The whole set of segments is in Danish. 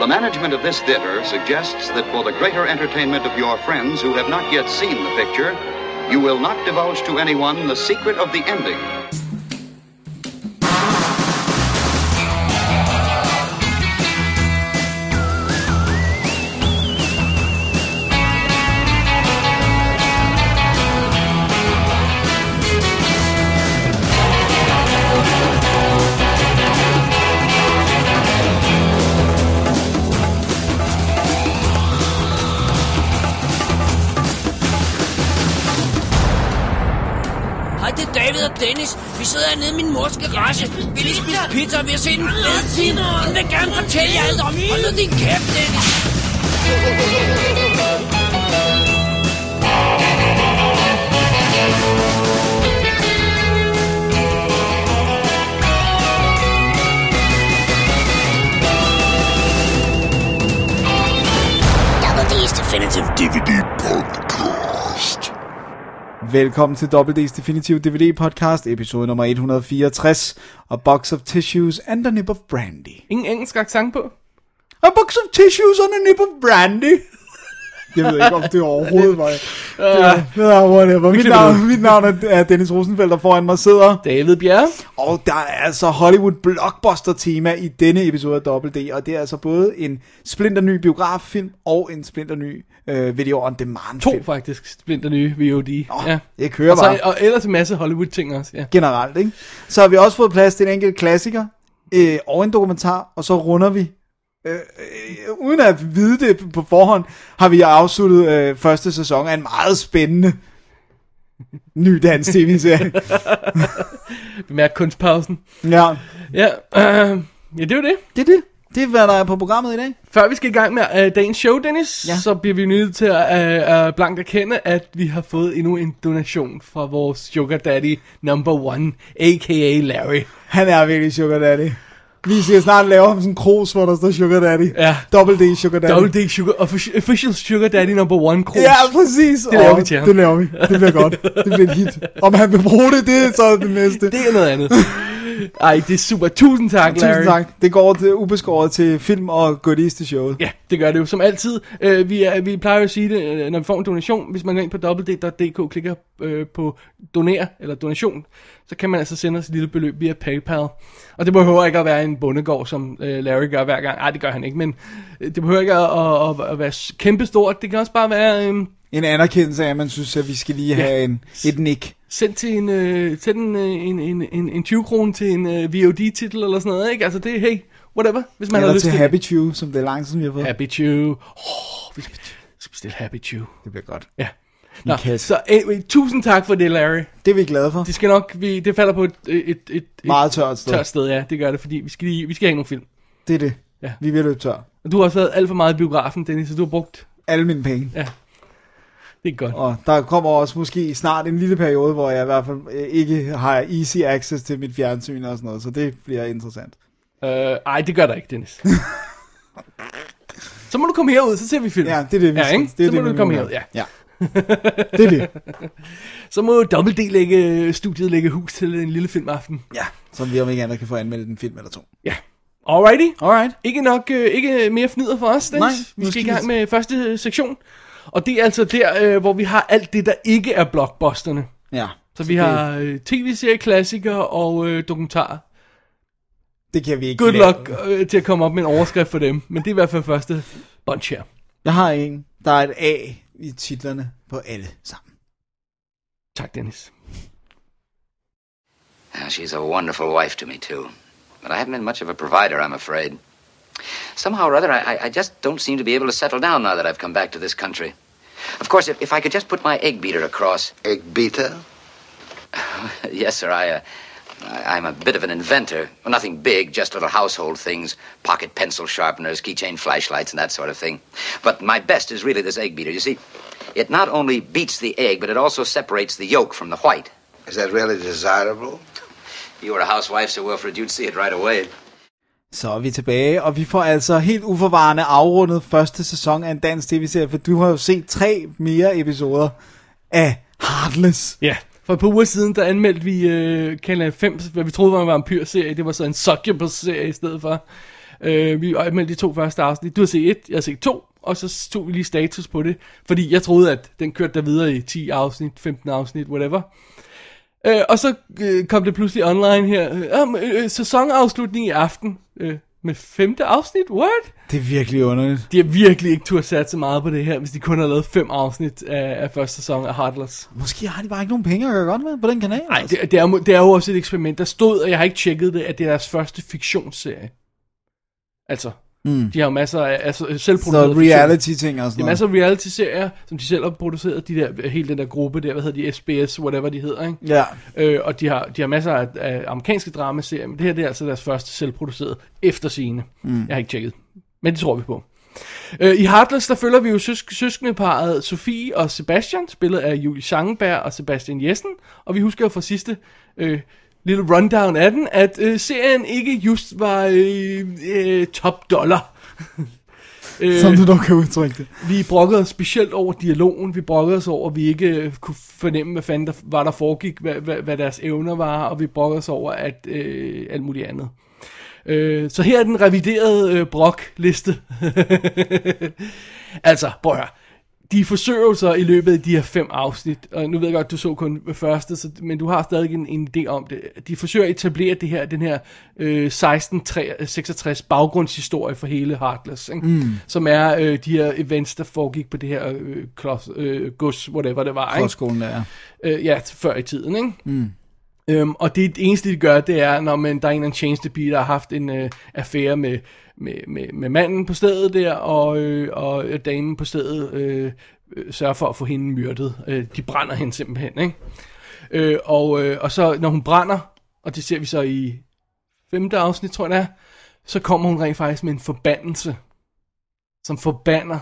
The management of this theater suggests that for the greater entertainment of your friends who have not yet seen the picture, you will not divulge to anyone the secret of the ending. Hernede i min mors garage. Vi lige spise pizza, og vi har set en fed film. Hun vil gerne fortælle jer alt om. Hold nu din kæft, Dennis. Double D's Definitive DVD podcast. Velkommen til WD's Definitive DVD podcast, episode nummer 164, og Box of Tissues and a Nip of Brandy. Ingen engelsk accent på? A box of tissues and a nip of brandy. Jeg ved ikke, om det overhovedet var... Ja, uh, whatever. Mit navn, mit navn er- er Dennis Rosenfeldt, og foran mig sidder... David Bjerre. Og der er altså Hollywood blockbuster tema i denne episode af Double D, og det er altså både en splinter ny biograffilm og en splinter ny øh, video on demand To film. faktisk splinter nye VOD. Åh, ja. jeg kører og, så, bare. og ellers en masse Hollywood ting også. Ja. generelt, ikke? Så har vi også fået plads til en enkelt klassiker, øh, og en dokumentar, og så runder vi, øh, øh, uden at vide det på forhånd, har vi afsluttet øh, første sæson af en meget spændende ny dansk tv-serie. Bemærk kunstpausen. ja, Ja, øh, ja, det er jo det. det er det. Det er, hvad der er på programmet i dag. Før vi skal i gang med øh, dagens show, Dennis, Ja. ja. så bliver vi nødt til at øh, øh, blankt erkende, at vi har fået endnu en donation fra vores sugar daddy number one, a.k.a. Larry. Han er virkelig Sugar Daddy. Vi skal snart lave ham sådan en krus, hvor der står Sugar Daddy. Ja. Double D Sugar Daddy. Double D sugar, official, sugar daddy number one krus. Ja, præcis. Det laver vi til ham. Det laver vi. Det bliver godt. Det bliver et hit. Om han vil bruge det, det er så det næste. Det er noget andet. Ej, det er super. Tusind tak, Larry. Tusind tak. Det går til, ubeskåret til film og goodies til showet. Ja, det gør det jo som altid. Øh, vi, er, vi plejer jo at sige det, øh, når vi får en donation. Hvis man går ind på www.dk klikker øh, på doner eller donation, så kan man altså sende os et lille beløb via PayPal. Og det behøver ikke at være en bondegård, som øh, Larry gør hver gang. Nej, det gør han ikke, men øh, det behøver ikke at, at, at, at være kæmpestort. Det kan også bare være... Øh, En anerkendelse af, at man synes, at vi skal lige have en, et nik. Send til en, øh, send en, øh, en, en, en, en 20 kroner til en øh, VOD-titel eller sådan noget, ikke? Altså det er, hey, whatever, hvis man har Eller lyst til Happy Chew, som det er lang siden, vi har fået. det. Happy Chew. Oh, vi skal, bestille Happy Chew. Det bliver godt. Ja. Nå, så anyway, tusind tak for det, Larry. Det er vi glade for. Det skal nok, vi, det falder på et, et, et, et Meget tørt sted. tørt sted, ja, det gør det, fordi vi skal, lige, vi skal have nogle film. Det er det. Ja. Vi er ved at løbe tør. Og du har også været alt for meget i biografen, Dennis, så du har brugt, Alle mine penge. ja, det er godt. Og der kommer også måske snart en lille periode, hvor jeg i hvert fald øh, ikke har easy access til mit fjernsyn og sådan noget. Så det bliver interessant. Øh, ej, det gør der ikke, Dennis. så må du komme herud, så ser vi film. Ja, det er det, vi Ja, ikke? det er så det, må vi du komme herud, ja. Ja. Det er det. Så må Double D lægge, studiet lægge hus til en lille filmaften. Ja. Så vi om ikke andet kan få anmeldt en film eller to. Ja. Alrighty. Alright. Ikke nok, øh, ikke mere fnider for os, Dennis. Nej, vi skal i gang med første sektion. Og det er altså der, øh, hvor vi har alt det, der ikke er blockbusterne. Ja. Så vi har øh, tv-serie, klassikere og øh, dokumentarer. Det kan vi ikke Good lave. luck øh, til at komme op med en overskrift for dem. Men det er i hvert fald første bunch her. Jeg har en. Der er et A i titlerne på alle sammen. Tak, Dennis. Yeah, she's a wonderful wife to me, too. But I haven't been much of a provider, I'm afraid. Somehow or other, I, I- just don't seem to be able to settle down now that I've come back to this country. Of course, if, if I could just put my egg beater across. Egg beater? yes, sir, I, uh, I, I'm a bit of an inventor. Well, nothing big, just little household things pocket pencil sharpeners, keychain flashlights, and that sort of thing. But my best is really this egg beater. You see, it not only beats the egg, but it also separates the yolk from the white. Is that really desirable? You were a housewife, Sir Wilfred, you'd see it right away. Så er vi tilbage, og vi får altså helt uforvarende afrundet første sæson af en dansk tv-serie, for du har jo set tre mere episoder af Heartless. Ja, for et par uger siden, der anmeldte vi øh, Kanal 5, hvad vi troede var en vampyrserie. Det var så en succubus-serie i stedet for. Øh, vi anmeldte de to første afsnit. Du har set et, jeg har set to, og så tog vi lige status på det. Fordi jeg troede, at den kørte der videre i 10 afsnit, 15 afsnit, whatever. Øh, og så øh, kom det pludselig online her. Øh, øh, sæsonafslutning i aften. Øh, med femte afsnit? What? Det er virkelig underligt. De har virkelig ikke turde sat så meget på det her, hvis de kun har lavet fem afsnit af, af første sæson af Heartless. Måske har de bare ikke nogen penge at gøre godt med på den kanal. Nej, altså. det, det, er, jo- det er jo også et eksperiment. Der stod, og jeg har ikke tjekket det, at det er deres første fiktionsserie. Altså, mm. de har jo masser af altså, Så selvproducerede fiktion. reality ting og sådan noget. masser af reality-serier, som de selv har produceret, de der, hele den der gruppe der, hvad hedder de, SBS, whatever de hedder, ikke? Ja. Øh, og de har, de har masser af, af amerikanske dramaserier, men det her det er altså deres første selvproducerede efter scene. Mm. Jeg har ikke tjekket, men det tror vi på. Øh, I Heartless, der følger vi jo søsk- søskendeparet Sofie og Sebastian, spillet af Julie Schangenberg og Sebastian Jessen, og vi husker jo fra sidste øh, lille rundown af den, at øh, serien ikke just var øh, øh, top dollar. øh, Som du dog kan udtrykke det. vi brokkede os specielt over dialogen. Vi brokkede os over, at vi ikke øh, kunne fornemme, hvad fanden der var, der foregik, hvad, hvad, hvad deres evner var, og vi brokkede os over at, øh, alt muligt andet. Øh, så her er den reviderede øh, brok-liste. altså, prøv at høre. De forsøger jo så i løbet af de her fem afsnit, og nu ved jeg godt, du så kun første, så, men du har stadig en, en idé om det. De forsøger at etablere det her, den her øh, 1666 baggrundshistorie for hele Heartless, ikke? Mm. som er øh, de her events, der foregik på det her øh, klods, øh, gods, whatever det var. Ikke? Kostskolen der. Øh, ja, før i tiden, ikke? Mm. Øhm, og det, det eneste, de gør, det er, når man, der er en eller anden tjenestepige, der har haft en øh, affære med, med, med, med manden på stedet der, og, øh, og damen på stedet øh, øh, sørger for at få hende myrdet. Øh, de brænder hende simpelthen, ikke? Øh, og, øh, og så, når hun brænder, og det ser vi så i femte afsnit, tror jeg det er, så kommer hun rent faktisk med en forbandelse, som forbander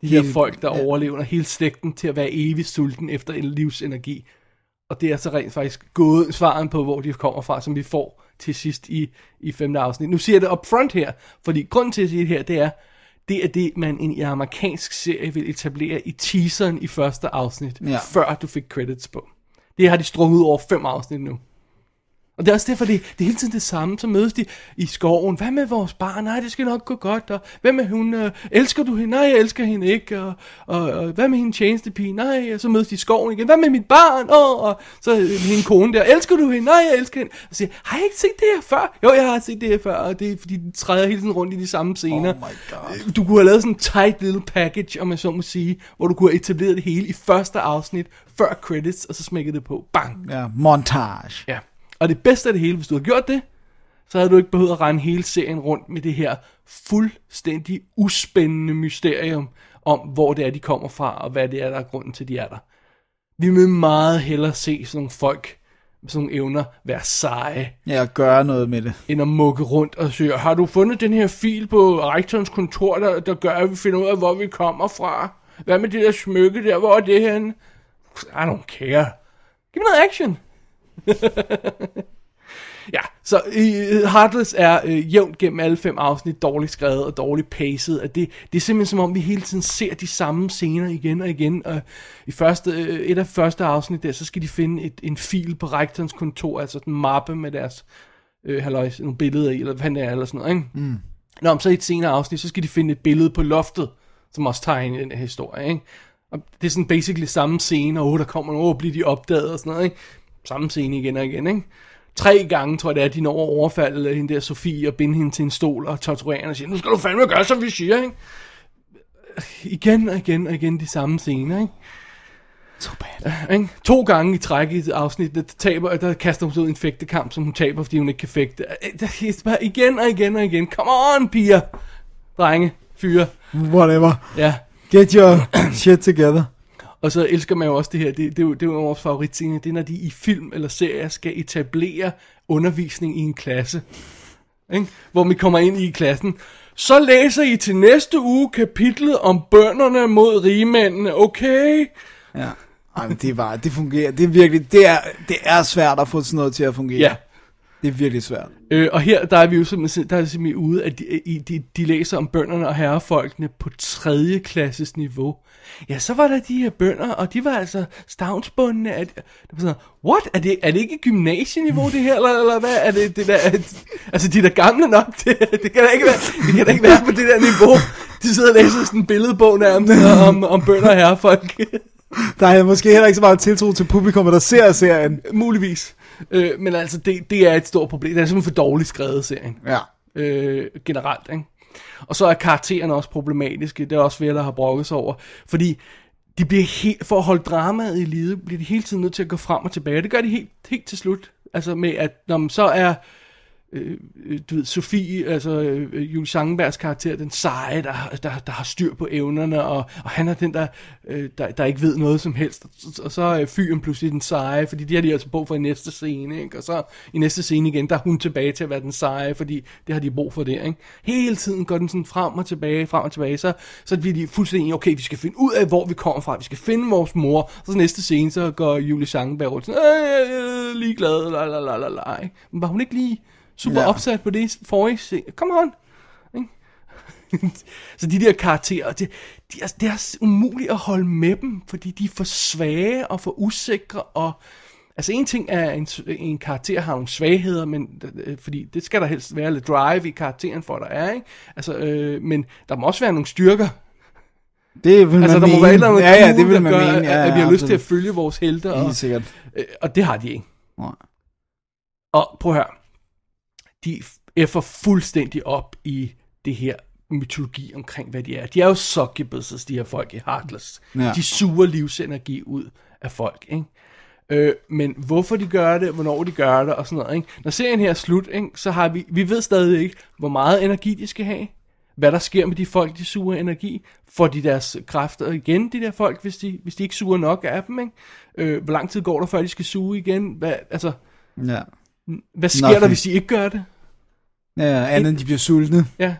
de her folk, der ja. overlever, hele slægten til at være evigt sulten efter en livsenergi. Og det er så rent faktisk gået svaren på, hvor de kommer fra, som vi får til sidst i, i femte afsnit. Nu siger jeg det up front her, fordi grunden til at sige det her, det er, det er det, man i en amerikansk serie vil etablere i teaseren i første afsnit, Ja. før du fik credits på. Det har de strukket ud over fem afsnit nu. Og det er også derfor, det, det er hele tiden det samme. Så mødes de i skoven. Hvad med vores barn? Nej, det skal nok gå godt. Og hvad med hun? Øh, elsker du hende? Nej, jeg elsker hende ikke. Og, og, og hvad med hende tjenestepige? Nej, og så mødes de i skoven igen. Hvad med mit barn? Oh, og så øh, hende kone der. Elsker du hende? Nej, jeg elsker hende. Og siger, har jeg ikke set det her før? Jo, jeg har set det her før. Og det er fordi, de træder hele tiden rundt i de samme scener. Oh my God. Du kunne have lavet sådan en tight little package, om man så må sige, hvor du kunne have etableret det hele i første afsnit, før credits, og så smækket det på. Bang! Ja, montage. Ja. Og det bedste af det hele, hvis du havde gjort det, så havde du ikke behøvet at rende hele serien rundt med det her fuldstændig uspændende mysterium om, hvor det er, de kommer fra, og hvad det er, der er grunden til, de er der. Vi vil meget hellere se sådan nogle folk sådan nogle evner være seje, Ja, at gøre noget med det. end at mukke rundt og sige, har du fundet den her fil på rektorens kontor, der, der gør, at vi finder ud af, hvor vi kommer fra? Hvad med det der smykke der? Hvor er det henne? I don't care. Giv mig noget action. ja, så uh, Heartless er uh, jævnt gennem alle fem afsnit dårligt skrevet og dårligt paced. At det, det er simpelthen som om, vi hele tiden ser de samme scener igen og igen. Og i første, uh, et af første afsnit der, så skal de finde et, en fil på rektorens kontor, altså en mappe med deres øh, halløjs, nogle billeder i, eller hvad det er, eller sådan noget, ikke? Mm. Nå, men så i et senere afsnit, så skal de finde et billede på loftet, som også tager ind i den her historie, ikke? Og det er sådan basically samme scene, og oh, der kommer nogen, og bliver de opdaget og sådan noget, ikke? Samme scene igen og igen, ikke? Tre gange, tror jeg det er, de når at overfalde hende der Sofie og binde hende til en stol og torturere hende og sige, nu skal du fandme gøre, som vi siger, ikke? Igen og igen og igen de samme scener, ikke? So bad. Ikke? To gange i træk i et afsnit, der, taber, der kaster hun sig ud i en fægtekamp, som hun taber, fordi hun ikke kan fægte. Det er bare igen og igen og igen. Come on, piger. Drenge, fyre. Whatever. Ja. Get your shit together. Og så elsker man jo også det her, det, det, er, jo, det er jo vores favoritscene, det er, når de i film eller serier skal etablere undervisning i en klasse. Ikke? Hvor vi kommer ind i klassen. Så læser I til næste uge kapitlet om bønderne mod rigmændene, okay? Ja. Ej, men det er bare, det fungerer, det er virkelig, det er, det er svært at få sådan noget til at fungere. Ja. Det er virkelig svært. Øh, og her, der er vi jo simpelthen, der er simpelthen ude, at de, de, de læser om bønderne og herrefolkene på tredje klasses niveau. Ja, så var der de her bønder, og de var altså stavnsbundne. At, det var sådan, what? Er det, er det ikke gymnasieniveau, det her, eller, eller hvad? Er det, det der, at, altså, de er da gamle nok til, det kan da ikke være, det kan da ikke være på det der niveau. De sidder og læser sådan en billedbog nærmest om, om bønder og herrefolk. Der er måske heller ikke så meget tiltro til publikum, der ser serien. Muligvis. Øh, men altså, det, det er et stort problem. Det er simpelthen for dårligt skrevet serien. Ja. øh, generelt. Ikke? Og så er karaktererne også problematiske. Det er også flere, der har brokket sig over. Fordi de bliver helt, for at holde dramaet i live, bliver de hele tiden nødt til at gå frem og tilbage. Og det gør de helt, helt til slut. Altså med, at når man så er Øh, øh, du ved, Sofie, altså øh, Julie Sangenbergs karakter, den seje, der, der, der har styr på evnerne, og, og han er den, der, øh, der, der ikke ved noget som helst. Og, og så er fyren pludselig den seje, fordi de har de altså brug for i næste scene, ikke? og så i næste scene igen, der er hun tilbage til at være den seje, fordi det har de brug for der. Ikke? Hele tiden går den sådan frem og tilbage, frem og tilbage, så, så bliver de fuldstændig okay, vi skal finde ud af, hvor vi kommer fra, vi skal finde vores mor, så næste scene, så går Julie Sangenberg rundt sådan, øh, øh, øh ligeglad, la la la la la. Men var hun ikke lige super Ja. ja. opsat på det forrige scene? Come on! Så de der karakterer, det, de er, det er umuligt at holde med dem, fordi de er for svage og for usikre, og altså en ting er, en, en karakter har nogle svagheder, men, øh, fordi det skal der helst være lidt drive i karakteren for, der er, ikke? Altså, øh, men der må også være nogle styrker, Det vil altså man der må mene. være et eller andet ja, ja, det vil der man gør, mene. Ja, at, at vi ja, har lyst til at følge vores helte, og, sikkert. øh, og det har de ikke. Nej. Og prøv at høre. De effer fuldstændig op i det her mytologi omkring, hvad de er. De er jo succubuses, de her folk i Heartless. Ja. De suger livsenergi ud af folk, ikke? Øh, men hvorfor de gør det, hvornår de gør det, og sådan noget, ikke? Når serien her er slut, ikke, så har vi, vi ved stadig ikke, hvor meget energi de skal have, hvad der sker med de folk, de suger energi, får de deres kræfter igen, de der folk, hvis de, hvis de ikke suger nok af dem, ikke? Øh, hvor lang tid går der, før de skal suge igen? Hvad, altså, Ja. Hvad sker Nothing. der, hvis de ikke gør det? Ja, andet end de bliver sultne. Ja,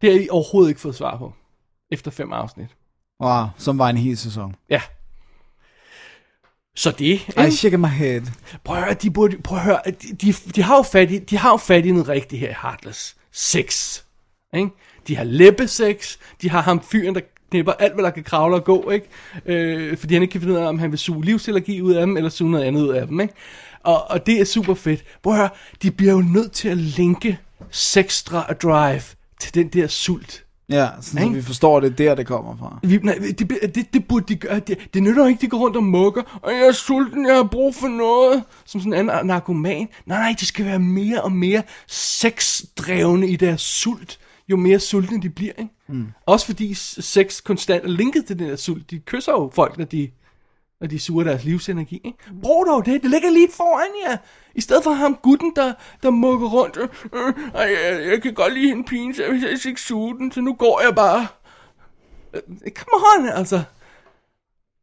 det har I overhovedet ikke fået svar på, efter fem afsnit. Wow, som var en hel sæson. Ja. Så det, I shake my head. prøv at høre, de, burde, prøv at høre, de, de, de har jo fat i, de har jo fat i noget rigtigt her i Heartless. Sex. Ikke? De har læbesex, de har ham fyren, der knipper alt, hvad der kan kravle og gå, ikke? Øh, fordi han ikke kan finde ud af, om han vil suge livsenergi ud af dem, eller suge noget andet ud af dem, ikke? Og, og det er super fedt. Prøv at høre, de bliver jo nødt til at linke sex dri- drive til den der sult. Ja, sådan, så vi forstår, det er der, det kommer fra. Vi, nej, det, det, det burde de gøre. Det, det nytter ikke, de går rundt og mukker. Og jeg er sulten, jeg har brug for noget. Som sådan en anden narkoman. Nej, nej, de skal være mere og mere sexdrevne i deres sult. Jo mere sultne de bliver, ikke? Mm. Også fordi sex konstant er linket til den der sult. De kysser jo folk, når de, når de suger deres livsenergi, ikke? Brug dog det, det ligger lige foran jer. I stedet for ham gutten, der, der mukker rundt. Øh, øh, ej, jeg, jeg kan godt lide en pige, så jeg ikke suger den, så nu går jeg bare. Øh, come on, altså.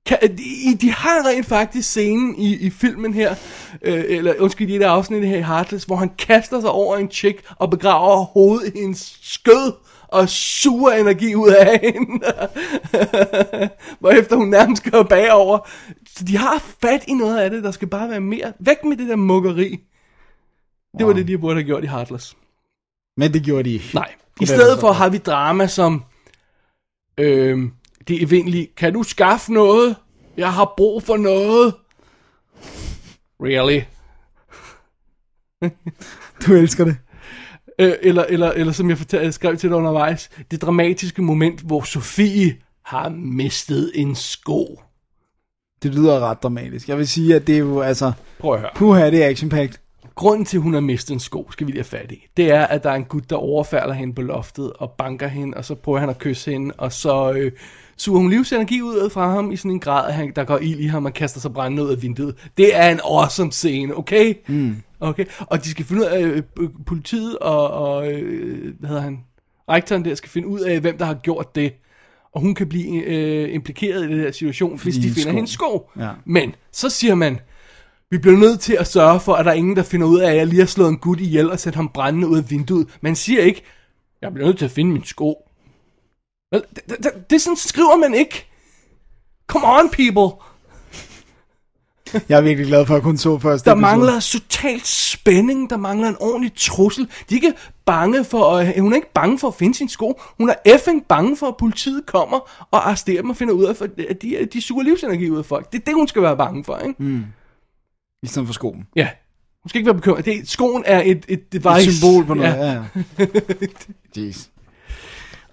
Kan, de, de har rent faktisk scenen i, i filmen her, øh, eller undskyld, i det afsnit her i Heartless, hvor han kaster sig over en chick og begraver hovedet i en skød og suger energi ud af hende. Hvorefter hun nærmest går bagover. Så de har fat i noget af det, der skal bare være mere. Væk med det der mukkeri. Det var det, de burde have gjort i Heartless. Men det gjorde de ikke. Nej. I stedet for har vi drama som øhm, det evindelige, kan du skaffe noget? Jeg har brug for noget. Really? Du elsker det. Øh, eller, eller, eller som jeg fortalte, skrev til dig undervejs, det dramatiske moment, hvor Sofie har mistet en sko. Det lyder ret dramatisk. Jeg vil sige, at det er jo, altså, Prøv at høre. puha, det er action-packed. Grunden til, at hun har mistet en sko, skal vi lige have fat i, det er, at der er en gut, der overfalder hende på loftet og banker hende, og så prøver han at kysse hende, og så øh, suger hun livsenergi ud fra ham i sådan en grad, at han, der går ild i ham og kaster sig brændende ud af vinduet. Det er en awesome scene, okay? Mm. Okay, og de skal finde ud af, øh, politiet og, og øh, hvad hedder han, rektoren der skal finde ud af, hvem der har gjort det. Og hun kan blive øh, implikeret i den her situation, hvis de finder sko. hendes sko. Ja. Men så siger man, vi bliver nødt til at sørge for, at der er ingen, der finder ud af, at jeg lige har slået en gut ihjel og sat ham brændende ud af vinduet. Man siger ikke, jeg bliver nødt til at finde min sko. Vel, det, det, det, det sådan skriver man ikke. Come on, people. Jeg er virkelig glad for, at jeg kun så første Der episode. mangler totalt spænding, der mangler en ordentlig trussel. De er ikke bange for, at, hun er ikke bange for at finde sin sko. Hun er effing bange for, at politiet kommer og arresterer dem og finder ud af, at de, de suger livsenergi ud af folk. Det er det, hun skal være bange for, ikke? Mm. I stedet for skoen. Ja. Hun skal ikke være bekymret. Det, skoen er et, et device. Et symbol på noget. Ja. ja. Jeez.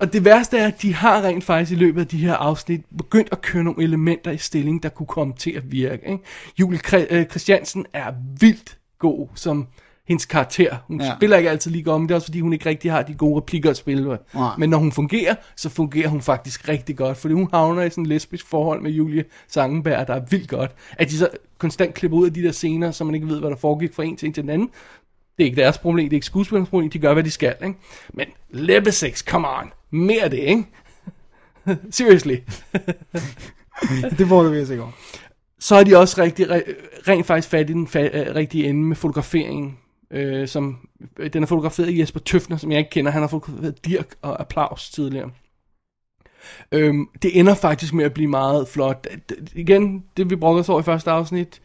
Og det værste er, at de har rent faktisk i løbet af de her afsnit begyndt at køre nogle elementer i stilling, der kunne komme til at virke. Ikke? Julie øh, Christiansen er vildt god som hendes karakter. Hun Ja. spiller ikke altid lige godt, men det er også fordi, hun ikke rigtig har de gode replikker at spille med. Men når hun fungerer, så fungerer hun faktisk rigtig godt, fordi hun havner i sådan en lesbisk forhold med Julie Sangenberg, der er vildt godt. At de så konstant klipper ud af de der scener, så man ikke ved, hvad der foregik fra en til en til den anden. Det er ikke deres problem, det er ikke skuespillernes problem, de gør, hvad de skal, ikke? Men læbesex, come on, mere af det, ikke? Seriously. Det får du virkelig sikkert. Så er de også rigtig, re, rent faktisk fat i den fa, øh, rigtige ende med fotograferingen. Øh, som, øh, den er fotograferet af Jesper Tøfner, som jeg ikke kender. Han har fotograferet Dirk og Applaus tidligere. Øhm, det ender faktisk med at blive meget flot. D- igen, det vi brokker os over i første afsnit,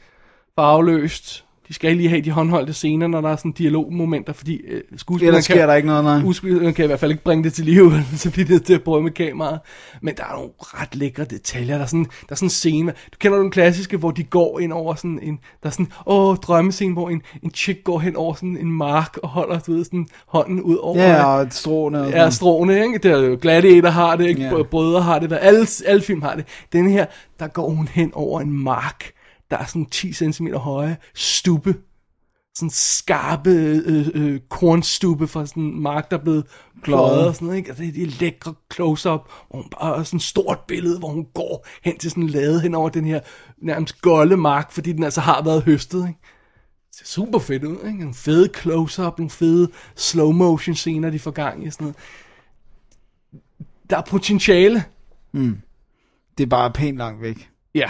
farveløst. De skal lige have de håndholdte scener, når der er sådan dialogmomenter, fordi øh, skuespilleren Ellers sker der ikke noget, nej. Udspilleren kan i hvert fald ikke bringe det til live, så bliver det til at prøve med kameraet. Men der er nogle ret lækre detaljer. Der er sådan, der er sådan en scene, du kender den klassiske, hvor de går ind over sådan en, der er sådan, åh, drømmescene, hvor en, en chick går hen over sådan en mark og holder, du ved, sådan hånden ud over. Ja, og og Ja, stråene, ikke? Det er jo Gladiator har det, ikke? Ja. Brødre har det, der. Alle, alle film har det. Den her, der går hun hen over en mark, der er sådan 10 cm høje, stube. Sådan skarpe øh, øh, kornstube fra sådan en mark, der er blevet pløjet og sådan noget, ikke? Og det er de lækre close-up, og hun bare er sådan et stort billede, hvor hun går hen til sådan en lade hen over den her nærmest golde mark, fordi den altså har været høstet, ikke? Det ser super fedt ud, ikke? Nogle fede close-up, nogle fede slow-motion scener, de får gang i sådan noget. Der er potentiale, Det er bare pænt langt væk. ja.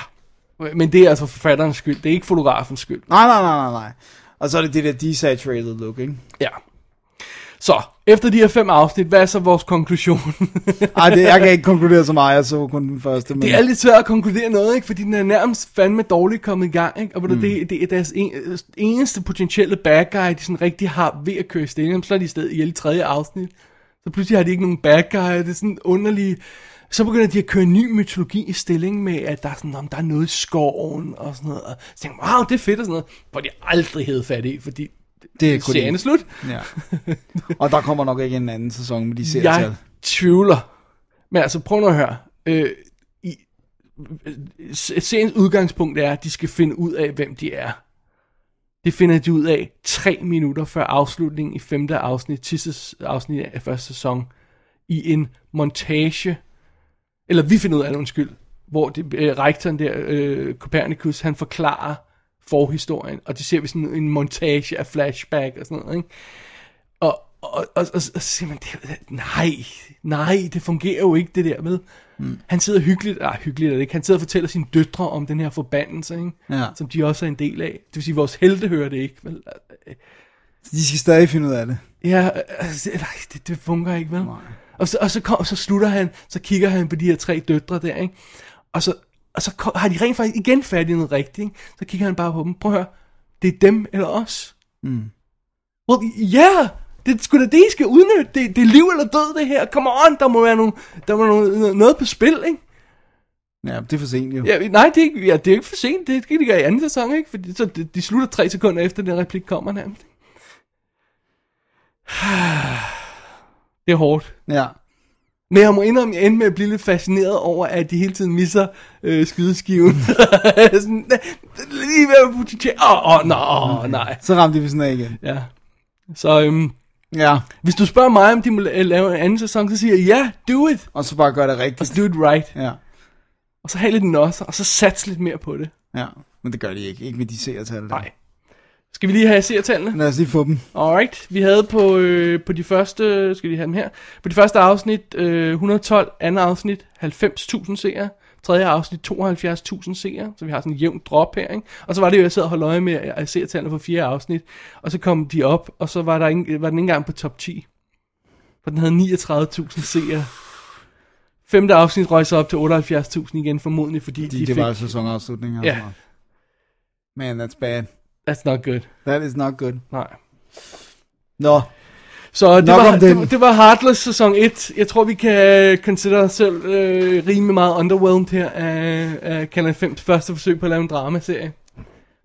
Men det er altså forfatterens skyld, det er ikke fotografens skyld. Nej, nej, nej, nej, nej. Og så er det det der desaturated look, ikke? Ja. Så, efter de her fem afsnit, hvad er så vores konklusion? Ej, det, jeg kan ikke konkludere så meget, jeg så kun den første. Men... det er lidt svært at konkludere noget, ikke? Fordi den er nærmest fandme dårligt kommet i gang, ikke? Og mm. det, det er deres en, eneste potentielle bad guy, de sådan rigtig har ved at køre i stilling. Så er de i stedet i tredje afsnit. Så pludselig har de ikke nogen bad guy, det er sådan underlig... Så begynder de at køre en ny mytologi i stilling med, at der er, sådan, om der er noget i skoven og sådan noget. Og så tænker wow, det er fedt og sådan noget. Hvor de aldrig havde fat i, fordi det er kun serien er slut. Ja. Og der kommer nok ikke en anden sæson med de serier Jeg tvivler. Men altså, prøv nu at høre. Øh, i, seriens udgangspunkt er, at de skal finde ud af, hvem de er. Det finder de ud af tre minutter før afslutningen i femte afsnit, sidste afsnit af første sæson, i en montage, eller vi finder ud af det, undskyld, hvor det, øh, rektoren der, øh, Copernicus, han forklarer forhistorien, og det ser vi sådan en montage af flashback og sådan noget, ikke? Og, og, og, og, og så siger man, det, nej, nej, det fungerer jo ikke det der, vel? Mm. Han sidder hyggeligt, ah, hyggeligt er det ikke, han sidder og fortæller sine døtre om den her forbandelse, ikke? Ja. som de også er en del af. Det vil sige, vores helte hører det ikke, vel? De skal stadig finde ud af det. Ja, altså, nej, det, det fungerer ikke, vel? Nej. Og så, og så, kom, så slutter han, så kigger han på de her tre døtre der, ikke? Og så, og så kom, har de rent faktisk igen fat i noget rigtigt, ikke? Så kigger han bare på dem, prøv at høre, det er dem eller os. Mm. Well, ja, yeah, det sgu da det, I skal udnytte. Det, det er liv eller død, det her. Come on, der må være nogle, der må noget, noget på spil, ikke? Ja, det er for sent jo. Ja, nej, det er, ja, det er ikke for sent. Det skal de gøre i anden sæson, ikke? Fordi så de, de slutter tre sekunder efter, den replik kommer nærmest. Det er hårdt. Ja. Men jeg må indrømme, at jeg endte med at blive lidt fascineret over, at de hele tiden misser øh, skydeskiven. Sådan, lige ved at potentiale. Åh, oh, oh, no, nej. Så ramte de ved sådan af igen. Ja. Så øhm, Ja. hvis du spørger mig, om de må la- lave en anden sæson, så siger jeg, ja, yeah, do it. Og så bare gøre det rigtigt. Og så do it right. Ja. Og så have lidt nosser, og så sats lidt mere på det. Ja. Men det gør de ikke. Ikke med de seertal. Nej. Skal vi lige have seertallene? Lad os lige få dem. Alright, vi havde på, øh, på de første, skal vi have dem her, på de første afsnit øh, 112, andet afsnit 90.000 seere, tredje afsnit 72.000 seere, så vi har sådan en jævn drop her, ikke? Og så var det jo, jeg sad og holdt øje med at se tallene på fire afsnit, og så kom de op, og så var, der ikke, var den ikke engang på top 10, for den havde 39.000 seere. Femte afsnit røg så op til 78.000 igen, formodentlig fordi Fordi de det fik... var sæsonafslutning. og Ja. noget. Man, that's bad. That's not good. That is not good. Nej. Nå, Så det Nok var, det, var- det var Heartless sæson 1. Jeg tror, vi kan consider os selv øh, rimelig meget underwhelmed her af, af Kanal 5's første forsøg på at lave en dramaserie.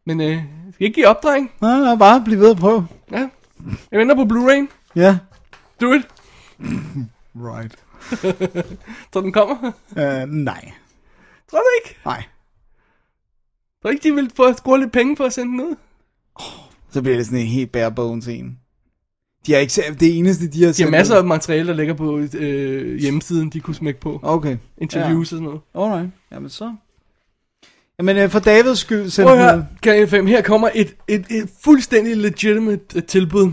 Men øh, skal ikke give op, dreng? nej, nej, bare bliv ved at prøve. Ja. Jeg venter på Blu-ray. Ja. Do it. Right. Så den kommer. Uh, nej. Tror du ikke? Nej. Tror du ikke, de vil få at score lidt penge på at sende den ud? Så bliver det sådan en helt bare bones en. De har ikke det eneste, de har De har masser af materiale, der ligger på øh, hjemmesiden, de kunne smække på. Okay. Interviews og sådan noget. Alright. Jamen så. Jamen øh, for Davids skyld, selv Prøv Kanal 5, her kommer et, et, et fuldstændig legitimate øh, tilbud.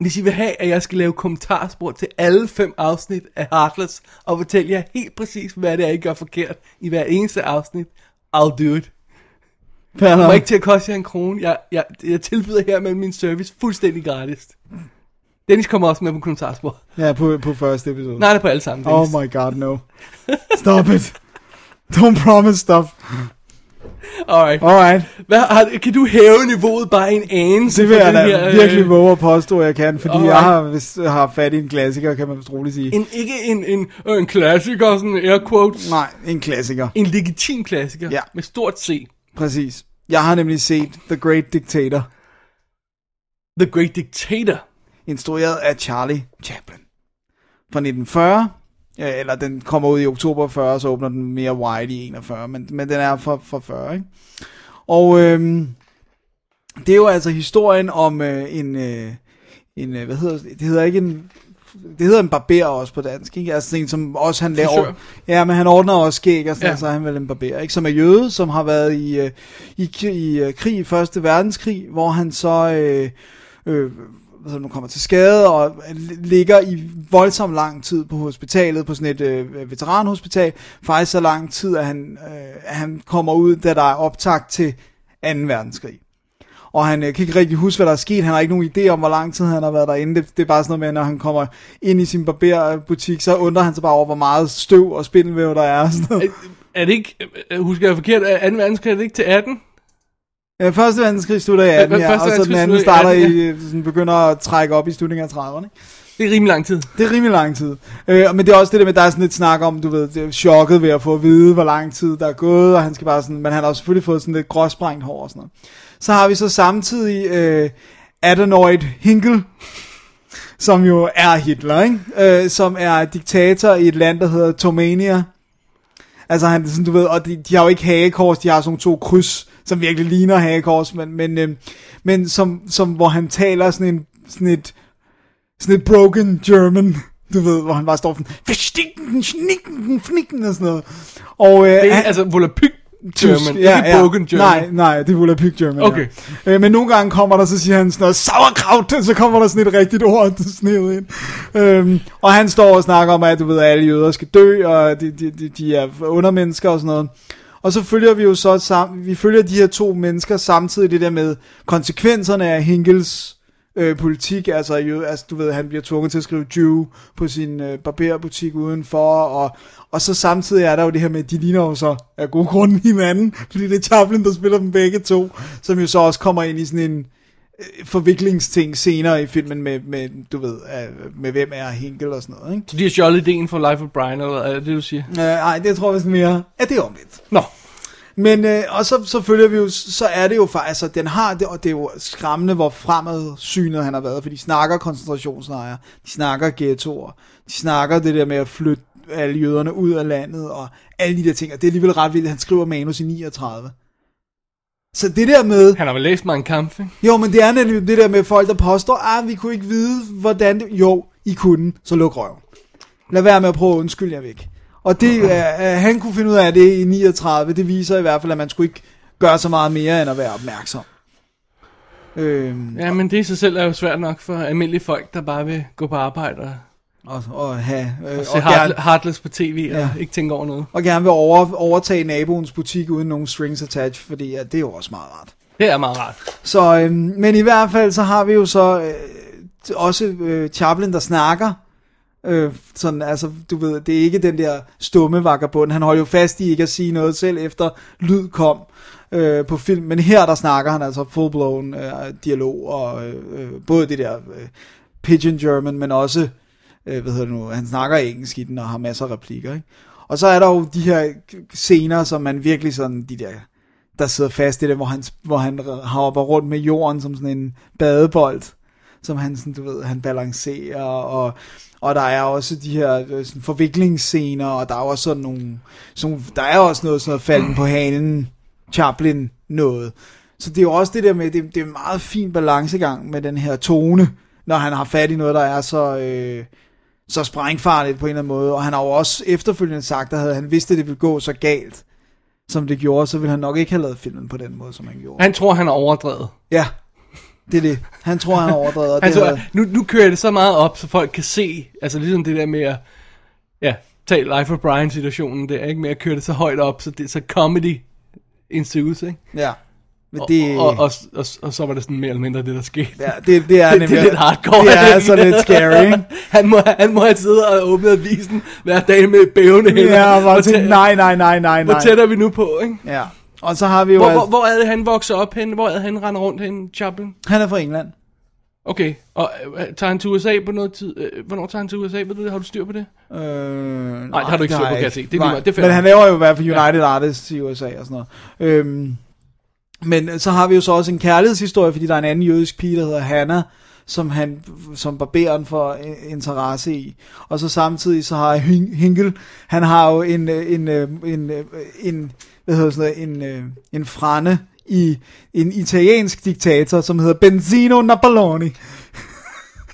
Hvis I vil have, at jeg skal lave kommentarspor til alle fem afsnit af Heartless, og fortælle jer helt præcis, hvad det er, I gør forkert i hver eneste afsnit, I'll do it. Fair nok. må ikke til at koste jer en krone. Jeg, jeg, jeg tilbyder her med min service fuldstændig gratis. Dennis kommer også med på kommentarspor. Ja, på, på første episode. Nej, det er på alle sammen, Oh Dennis. my god, no. Stop it. Don't promise stuff. Alright. Alright. Hvad, har, kan du hæve niveauet bare en anelse? Det vil jeg da her, øh, virkelig våge at påstå, at jeg kan, fordi Alright. jeg har, hvis har fat i en klassiker, kan man vist roligt sige. En, ikke en, en, øh, en klassiker, sådan air quotes. Nej, en klassiker. En legitim klassiker. Ja. Med stort C. Præcis. Jeg har nemlig set The Great Dictator, The Great Dictator. instrueret af Charlie Chaplin. Fra 1940, ja, eller den kommer ud i oktober 40, så åbner den mere wide i 41, men, men den er fra, fra 40, ikke? Og øhm, det er jo altså historien om øh, en, øh, en øh, hvad hedder det, det hedder ikke en, det hedder en barber også på dansk, ikke? Altså en, som også han laver, ja, men han ordner også skæg, og sådan, Ja. så er han vel en barber, ikke? Som er jøde, som har været i, øh, i, krig- i øh, krig i Første Verdenskrig, hvor han så, øh, øh, det nu kommer til skade og ligger i voldsom lang tid på hospitalet, på sådan et øh, veteranhospital. Faktisk så lang tid, at han, øh, at han kommer ud, da der er optakt til 2. verdenskrig. Og han øh, kan ikke rigtig huske, hvad der er sket. Han har ikke nogen idé om, hvor lang tid han har været derinde. Det, det er bare sådan noget med, at når han kommer ind i sin barberbutik, så undrer han sig bare over, hvor meget støv og spindelvæv der er. Sådan noget. Er, er det ikke, øh, husker jeg forkert, er 2. verdenskrig er det ikke til 18? Ja, første verdenskrig slutter i 18, ja, og så den anden slutter i starter 18, i, sådan begynder at trække op i slutningen af 30'erne. ikke? Det er rimelig lang tid. Det er rimelig lang tid. Øh, men det er også det der med, at der er sådan lidt snak om, du ved, det chokket ved at få at vide, hvor lang tid der er gået, og han skal bare sådan, men han har også selvfølgelig fået sådan lidt gråsprængt hår og sådan noget. Så har vi så samtidig øh, Adenoid Hinkel, som jo er Hitler, ikke? Øh, som er diktator i et land, der hedder Tomania. Altså han, sådan, du ved, og de, de har jo ikke hagekors, de har sådan to kryds, som virkelig ligner hagekors, men, men, øh, men som, som, hvor han taler sådan en, sådan et, sådan et broken German, du ved, hvor han bare står sådan, "Versticken, schnicken, fnicken og sådan noget. Og, øh, Det er han- altså volapyk German, Tysk, ikke broken German. Nej, nej, det er Volapyk German. Okay. Ja. Øh, men nogle gange kommer der, så siger han sådan noget, sauerkraut, og så kommer der sådan et rigtigt ord snedet ind. Øhm, og han står og snakker om, at du ved, at alle jøder skal dø, og de, de, de, de er undermennesker og sådan noget. Og så følger vi jo så sammen, vi følger de her to mennesker samtidig det der med konsekvenserne af Hinkels øh, politik, altså, jo, altså du ved, han bliver tvunget til at skrive Jew på sin øh, barberbutik udenfor, og, og så samtidig er der jo det her med, at de ligner jo så af gode grunde hinanden, fordi det er Chaplin, der spiller dem begge to, som jo så også kommer ind i sådan en øh, forviklingsting senere i filmen med, med du ved, øh, med hvem er Hinkel og sådan noget, ikke? Så de har stjålet ideen for Life of Brian, eller er det, du siger? Øh, nej, det tror jeg vist mere, at det er omvendt. Nå, Men, øh, og så, så følger vi jo, så er det jo faktisk, altså den har det, og det er jo skræmmende, hvor fremadsynet han har været, for de snakker koncentrationslejre, de snakker ghettoer, de snakker det der med at flytte alle jøderne ud af landet, og alle de der ting, og det er alligevel ret vildt, han skriver manus i 39. Så det der med, han har vel læst mig en kamp, ikke? jo, men det er nemlig det der med folk, der påstår, ah, vi kunne ikke vide, hvordan det, jo, I kunne, så luk røv. Lad være med at prøve at undskylde jer væk. Og det, uh, han kunne finde ud af det i 39, det viser i hvert fald, at man skulle ikke gøre så meget mere, end at være opmærksom. Øhm, Ja, men det i sig selv er jo svært nok for almindelige folk, der bare vil gå på arbejde og, og, og, have, øh, og og, se gerne, heart, Heartless på tv og Ja. ikke tænke over noget. og gerne vil over, overtage naboens butik uden nogen strings attached, fordi ja, det er jo også meget rart. Det er meget rart. Så, øhm, men i hvert fald, så har vi jo så øh, også øh, Chaplin, der snakker. Øh, sådan, altså, du ved, det er ikke den der stumme vagabund. Han holder jo fast i ikke at sige noget selv, efter lyd kom. øh, på film, men her der snakker han altså full-blown øh, dialog, og øh, øh både det der øh, Pigeon German, men også, øh, hvad hedder det nu, han snakker engelsk i den, og har masser af replikker, ikke? Og så er der jo de her scener, som man virkelig sådan, de der, der sidder fast i det, hvor han, hvor han hopper rundt med jorden som sådan en badebold, som han sådan, du ved, han balancerer, og, og der er også de her øh, sådan forviklingsscener, og der er også sådan nogle, sådan, der er også noget sådan noget falden på halen, Chaplin noget. Så det er jo også det der med, det, det er en meget fin balancegang med den her tone, når han har fat i noget, der er så, øh, så sprængfarligt på en eller anden måde. Og han har jo også efterfølgende sagt, at havde han vidst, at det ville gå så galt, som det gjorde, så ville han nok ikke have lavet filmen på den måde, som han gjorde. Han tror, han er overdrevet. Ja, det er det. Han tror, han har overdrevet. og Han det tror, nu, nu kører det så meget op, så folk kan se, altså ligesom det der med at, ja, tage Life of Brian situationen der, ikke? Med at køre det så højt op, så det så comedy ensues, ikke? Ja. Men Og, det, og, og, og, og, så var det sådan mere eller mindre det, der skete. ja, det, det er det, nemlig... det er lidt hardcore. Det er altså lidt scary, ikke? han, må, han må have siddet og åbnet avisen hver dag med bævende hænder. Ja, og bare tænkte, tæt- nej, nej, nej, nej, Hvor nej. tæt er vi nu på, ikke? Ja. Og så har vi jo... Hvor, altså- hvor, hvor er det, han vokser op hen? Hvor er det, han render rundt hen, Chaplin? Han er fra England. Okay, og øh, tager han til USA på noget tid? Øh, hvornår tager han til USA? Ved du det? Har du styr på det? Øh, Nej, det har du ikke styr på, kan jeg se. Det er Nej. Det Men han laver jo i hvert fald United ja. Artists i USA og sådan noget. Øhm, men så har vi jo så også en kærlighedshistorie, fordi der er en anden jødisk pige, der hedder Hannah, som han som barberen får øh, interesse i. Og så samtidig så har Hin- Hinkel, han har jo en øh, en øh, en øh, en hvad hedder sådan noget, en øh, en frane i en italiensk diktator, som hedder Benzino Napoloni.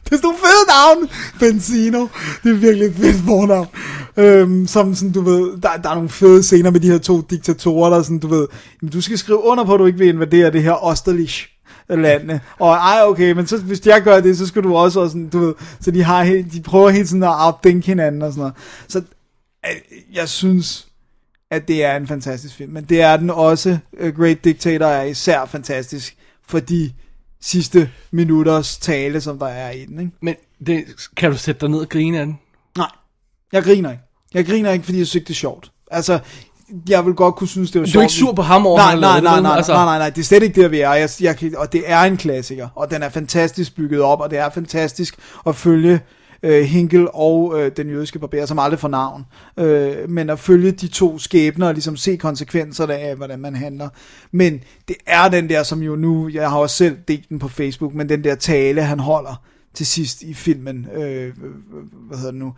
Det er sådan nogle fede navn. Benzino. Det er virkelig et fedt fornavn. Øhm, som sådan, du ved, der, der er nogle fede scener med de her to diktatorer, der sådan, du ved, jamen, du skal skrive under på, at du ikke vil invadere det her Osterlich landene. Og ej, okay, men så, hvis jeg gør det, så skal du også, og sådan, du ved, så de, har, de prøver hele tiden at outthink hinanden og sådan noget. Så øh, jeg synes, at det er en fantastisk film, men det er den også. Uh, Great Dictator er især fantastisk, for de sidste minutters tale, som der er i den, ikke? Men det, kan du sætte dig ned og grine af den? Nej, jeg griner ikke. Jeg griner ikke, fordi jeg synes det er sjovt. Altså, jeg vil godt kunne synes, det var Du er sjovt. ikke sur på ham over, nej, nej, nej, det, nej, altså? nej, nej, nej, det er slet ikke der, vi er. Jeg, jeg, og det er en klassiker, og den er fantastisk bygget op, og det er fantastisk at følge øh, Hinkel og øh, den jødiske barber, som aldrig får navn. Øh, men at følge de to skæbner og ligesom se konsekvenserne af, hvordan man handler. Men det er den der, som jo nu, jeg har også selv delt den på Facebook, men den der tale, han holder til sidst i filmen, øh, hvad hedder det nu,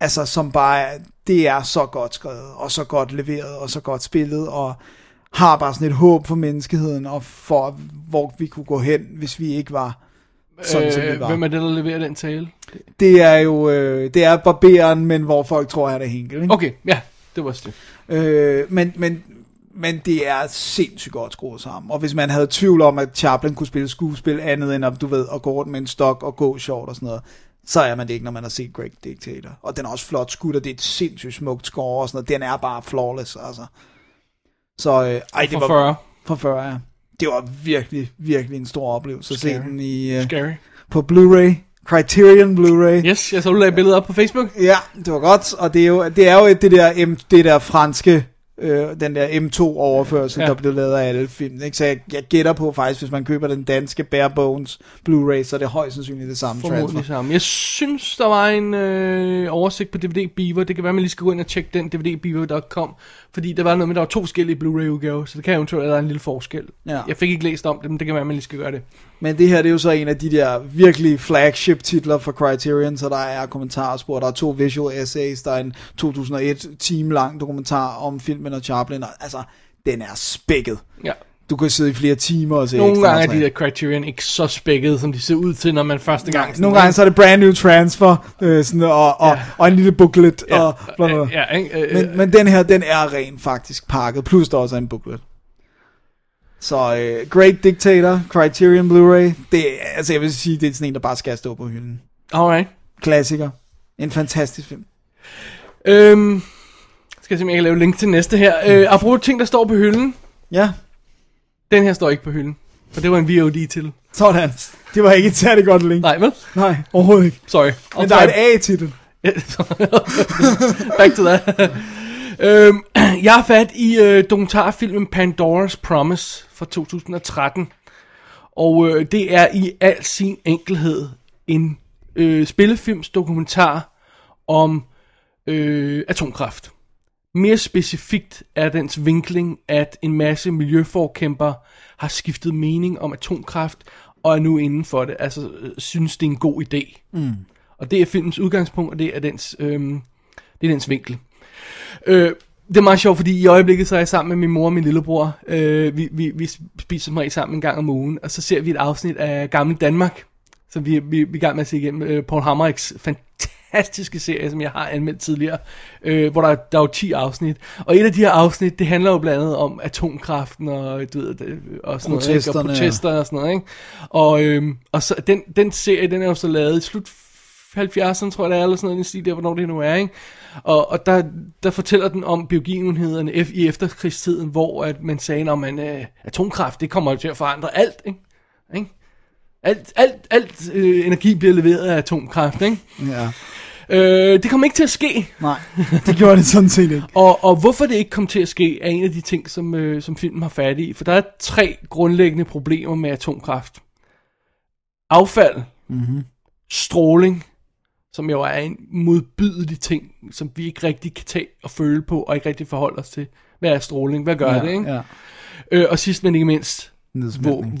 altså som bare, det er så godt skrevet, og så godt leveret, og så godt spillet, og har bare sådan et håb for menneskeheden, og for hvor vi kunne gå hen, hvis vi ikke var sådan, Øh, var. hvem er det, der leverer den tale? Det er jo, øh, det er barberen, men hvor folk tror, han er Hinkel, ikke? Okay, ja, det var det. Øh, men, men, men det er sindssygt godt skruet sammen. Og hvis man havde tvivl om, at Chaplin kunne spille skuespil andet end, at, du ved, at gå rundt med en stok og gå sjovt og sådan noget, så er man det ikke, når man har set Great Dictator. Og den er også flot skudt, og det er et sindssygt smukt score og sådan noget. Den er bare flawless, altså. Så, øh, ej, det For var... 40. For 40, ja. Det var virkelig, virkelig en stor oplevelse at se den i, uh, Scary. på Blu-ray. Criterion Blu-ray. Yes, jeg så du lagde billedet op på Facebook. Ja, det var godt, og det er jo, det er jo det der, M, det der franske, øh, den der M2-overførsel, Ja. der blev lavet af alle film. Ikke? Så jeg, jeg gætter på faktisk, hvis man køber den danske Bare Bones Blu-ray, så er det højst sandsynligt det samme transfer. Formodentlig sammen. Jeg synes, der var en øh, oversigt på DVD Beaver. Det kan være, man lige skal gå ind og tjekke den, dvdbeaver.com. Fordi der var noget med, der var to forskellige Blu-ray udgaver, så det kan eventuelt være en lille forskel. Ja. Jeg fik ikke læst om det, men det kan være, man lige skal gøre det. Men det her, det er jo så en af de der virkelig flagship titler for Criterion, så der er kommentarspor, der er to visual essays, der er en 2001 time lang dokumentar om filmen og Chaplin, og altså, den er spækket. Ja. Du kan sidde i flere timer og se Nogle ekstra gange er de der Criterion ikke så spækket, som de ser ud til, når man første gang... sådan- Nogle gange så er det brand new transfer, øh, sådan, og, og, Ja. og en lille booklet, Ja, og bla, bla, bla. ja, ikke? Øh, Men, men den her, den er rent faktisk pakket, plus der også er en booklet. Så uh, Great Dictator, Criterion Blu-ray, det altså jeg vil sige, det er sådan en, der bare skal stå på hylden. Alright. Klassiker. En fantastisk film. Øhm, skal jeg se, om jeg kan lave link til næste her. Øh, apropos ting, der står på hylden. Ja, Den her står ikke på hylden. For det var en VOD til. sådan. Det var ikke et særligt godt link. Nej, vel? Nej overhovedet ikke. Sorry. Men I'll der er et A-titel. Back to that. øhm, Jeg har fat i øh, dokumentarfilmen Pandora's Promise fra 2013. Og øh, det er i al sin enkelhed en øh, spillefilms dokumentar om øh, atomkraft. Mere specifikt er dens vinkling, at en masse miljøforkæmper har skiftet mening om atomkraft, og er nu inden for det, altså øh, synes det er en god idé. Mm. Og det er filmens udgangspunkt, og det er dens, øh, det er dens vinkel. Øh, det er meget sjovt, fordi i øjeblikket så er jeg sammen med min mor og min lillebror. Øh, vi, vi, vi spiser regel sammen en gang om ugen, og så ser vi et afsnit af Gamle Danmark, som vi, vi, vi er i gang med at se igennem. Øh, Paul Hammerichs fantastiske serie, som jeg har anmeldt tidligere, øh, hvor der, der er jo 10 afsnit. Og et af de her afsnit, det handler jo blandt andet om atomkraften og, du ved, og sådan noget, ikke? og protester og sådan noget. Ikke? Og, øhm, og så, den, den serie, den er jo så lavet i slut 70'erne, tror jeg det er, eller sådan noget, i stil der, hvornår det nu er, ikke? Og, og der, der fortæller den om biologienhederne i efterkrigstiden, hvor at man sagde, at man, øh, atomkraft, det kommer til at forandre alt, ikke? ikke? Alt, alt, alt øh, energi bliver leveret af atomkraft, ikke? Ja. Øh, det kommer ikke til at ske. Nej, det gjorde det sådan set ikke. Og, og hvorfor det ikke kom til at ske, er en af de ting, som, øh, som filmen har fat i. For der er tre grundlæggende problemer med atomkraft. Affald, mm-hmm. stråling, som jo er en modbydelig ting, som vi ikke rigtig kan tage og føle på, og ikke rigtig forholde os til. Hvad er stråling? Hvad gør ja, det? Ikke? Ja. Øh, og sidst men ikke mindst,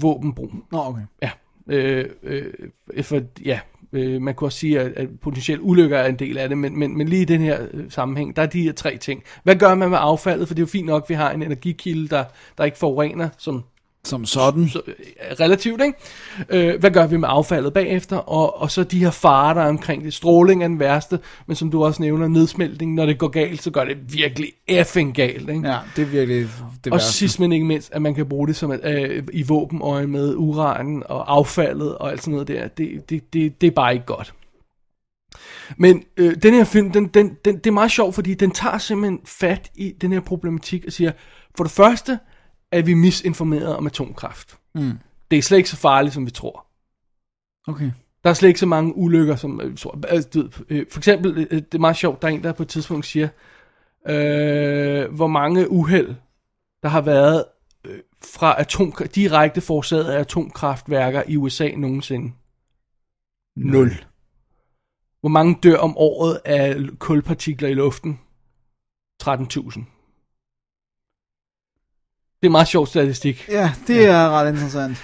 våbenbrug. Nå, okay. Ja, øh, øh, for, ja øh, man kunne også sige, at, at potentielt ulykker er en del af det, men, men, men lige i den her øh, sammenhæng, der er de her tre ting. Hvad gør man med affaldet? For det er jo fint nok, at vi har en energikilde, der, der ikke forurener, som som sådan. så, øh, relativt, ikke? Øh, hvad gør vi med affaldet bagefter? Og, og så de her farer, der er omkring det. Stråling er den værste, men som du også nævner, nedsmeltning, når det går galt, så gør det virkelig effing galt, ikke? Ja, det er virkelig det Og værste. sidst men ikke mindst, at man kan bruge det som øh, i våbenøje med uranen og affaldet og alt sådan noget der. Det, det, det, det er bare ikke godt. Men øh, den her film, den, den, den, det er meget sjovt, fordi den tager simpelthen fat i den her problematik og siger, for det første er vi misinformeret om atomkraft. Mm. Det er slet ikke så farligt, som vi tror. Okay. Der er slet ikke så mange ulykker, som øh, vi tror. Altså, du ved, øh, for eksempel, øh, det er meget sjovt, der er en, der på et tidspunkt siger, øh, hvor mange uheld, der har været øh, fra atom, direkte forårsaget af atomkraftværker i USA nogensinde. Nul. Hvor mange dør om året af kulpartikler i luften? 13.000. Det er meget sjov statistik. Ja, det er ret interessant.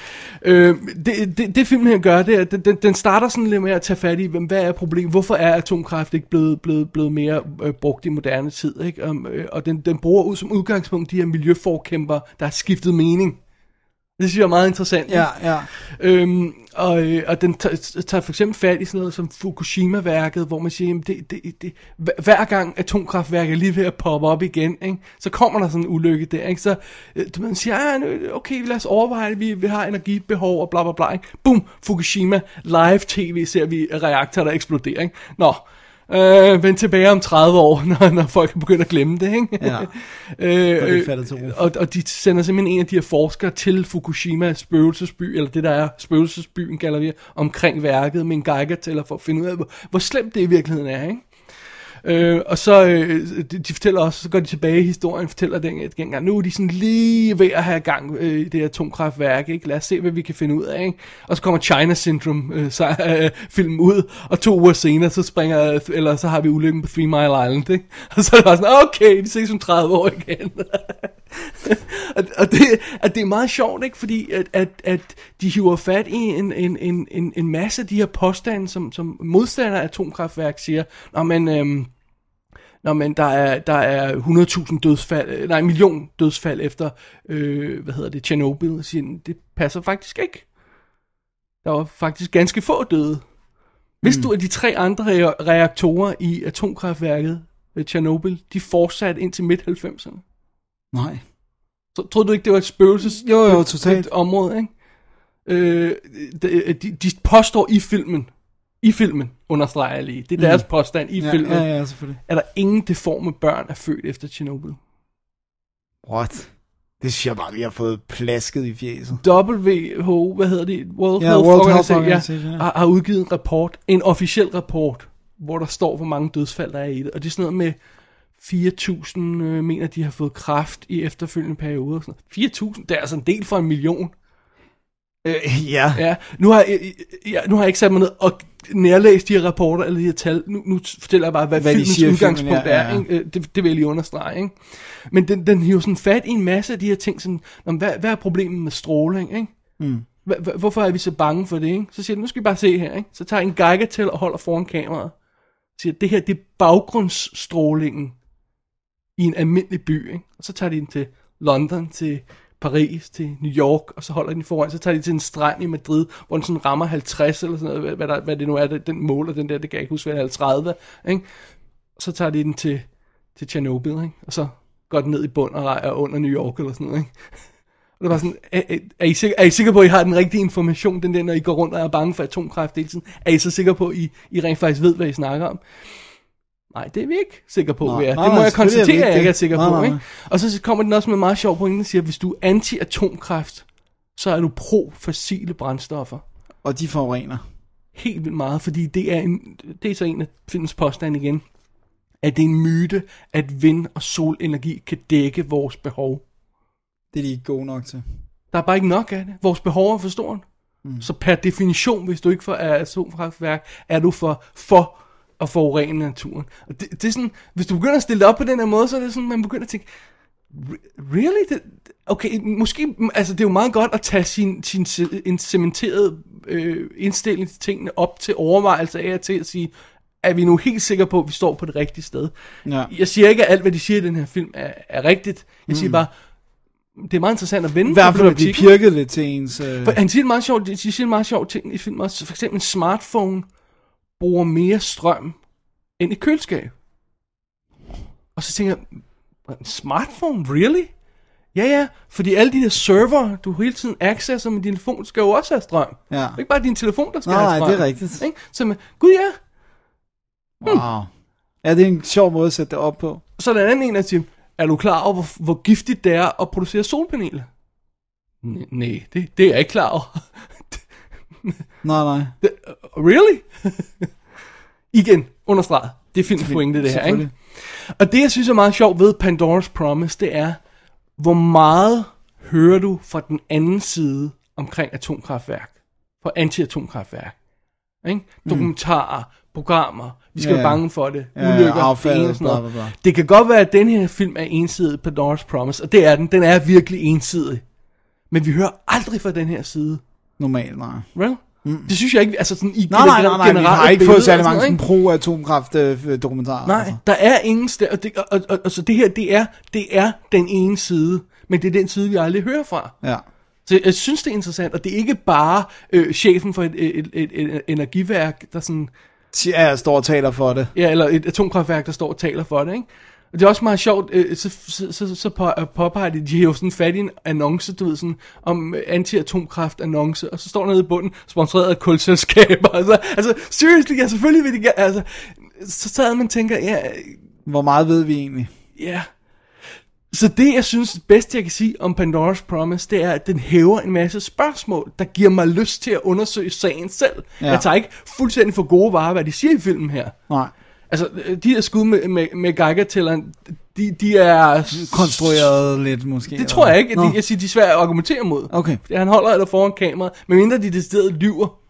Øh, det, det, det filmen her gør, det er, den, den starter sådan lidt med at tage fat i, hvad er problemet, hvorfor er atomkraft ikke blevet, blevet, blevet mere øh, brugt i moderne tid, ikke? Um, øh, og den, den bruger ud som udgangspunkt de her miljøforkæmper, der har skiftet mening. Det synes jeg er meget interessant. Ja, ja. Øhm, og, øh, og den tager, for eksempel fat i sådan noget som Fukushima-værket, hvor man siger, det, det, det, hver- gang atomkraftværket er lige ved at poppe op igen, ikke, så kommer der sådan en ulykke der. Ikke? Så øh, du- man siger, ah, nu- okay, lad os overveje, det, vi, vi har energibehov og bla bla bla. Ikke? Boom, Fukushima, live tv ser vi reaktorer, der eksploderer. Ikke? Nå, Øh, vend tilbage om 30 år, når, når folk begynder at glemme det, ikke? Ja. øh, det øh, falder til ro. og, og de sender simpelthen en af de her forskere til Fukushima spøgelsesby, eller det der er spøgelsesbyen, kalder vi omkring værket med en geigertæller for at finde ud af, hvor, hvor slemt det i virkeligheden er, ikke? Øh, og så, øh, de, de fortæller også, så går de tilbage i historien, fortæller den at gang. nu er de sådan lige ved at have gang øh, i det atomkraftværk, ikke? Lad os se, hvad vi kan finde ud af, ikke? Og så kommer China Syndrome øh, så, øh, filmen ud, og to uger senere, så springer, eller så har vi ulykken på Three Mile Island, ikke? Og så er det bare sådan, okay, vi ses om 30 år igen. og, det, at det er meget sjovt, ikke? Fordi at, at, at de hiver fat i en, en, en, en, en masse af de her påstande, som, som modstandere af atomkraftværk siger, Nå, men, øhm, Nå, men der er, der er 100.000 dødsfald, øh, nej, en million dødsfald efter, øh, hvad hedder det, Tjernobyl, siger, det passer faktisk ikke. Der var faktisk ganske få døde. Hvis du, at de tre andre re- reaktorer i atomkraftværket ved Tjernobyl, de fortsatte indtil midt-90'erne. Nej. Så troede du ikke, det var et spøgelses Jo, jo, totalt. et område, ikke? Øh, de, de, de påstår i filmen, i filmen, understreger jeg lige, det er deres påstand i Ja, filmen, ja, ja, selvfølgelig. er der ingen deforme børn er født efter Tjernobyl. What? Det synes jeg bare, vi har fået plasket i fjeset. WHO, hvad hedder det? World Ja, Health World Health Organization, Organization, ja, ja. har, har udgivet en rapport, en officiel rapport, hvor der står, hvor mange dødsfald der er i det. Og det er sådan noget med 4.000 øh, mener, de har fået kraft i efterfølgende perioder. og sådan noget. 4.000, det er altså en del for en million. Øh, ja. Ja, nu har, jeg, jeg, nu har jeg ikke sat mig ned og nærlæst de her rapporter, eller de her tal. Nu, nu fortæller jeg bare, hvad, Hvad filmens siger i filmen, udgangspunkt ja, ja, er. Ikke? Øh, Det, det vil jeg lige understrege. Ikke? Men den, den hiver sådan fat i en masse af de her ting. Sådan, "Nå, men hvad, hvad er problemet med stråling? Ikke? Mm. Hva- Hvorfor er vi så bange for det? Ikke? Så siger de, nu skal vi bare se her. Ikke? Så tager en Geiger til og holder foran kameraet. Siger, det her det er baggrundsstrålingen i en almindelig by. Ikke? Og så tager de den til London, til Paris, til New York, og så holder de den foran. Så tager de til en strand i Madrid, hvor den sådan rammer 50 eller sådan noget, hvad, hvad, der, hvad det nu er, det- den måler den der, det kan jeg ikke huske, hvad det er, 30. Ikke? Så tager de den til, til Tjernobyl, ikke? og så går den ned i bund og rejer under New York eller sådan noget. Ikke? Og det var sådan, er, er, er, I sikre, er I sikre på, at I har den rigtige information, den der, når I går rundt og er bange for atomkræft hele tiden? Er I så sikre på, at I, I rent faktisk ved, hvad I snakker om? Nej, det er vi ikke sikre på, Nej, vi er. nej, Det må nej, jeg er konstatere, at jeg ikke er sikker Nej, på. nej, Ikke? Og så kommer den også med en meget sjov pointe, der siger, at hvis du er anti-atomkraft, så er du pro-fossile brændstoffer. Og de forurener. Helt vildt meget, fordi det er, en, det er så en af filmens påstande igen, at det er en myte, at vind- og solenergi kan dække vores behov. Det er de ikke gode nok til. Der er bare ikke nok af det. Vores behov er for stort. Mm. Så per definition, hvis du ikke får af atomkraftværk, er du for, for at forurene naturen. Og det, det er sådan, hvis du begynder at stille det op på den her måde, så er det sådan, man begynder at tænke, "Re- really? Det, okay, måske, altså det er jo meget godt at tage sin, sin en cementeret øh, indstilling til tingene op til overvejelse af og til at sige, er vi nu helt sikre på, at vi står på det rigtige sted? Ja. Jeg siger ikke, at alt, hvad de siger i den her film, er, er rigtigt. Jeg siger bare, det er meget interessant at vende I hvert fald at blive pirket lidt til ens... Øh... For han siger en meget sjov, de siger en meget sjov ting i filmen også. For eksempel en smartphone bruger mere strøm end et køleskab. Og så tænker jeg, en smartphone, really? Ja, ja, fordi alle de der server, du hele tiden accesser med din telefon, skal jo også have strøm. Ja. Det er ikke bare din telefon, der skal Nej, have nej, strøm. det er rigtigt. Ikke? Så man, gud ja, Wow. Ja, det er en sjov måde at sætte det op på. så er der en anden en, der siger, er du klar over, hvor, hvor giftigt det er at producere solpaneler? Nej, det, det er jeg ikke klar over. Nej, nej. Det, uh, really? Igen, understreget. Det er filmens pointe, det her, ikke? Og det, jeg synes er meget sjovt ved Pandora's Promise, det er, hvor meget hører du fra den anden side omkring atomkraftværk? For anti-atomkraftværk. Ikke? Dokumentarer, programmer, vi skal Mm. Ja, være bange for det, Ja, ulykker, det affald, ene og sådan bla, noget. bla, bla. Det kan godt være, at den her film er ensidig, Pandora's Promise, og det er den. Den er virkelig ensidig. Men vi hører aldrig fra den her side. Normalt, nej. Well? Mm. Det synes jeg ikke, altså sådan i Nej, nej, nej, nej, vi har ikke fået særlig mange sådan, sådan pro-atomkraft-dokumentarer. Nej, altså. der er ingen og, det, og, og, og, og så det her, det er, det er den ene side, men det er den side, vi aldrig hører fra. Ja. Så jeg synes, det er interessant, og det er ikke bare øh, chefen for et, et, et, et, et energiværk, der sådan, Ja, jeg står og taler for det. ja, eller et atomkraftværk, der står og taler for det, ikke? Og det er også meget sjovt, øh, så, så, så, så på, øh, påpeger de, de har jo sådan fat i en annonce, du ved, sådan, om øh, anti-atomkraft annonce, og så står der nede i bunden, sponsoreret af kulselskaber, altså, altså, seriously, ja, selvfølgelig vil de altså, så sad man og tænker, ja, Hvor meget ved vi egentlig? Ja. Så det, jeg synes det bedste, jeg kan sige om Pandora's Promise, det er, at den hæver en masse spørgsmål, der giver mig lyst til at undersøge sagen selv. Ja. Jeg tager ikke fuldstændig for gode varer, hvad de siger i filmen her. Nej. Altså, de her skud med, med, med Geiger-tælleren, de, de er... Konstrueret lidt, måske. Det tror jeg ikke. Nå. De, jeg siger, de er svære at argumentere mod. Okay. Fordi han holder eller foran kameraet, medmindre de decideret lyver.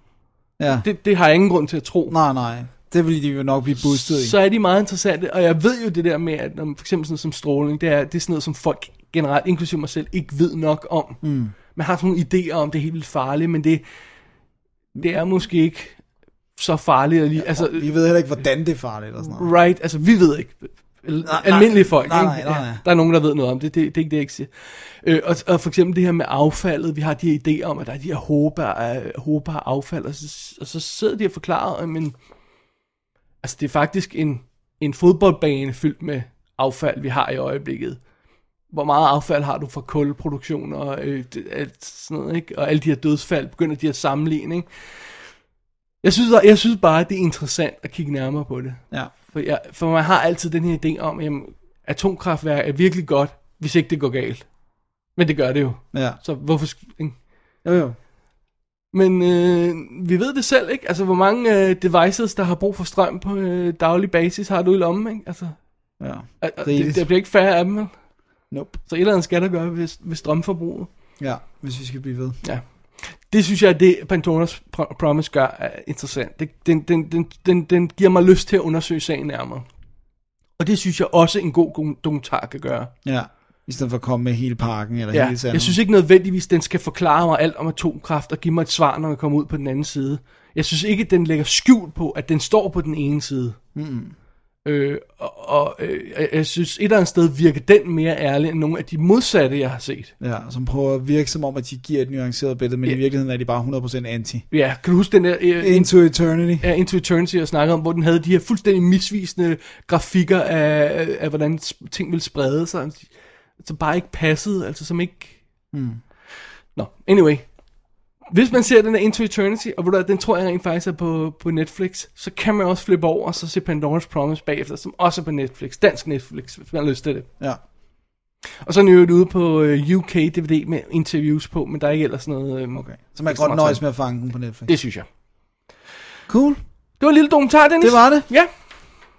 Ja. Det, det har jeg ingen grund til at tro. Nej, nej. Det vil de jo nok blive boostet i. så er de meget interessante, og jeg ved jo det der med, at når, for eksempel sådan noget som stråling, det er, det er sådan noget, som folk generelt, inklusive mig selv, ikke ved nok om. Mm. Man har sådan nogle idéer om, det er helt vildt farligt, men det, det er måske ikke så farligt. Lige, altså, Vi ved heller ikke, hvordan det er farligt og sådan noget. right, altså vi ved ikke. Nej, Almindelige folk, nej, nej, nej, nej. Ja, der er nogen, der ved noget om det, det, det er ikke det, jeg ikke siger. Øh, og, og for eksempel det her med affaldet, vi har de her idéer om, at der er de her håber af, håber af affald, og så, og så sidder de og forklarer, men altså det er faktisk en, en fodboldbane fyldt med affald, vi har i øjeblikket. Hvor meget affald har du fra kulproduktion og øh, alt sådan noget, ikke? Og alle de her dødsfald begynder de at sammenligne, ikke? Jeg synes, jeg synes bare, at det er interessant at kigge nærmere på det. Ja. For, jeg, for man har altid den her idé om, at atomkraftværk er virkelig godt, hvis ikke det går galt. Men det gør det jo. Ja. Så hvorfor... ikke? Jo, jo. Men øh, vi ved det selv, ikke? Altså, hvor mange øh, devices, der har brug for strøm på øh, daglig basis, har du i lommen, ikke? Altså, Ja. Og- og. Det, der bliver ikke færre af dem, vel? Nope. Så et eller andet skal der gøre ved, ved strømforbruget. Ja, hvis vi skal blive ved. Ja. Det synes jeg, det Pandoras Pro- Promise gør er interessant. Det, den, den, den, den, den giver mig lyst til at undersøge sagen nærmere. Og det synes jeg også en god dokumentar kan gøre. Ja. I stedet for at komme med hele pakken eller Ja, hele sandet. jeg synes ikke nødvendigvis, den skal forklare mig alt om atomkraft og give mig et svar, når jeg kommer ud på den anden side. Jeg synes ikke, den lægger skjul på, at den står på den ene side. Mm. Øh, og og øh, jeg, synes et eller andet sted virker den mere ærlig end nogle af de modsatte, jeg har set. Ja, som prøver at virke som om, at de giver et nuanceret billede, men Ja. i virkeligheden er de bare 100% anti. Ja, kan du huske den der... Øh, Into Eternity. Ja, Into Eternity, jeg snakkede om, hvor den havde de her fuldstændig misvisende grafikker af, af hvordan s- ting ville sprede sig, som bare ikke passede, altså som ikke... Mm. Nå, anyway. Hvis man ser den der Into Eternity, og ved du, den tror jeg rent faktisk er på, på Netflix, så kan man også flippe over og så se Pandora's Promise bagefter, som også er på Netflix. Dansk Netflix, hvis man har lyst til det. Ja. Og så er den jo ude på øh, UK DVD med interviews på, men der er ikke ellers noget... Øh, Okay. Så man kan godt nøjes med at fange den på Netflix. Det synes jeg. Cool. Det var en lille dokumentar, Dennis. Det var det. Ja,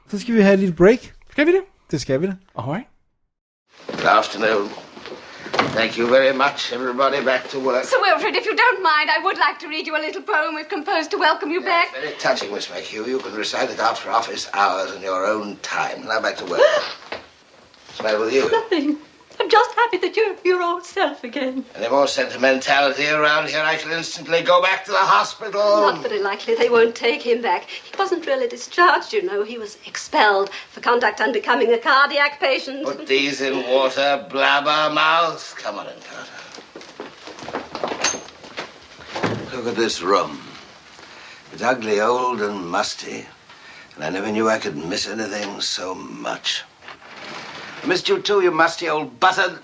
Så skal vi have et lille break. skal vi det? Det skal vi da. Alright. Good afternoon. Thank you very much. Everybody back to work. Sir Wilfrid, if you don't mind, I would like to read you a little poem we've composed to welcome you back. Very touching, Miss McHugh. You can recite it after office hours in your own time. Now back to work. Smell with you. Nothing. I'm just happy that you're your old self again. Any more sentimentality around here, I shall instantly go back to the hospital. Not very likely they won't take him back. He wasn't really discharged, you know. He was expelled for conduct unbecoming a cardiac patient. Put these in water, blabber blabbermouth. Come on in, Carter. Look at this room. It's ugly, old, and musty. And I never knew I could miss anything so much. I missed you too, you musty old button.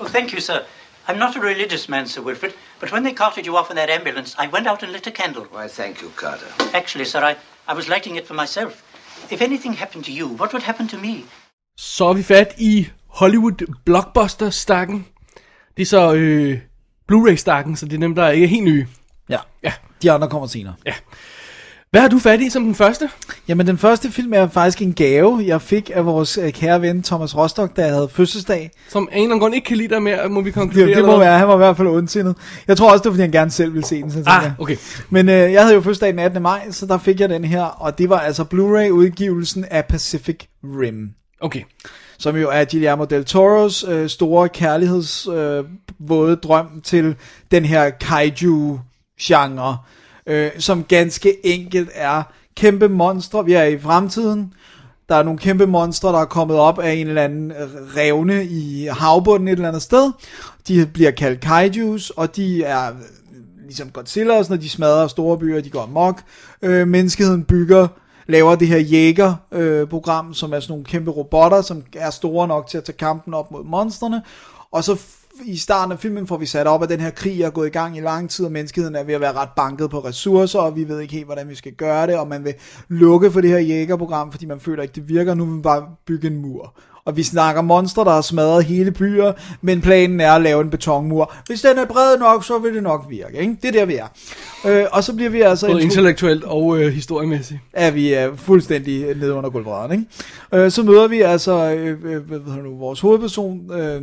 Oh, thank you, sir. I'm not a religious man, Sir Wilfrid, but when they carted you off in that ambulance, I went out and lit a candle. Why, thank you, Carter. Actually, sir, I, I was lighting it for myself. If anything happened to you, what would happen to me? Så er vi fat i Hollywood blockbuster-stakken. Det er så øh, Blu-ray-stakken, så det er dem, der ikke er helt nye. Ja. Ja. De andre kommer senere. Hvad har du fat i som den første? Jamen, den første film er faktisk en gave, jeg fik af vores øh, kære ven Thomas Rostock, da jeg havde fødselsdag. Som en eller anden grund ikke kan lide dig mere, må vi konkludere. Det, det må være, han var i hvert fald ondsindet. Jeg tror også, det var, fordi han gerne selv ville se den. Så tænkte Ah, jeg. okay. Men øh, jeg havde jo fødselsdag den 18. maj, så der fik jeg den her, og det var altså Blu-ray-udgivelsen af Pacific Rim. Okay. som jo er Guillermo del Toros øh, store kærligheds øh, våde drøm til den her kaiju-genre, øh, som ganske enkelt er kæmpe monstre. Vi er i fremtiden. Der er nogle kæmpe monstre, der er kommet op af en eller anden revne i havbunden et eller andet sted. De bliver kaldt kaijus, og de er øh, ligesom Godzilla og sådan de smadrer store byer, de går amok. Øh, menneskeheden bygger, laver det her jæger-program, øh, som er sådan nogle kæmpe robotter, som er store nok til at tage kampen op mod monstrene. Og så i starten af filmen får vi sat op, at den her krig er gået i gang i lang tid, og menneskeheden er ved at være ret banket på ressourcer, og vi ved ikke helt, hvordan vi skal gøre det, og man vil lukke for det her jægerprogram, fordi man føler ikke, det virker. Nu vil man bare bygge en mur. Og vi snakker monstre, der har smadret hele byer, men planen er at lave en betonmur. Hvis den er bred nok, så vil det nok virke. Ikke? Det er der, vi er. Øh, og så bliver vi altså... Både intellektuelt og øh, historiemæssigt. er vi er fuldstændig nede under gulvbrædderen, ikke? Øh, så møder vi altså øh, øh, hvad hedder nu, vores hovedperson, øh,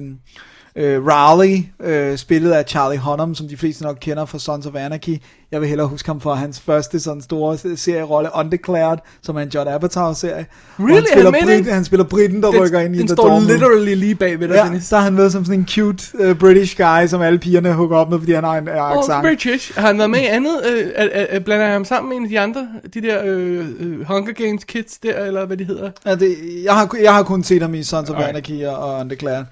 øh, Raleigh, øh, spillet af Charlie Hunnam, som de fleste nok kender fra Sons of Anarchy. Jeg vil hellere huske ham fra hans første sådan store serierolle, Undeclared, som er en John Apatow-serie. Really? Han spiller, Er han Brit, den? han spiller britten, der Den, rykker ind i den The står Dorm Room. literally lige bag ved dig, Ja, Dennis. der er han med som sådan en cute uh, British guy, som alle pigerne hugger op med, fordi han har en uh, Oh, accent. British. Har han været med i andet? Øh, er, er, blander jeg ham sammen med en af de andre? De der øh, øh, Hunger Games kids der, eller hvad de hedder? Ja, det, jeg, har, jeg har kun set ham i Sons of. Anarchy og, og Undeclared.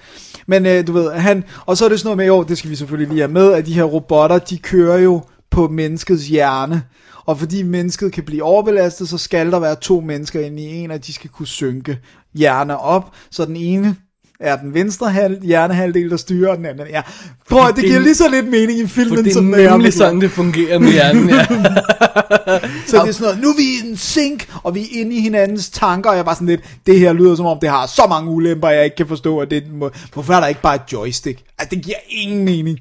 Men øh, du ved, han, og så er det sådan noget med, jo, det skal vi selvfølgelig lige have med, at de her robotter, de kører jo på menneskets hjerne. Og fordi mennesket kan blive overbelastet, så skal der være to mennesker inde i en, og de skal kunne synke hjerner op. Så den ene er den venstre halv, hjernehalvdel, der styrer, og den anden er... Prøv at det giver lige så lidt mening i filmen, det som det er nemlig sådan, det fungerer med hjernen, ja. Så det er sådan noget, nu er vi i en sync, og vi er inde i hinandens tanker, og jeg var sådan lidt, det her lyder som om, det har så mange ulemper, jeg ikke kan forstå, at det må, hvorfor er der ikke bare et joystick? Altså, det giver ingen mening.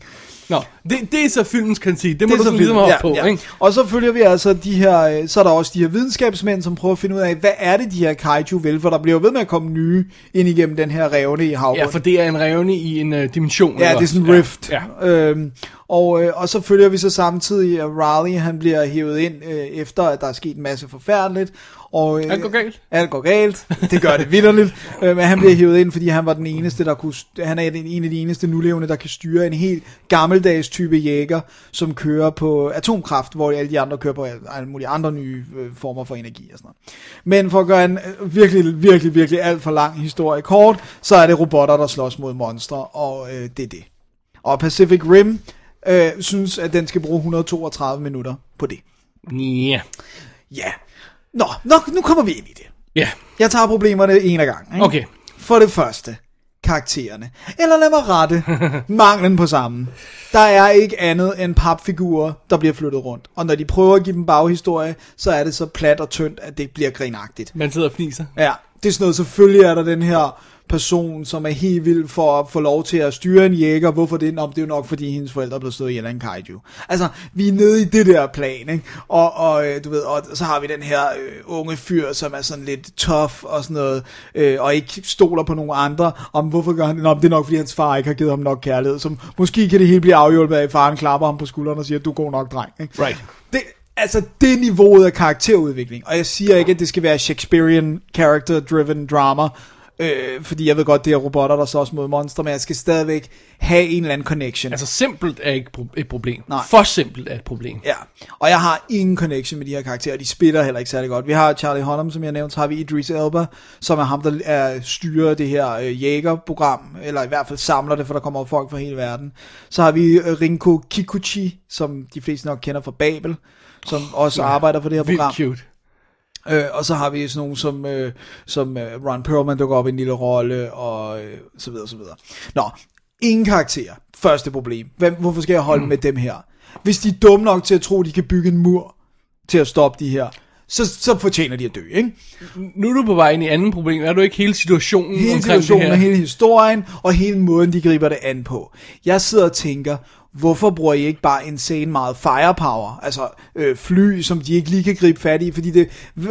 Nå, det, det er så filmens kritik. Det må Det du så ligesom hoppe på, ikke? Og så følger vi altså de her, øh, så er der også de her videnskabsmænd, som prøver at finde ud af, hvad er det de her kaiju vil, for der bliver jo ved med at komme nye ind igennem den her revne i havbunden. Ja, for det er en revne i en uh, dimension. Ja, det er sådan en rift. Ja. ja. Øhm, og, øh, og så følger vi så samtidig, at Raleigh han bliver hævet ind, øh, efter at der er sket en masse forfærdeligt. Og, øh, Alt går galt. Alt går galt. Det gør det vidderligt. øh, men han bliver hævet ind, fordi han var den eneste, der kunne, han er den, en af de eneste nulevende, der kan styre en helt gammeldags type jæger, som kører på atomkraft, hvor alle de andre kører på alle, mulige andre nye øh, former for energi og sådan noget. Men for at gøre en øh, virkelig, virkelig, virkelig alt for lang historie kort, så er det robotter, der slås mod monstre, og øh, det er det. Og Pacific Rim øh, synes, at den skal bruge 132 minutter på det. Ja. Ja. Nå, nå, nu kommer vi ind i det. Ja. Jeg tager problemerne en af gangen. Ikke? Okay. For det første, karaktererne. Eller lad mig rette, manglen på sammen. Der er ikke andet end papfigurer, der bliver flyttet rundt. Og når de prøver at give dem baghistorie, så er det så plat og tyndt, at det bliver grinagtigt. Man sidder og fniser. Ja, det er sådan noget, selvfølgelig er der den her person, som er helt vild for at få lov til at styre en jæger. Hvorfor det? Nå, det er jo nok, fordi hendes forældre blevet slået ihjel af en kaiju. Altså, vi er nede i det der plan, ikke? Og, og øh, du ved, og så har vi den her øh, unge fyr, som er sådan lidt tough og sådan noget, øh, og ikke stoler på nogen andre, om hvorfor gør han det? Nå, det er nok, fordi hans far ikke har givet ham nok kærlighed. Som, måske kan det hele blive afhjulpet af, at faren klapper ham på skulderen og siger, du er god nok, dreng. Ikke? Right. Det, altså, det niveauet af karakterudvikling. Og jeg siger ikke, at det skal være Shakespearean character-driven drama, øh, fordi jeg ved godt, det er robotter, der slås mod monstre, men jeg skal stadigvæk have en eller anden connection. Altså, simpelt er ikke pro- et problem. Nej. For simpelt er et problem. Ja, og jeg har ingen connection med de her karakterer, de spiller heller ikke særlig godt. Vi har Charlie Hunnam, som jeg nævnte, så har vi Idris Elba, som er ham, der er, styrer det her øh, jægerprogram, eller i hvert fald samler det, for der kommer folk fra hele verden. Så har vi øh, Rinko Kikuchi, som de fleste nok kender fra Babel, som også arbejder for det her Vildt program. cute. Øh, og så har vi sådan nogle som, øh, som øh, Ron Perlman dukker op i en lille rolle, og øh, så videre, så videre. Nå, ingen karakterer. Første problem. Hvem, hvorfor skal jeg holde mm. med dem her? Hvis de er dumme nok til at tro, de kan bygge en mur til at stoppe de her, så, så fortjener de at dø, ikke? Nu er du på vej ind i anden problem. Er du ikke hele situationen Hele omkring situationen det og her? hele historien, og hele måden, de griber det an på. Jeg sidder og tænker, hvorfor bruger I ikke bare insane meget firepower? Altså øh, fly, som de ikke lige kan gribe fat i, fordi det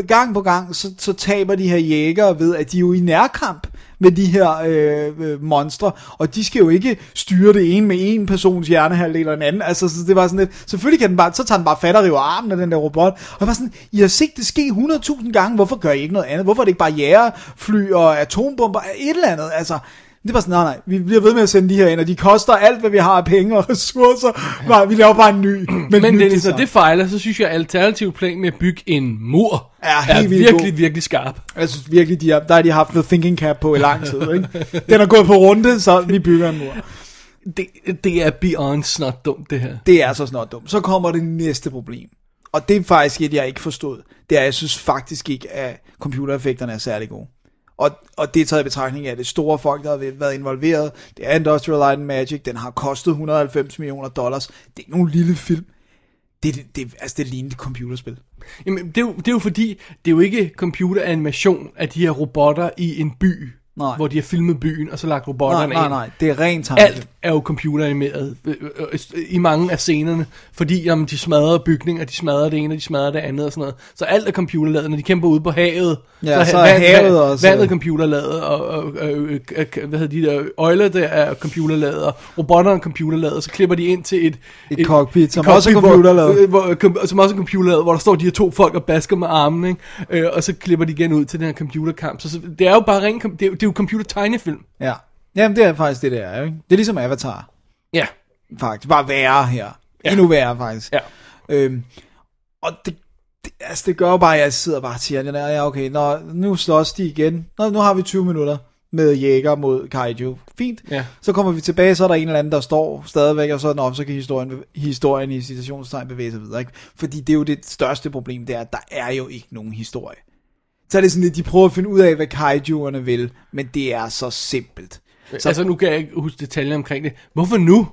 gang på gang, så, så taber de her jægere ved, at de er jo i nærkamp med de her øh, øh, monstre, og de skal jo ikke styre det ene med en persons hjernehalvdel eller en anden. Altså, så det var sådan lidt, selvfølgelig kan den bare, så tager den bare fat og river armen af den der robot, og jeg var sådan, I har set det ske 100.000 gange, hvorfor gør I ikke noget andet? Hvorfor er det ikke bare jægerfly og atombomber, et eller andet? Altså, det var sådan, nej, nej, vi bliver ved med at sende de her ind, og de koster alt, hvad vi har af penge og ressourcer. Nej, vi laver bare en ny. Men, Men Dennis, når det fejler, så synes jeg, at alternativ plan med at bygge en mur Er er, helt vildt virkelig, god. virkelig skarp. Jeg synes virkelig, de har, der har de haft the thinking cap på i lang tid. Ikke? Den er gået på runde, så vi bygger en mur. Det, det er beyond snart dumt, det her. Det er så snart dumt. Så kommer det næste problem. Og det er faktisk et, jeg ikke forstod. Det er, jeg synes faktisk ikke, at computereffekterne er særlig gode. Og, og det er taget i betragtning af det store folk, der har været involveret. Det er Industrial Light and Magic. Den har kostet 190 millioner dollars. Det er nogle lille film. Det, det, det, altså, det ligner et computerspil. Jamen, det er, jo, det er jo fordi, det er jo ikke computeranimation af de her robotter i en by, Nej. hvor de har filmet byen, og så lagt Nej, robotterne nej, ind. nej. Det er rent tegnefilm. Alt er jo computeranimeret øh, øh, øh, i mange af scenerne, fordi jamen, de smadrer bygninger, de smadrer det ene, og de smadrer det andet og sådan noget. Så alt er computerlavet, når de kæmper ude på havet. Ja, så er havet også- Vandet er computerlavet, og, og, og øh, hvad hedder de der, øjler der er computerlavet, og robotterne er computerlavet, og så klipper de ind til et... Et cockpit, som cockpit, også er hvor- computerlavet. øh, Hvor, kom- som også er computerlavet, hvor der står de her to folk og basker med armen, ikke? Og så klipper de igen ud til den her computerkamp. Så, så det er jo bare ren, kom- det det jo computer-tegnefilm. Ja. Jamen, det er faktisk det, det er. Ikke? Det er ligesom Avatar. Ja. Faktisk. Bare værre her. Ja. Endnu værre, faktisk. Ja. Øhm, og det, det, altså, det gør jo bare, at jeg sidder bare og siger, ja, okay, nå, nu slås de igen. Nå, nu har vi 20 minutter med jæger mod kaiju. Fint. Ja. Så kommer vi tilbage, så er der en eller anden, der står stadigvæk, og så, nå, så kan historien, historien i citationstegn bevæge sig videre. Ikke? Fordi det er jo det største problem, det er, at der er jo ikke nogen historie. Så er det sådan lidt, de prøver at finde ud af, hvad kaijuerne vil, men det er så simpelt. Så altså, nu kan jeg ikke huske detaljer omkring det. Hvorfor nu?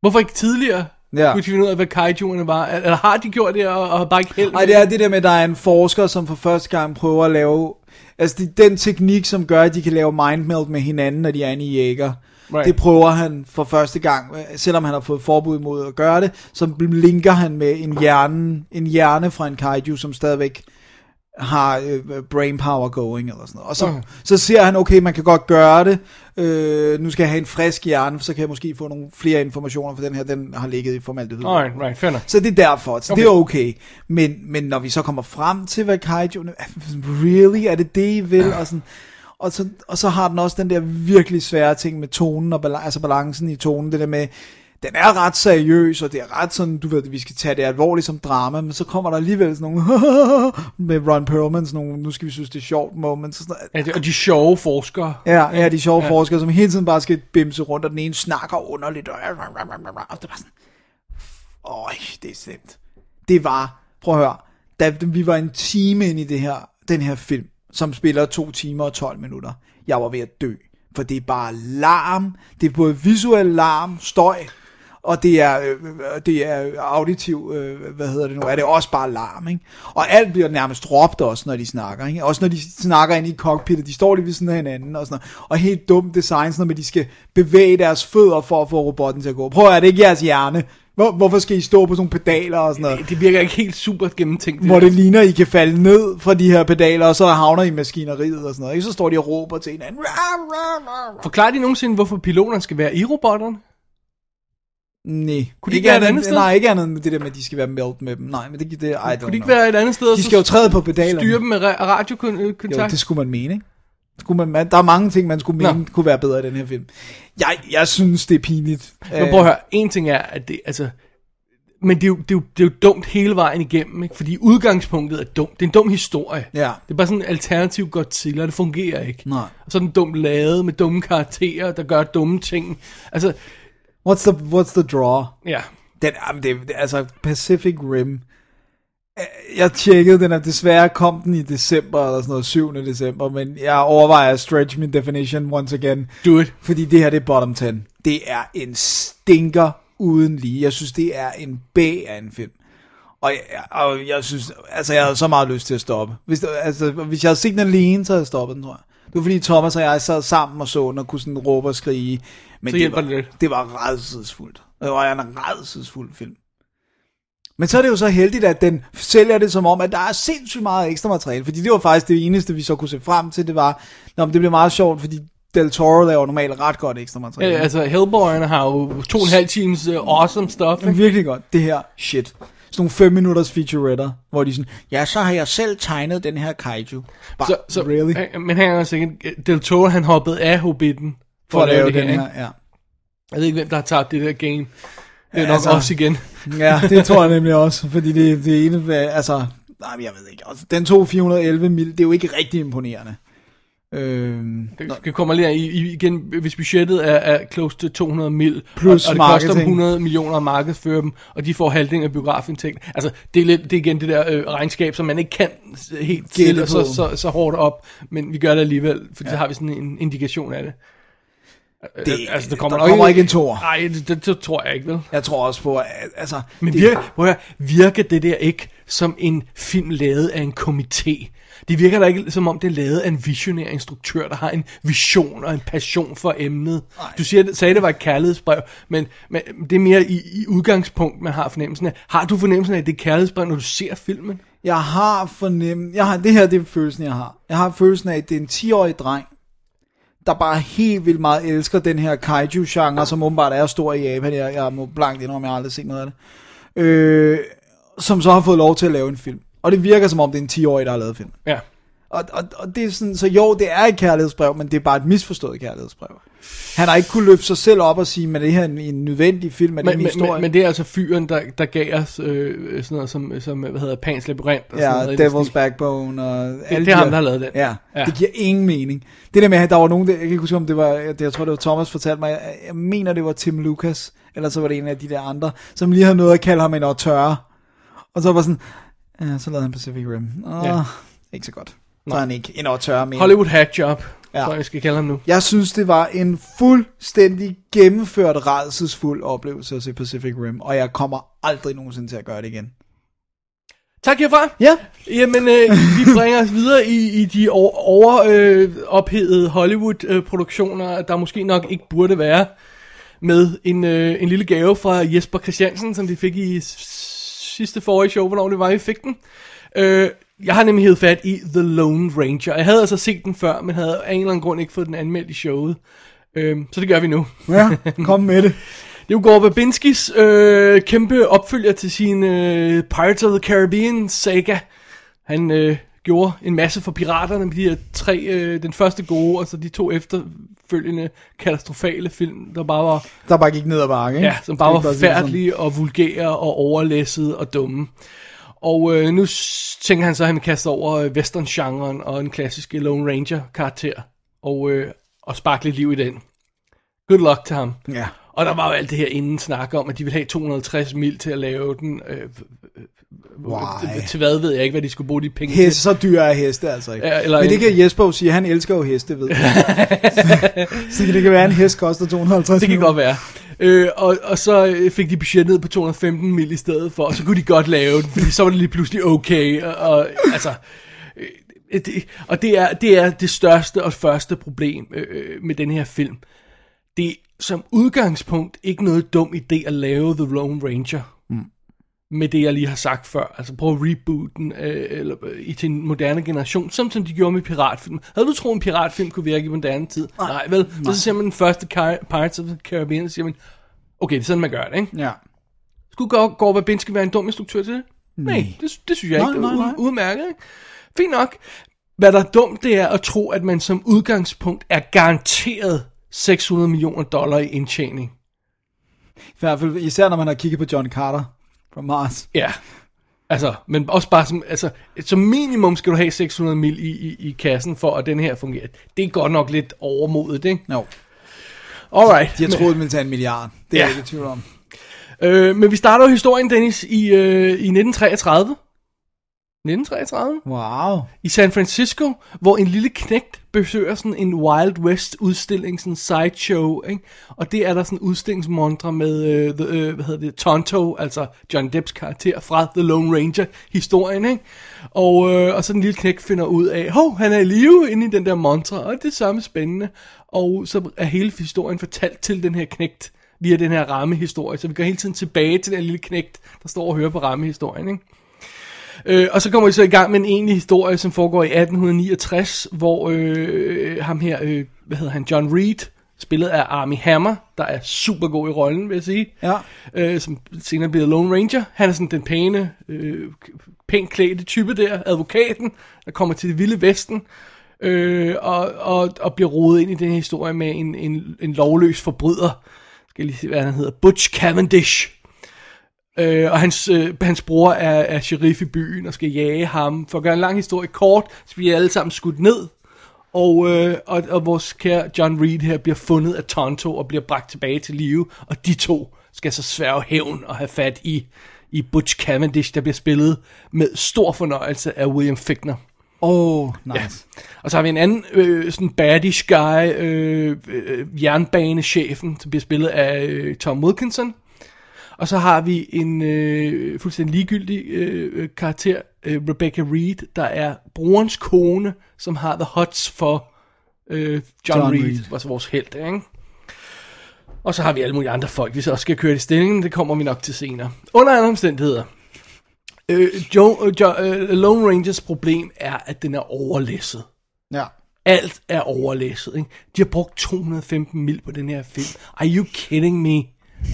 Hvorfor ikke tidligere? Ja. Kunne de finde ud af, hvad kaijuerne var? Eller har de gjort det, og, og har bare ikke held Nej, det er det der med, at der er en forsker, som for første gang prøver at lave... Altså, det er den teknik, som gør, at de kan lave mindmeld med hinanden, når de er inde i jæger. Right. Det prøver han for første gang, selvom han har fået forbud mod at gøre det, så linker han med en hjerne, en hjerne fra en kaiju, som stadigvæk har øh, brain power going eller sådan noget. Og så, Okay. så ser han, okay, man kan godt gøre det. Øh, nu skal jeg have en frisk hjerne, så kan jeg måske få nogle flere informationer, for den her, den har ligget i formaldehyd. Alright, right, fair. Så det er derfor, så okay. Det er okay. Men, men når vi så kommer frem til, hvad kaiju... Really? Er det det, I vil? Og, sådan, og, så, og så har den også den der virkelig svære ting med tonen, og bala- altså balancen i tonen. Det der med, den er ret seriøs, og det er ret sådan, du ved, vi skal tage det alvorligt som drama, men så kommer der alligevel sådan nogle, med Ron Perlman, sådan nogle, nu skal vi synes, det er sjovt moments. Og sådan, Ja, det- og de sjove forskere. Ja, ja, de sjove Ja. forskere, som hele tiden bare skal bimse rundt, og den ene snakker underligt, og, og det er bare sådan, åh, det er slemt. Det var, prøv at høre, da vi var en time ind i det her, den her film, som spiller to timer og 12 minutter, jeg var ved at dø, for det er bare larm, det er både visuel larm, støj, og det er, øh, øh, det er auditiv, øh, hvad hedder det nu, er det også bare larm, ikke? Og alt bliver nærmest råbt også, når de snakker, ikke? Også når de snakker ind i cockpittet, de står lige ved siden af hinanden og sådan noget. Og helt dumt design, sådan noget at de skal bevæge deres fødder for at få robotten til at gå. Prøv at høre, er det ikke jeres hjerne? Hvor, hvorfor skal I stå på sådan nogle pedaler og sådan noget? Det, det virker ikke helt super gennemtænkt. Hvor der. det ligner, I kan falde ned fra de her pedaler, og så havner I i maskineriet og sådan noget. Ikke? Så står de og råber til hinanden. Forklarer de nogensinde, hvorfor piloterne skal være i robotterne? Nej. Kunne de ikke være et andet sted? Nej, ikke andet end det der med, at de skal være melt med dem. Nej, men det, det I don't Kunne de ikke know. være et andet sted? De skal jo træde på pedalerne. Styre dem med ra- radiokontakt? Jo, det skulle man mene, ikke? Skulle man, man, der er mange ting, man skulle mene, Nå. kunne være bedre i den her film. Jeg, jeg synes, det er pinligt. Men prøv at høre, en ting er, at det, altså, men det er, jo, det, er jo, det er jo dumt hele vejen igennem, ikke? fordi udgangspunktet er dumt. Det er en dum historie. Ja. Det er bare sådan en alternativ Godzilla, og det fungerer ikke. Nej. Og så er den dumt lavet med dumme karakterer, der gør dumme ting. Altså, What's the, what's the draw? ja. Den, jamen, det, det, altså Pacific Rim. Øh, Jeg tjekkede den, og desværre kom den i december, eller sådan noget, 7. december, men jeg overvejer at stretch min definition once again. Do it. Fordi det her, det er bottom 10. Det er en stinker uden lige. Jeg synes, det er en B af en film. Og jeg, og jeg synes, altså jeg havde så meget lyst til at stoppe. Hvis, altså, hvis jeg havde set den alene, så havde jeg stoppet den, tror jeg. Det var fordi Thomas og jeg sad sammen og så den og kunne sådan råbe og skrige. Men Så det var, det det var redselsfuldt. Det var en redselsfuld film. Men så er det jo så heldigt, at den sælger det som om, at der er sindssygt meget ekstra materiale. Fordi det var faktisk det eneste, vi så kunne se frem til. Det var, Nå, men det blev meget sjovt, fordi Del Toro laver normalt ret godt ekstra materiale. Ja, altså, Hellboy'erne har jo to og en halv times uh, awesome stuff. Men Ikke? virkelig godt. Det her, shit. Sådan nogle 5 minutters featuretter, hvor de sådan, ja, så har jeg selv tegnet den her kaiju. Bare, Så, så, really? Men han er sikkert, Del Toro, han hoppede af Hobbiten For at lave det den her. her, ikke? ja. Jeg ved ikke, hvem der har tabt det der game. Det er nok altså- os igen. Ja, det tror jeg nemlig også, fordi det, det ene, altså, nej, jeg ved ikke, altså, den tog 411 mil, det er jo ikke rigtig imponerende. Øhm, Det kommer lige i, igen, hvis budgettet er, er close til 200 mil, Plus og, og det koster marketing. 100 millioner at markedsføre dem, og de får halvdelen af biografindtægten. Altså, det er, lidt, det er igen det der øh, regnskab, som man ikke kan helt stille så, så, så hårdt op, men vi gør det alligevel, for ja. så har vi sådan en indikation af det. Det- Øh, altså, der kommer, der kommer ikke en toer. Nej, det, det, det, tror jeg ikke, vel? jeg tror også på, at, altså, Men det, virker, prøv at høre, virker det der ikke som en film lavet af en komité? Det virker da ikke som om det er lavet af en visionær instruktør, der har en vision og en passion for emnet. Nej. Du siger, sagde, det var et kærlighedsbrev, men, men det er mere i, i udgangspunkt, man har fornemmelsen af. Har du fornemmelsen af, at det er kærlighedsbrev, når du ser filmen? jeg har fornemt, jeg har, det her det er følelsen, jeg har. Jeg har følelsen af, at det er en 10-årig dreng, der bare helt vildt meget elsker den her kaiju-genre, som åbenbart er stor i Japan. Jeg, jeg må blankt indrømme, jeg har aldrig set noget af det. Øh, som så har fået lov til at lave en film. Og det virker som om, det er en 10-årig, der har lavet film. Ja. Og, og, og det er sådan, så jo, det er et kærlighedsbrev, men det er bare et misforstået kærlighedsbrev. Han har ikke kunne løfte sig selv op og sige, men det her er en, en nødvendig film, er det Men, en men, historie? men, men det er altså fyren, der, der gav os øh, sådan noget som, som hvad hedder, Pans Labyrinth. Og sådan Ja, noget, i den Devil's. Backbone og alle det er de ham, der har lavet den. Ja, Ja. det giver ingen mening. Det der med, at der var nogen, der, jeg kan ikke huske, om det var, jeg, jeg tror, det var Thomas fortalte mig, jeg, jeg mener, det var Tim Lucas, eller så var det en af de der andre, som lige havde noget at kalde ham en auteur. Og så var sådan, ja, så lavede han Pacific Rim. Åh, Ja. ikke så godt. Så er han ikke en auteur mere. Hollywood Hackjob, ja. Tror jeg, skal kalde ham nu. Jeg synes, det var en fuldstændig gennemført, redselsfuld oplevelse at se Pacific Rim, og jeg kommer aldrig nogensinde til at gøre det igen. Tak herfra. Ja. Jamen, øh, vi bringer os videre i, i de overophedede øh, Hollywood-produktioner, der måske nok ikke burde være, med en, øh, en lille gave fra Jesper Christiansen, som vi fik i sidste forrige show, hvornår det var, vi fik den. Øh, jeg har nemlig hævet fat i The Lone Ranger. Jeg havde altså set den før, men havde af en eller anden grund ikke fået den anmeldt i showet. Øh, så det gør vi nu. Ja, kom med det. Det er jo Gore Verbinskis øh, kæmpe opfølger til sin øh, Pirates of the Caribbean saga. Han øh, gjorde en masse for piraterne med de her tre, øh, den første gode, og så de to efterfølgende katastrofale film, der bare var, Der bare gik ned ad bakke, ikke? ja, som bare var forfærdelige og vulgære og overlæssede og dumme. Og øh, nu tænker han så, at han vil kaste over øh, western-genren og en klassisk Lone Ranger-karakter, og, øh, og sparke lidt liv i den. Good luck til ham. Ja. Og der var jo alt det her inden snak om, at de ville have 250 mil til at lave den. Øh, Why? til, til hvad ved jeg ikke, hvad de skulle bruge de penge Heste, så dyre er heste altså ikke. Ja, eller Men det kan Jesper jo sige, han elsker jo heste, ved jeg. så det kan være, at en hest koster 250 Det kan godt være. Øh, og, og så øh, fik de budget ned på 215 mil i stedet for, og så kunne de godt lave den, fordi så var det lige pludselig okay. Og, og altså, øh, det, og det er, det er det største og første problem øh, øh med den her film. Det er som udgangspunkt ikke noget dum idé at lave The Lone Ranger. Mm. Med det, jeg lige har sagt før. Altså prøv at reboot den øh, eller, øh, i til en moderne generation, som, som de gjorde med piratfilm. Havde du troet, en piratfilm kunne virke i moderne tid? Nej, Nej vel? Så, så ser man den første Car- Pirates of the Caribbean, så siger man, okay, det er sådan, man gør det, ikke? Ja. Skulle Gore, Gore Verbinski være en dum instruktør til det? Nej, det, det synes jeg Nej, ikke. Nej, nej. ud- udmærket, ikke? Fint nok. Hvad der er dumt, det er at tro, at man som udgangspunkt er garanteret 600 millioner dollar i indtjening. I hvert fald, især når man har kigget på John Carter fra Mars. Ja. Altså, men også bare som, altså, som minimum skal du have 600 mil i, i, i kassen, for at den her fungerer. Det er godt nok lidt overmodet, ikke? Jo. Alright. De har troet, den ville tage en milliard. Det er Ja. jeg ikke i tvivl om. Øh, men vi starter jo historien, Dennis, i, øh, i 1933. 1933? Wow. I San Francisco, hvor en lille knægt besøger sådan en Wild West udstilling, sådan en sideshow, ikke? Og det er der sådan en udstillingsmontre med, øh, the, øh, hvad hedder det, Tonto, altså John Depps karakter fra The Lone Ranger historien, ikke? Og, øh, og så den lille knægt finder ud af, hov, han er i live inde i den der montre, og det er samme spændende. Og så er hele historien fortalt til den her knægt via den her rammehistorie, så vi går hele tiden tilbage til den lille knægt, der står og hører på rammehistorien, ikke? Øh, og så kommer vi så i gang med en egentlig historie, som foregår i 1869, hvor øh, ham her, øh, hvad hedder han, John Reed, spillet af Armie Hammer, der er super god i rollen, vil jeg sige, Ja. øh, som senere bliver Lone Ranger. Han er sådan den pæne, øh, pænt klædte type der, advokaten, der kommer til det vilde vesten, øh, og, og, og bliver rodet ind i den her historie med en, en, en lovløs forbryder, skal jeg lige se, hvad han hedder, Butch Cavendish, Øh, og hans, øh, hans bror er, er sheriff i byen og skal jage ham. For at gøre en lang historie kort, så bliver alle sammen skudt ned. Og, øh, og, og vores kære John Reed her bliver fundet af Tonto og bliver bragt tilbage til live. Og de to skal så sværge hævn og have fat i, i Butch Cavendish, der bliver spillet med stor fornøjelse af William Fickner. Oh, nice. Ja. Og så har vi en anden øh, sådan baddish guy, øh, øh, jernbanechefen, som bliver spillet af øh, Tom Wilkinson. Og så har vi en øh, fuldstændig ligegyldig øh, øh, karakter, øh, Rebecca Reed, der er brorens kone, som har the hots for øh, John, John Reed, Reed. Altså vores held, ikke? Og så har vi alle mulige andre folk, vi så også skal køre i stillingen, det kommer vi nok til senere. Under andre omstændigheder, øh, Joe, øh, jo, øh, Lone Rangers problem er, at den er overlæsset. Ja. Alt er overlæsset. Ikke? De har brugt 215 mil på den her film. Are you kidding me?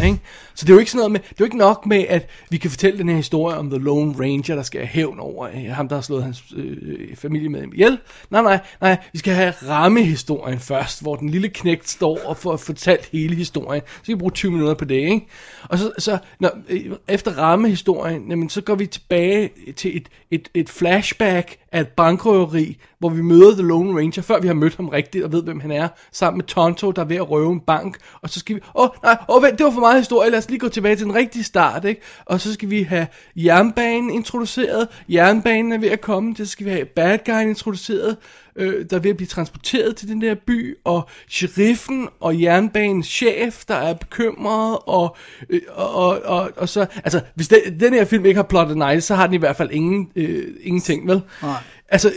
Ikke? Så det er jo ikke sådan noget med, det er jo ikke nok med, at vi kan fortælle den her historie om The Lone Ranger, der skal have hævn over øh, ham, der har slået hans øh, familie med ihjel. Nej, nej, nej, vi skal have rammehistorien først, hvor den lille knægt står og får fortalt hele historien. Så vi bruger 20 minutter på det, ikke? Og så, så når, øh, efter rammehistorien, jamen, så går vi tilbage til et, et, et flashback af et bankrøveri, hvor vi møder The Lone Ranger, før vi har mødt ham rigtigt og ved, hvem han er, sammen med Tonto, der er ved at røve en bank, og så skal vi, åh oh, nej, oh, vent, det var for meget historie, lad os lige gå tilbage til den rigtige start, ikke? Og så skal vi have jernbanen introduceret, jernbanen er ved at komme, så skal vi have bad guyen introduceret, øh, der er ved at blive transporteret til den der by, og sheriffen og jernbanens chef, der er bekymret, og, øh, og, og, og, og så, altså, hvis den, den her film ikke har plottet nice, så har den i hvert fald ingen, øh, ingenting, vel? Nej. Altså,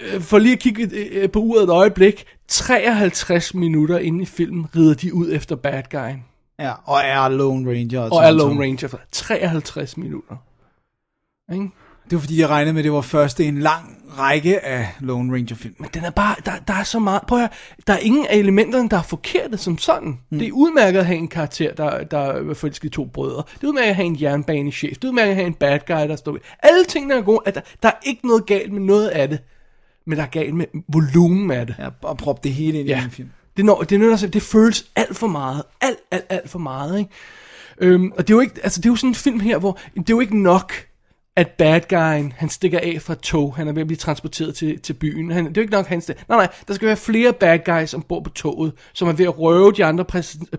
øh, for lige at kigge øh, på uret et øjeblik, 53 minutter inde i filmen rider de ud efter bad guyen. Ja, og er Lone Ranger. Og sådan er Lone Ranger for 53 minutter. Ikke? Det var fordi, jeg regnede med, at det var første i en lang række af Lone Ranger film. Men den er bare, der, der er så meget, prøv at høre, der er ingen af elementerne, der er forkerte som sådan. Mm. Det er udmærket at have en karakter, der, der er forelsket i to brødre. Det er udmærket at have en jernbanechef. Det er udmærket at have en bad guy, der står Alle tingene er gode. At der, der er ikke noget galt med noget af det. Men der er galt med volumen af det. Ja, og proppe det hele ind Ja. i en film. Det, når, det, når, det føles alt for meget. Alt, alt, alt for meget, ikke? Øhm, og det er jo ikke, altså det er jo sådan en film her, hvor det er jo ikke nok, at bad guyen, han stikker af fra tog, han er ved at blive transporteret til, til byen. Han, det er jo ikke nok, han stikker. Nej, nej, der skal være flere bad guys ombord på toget, som er ved at røve de andre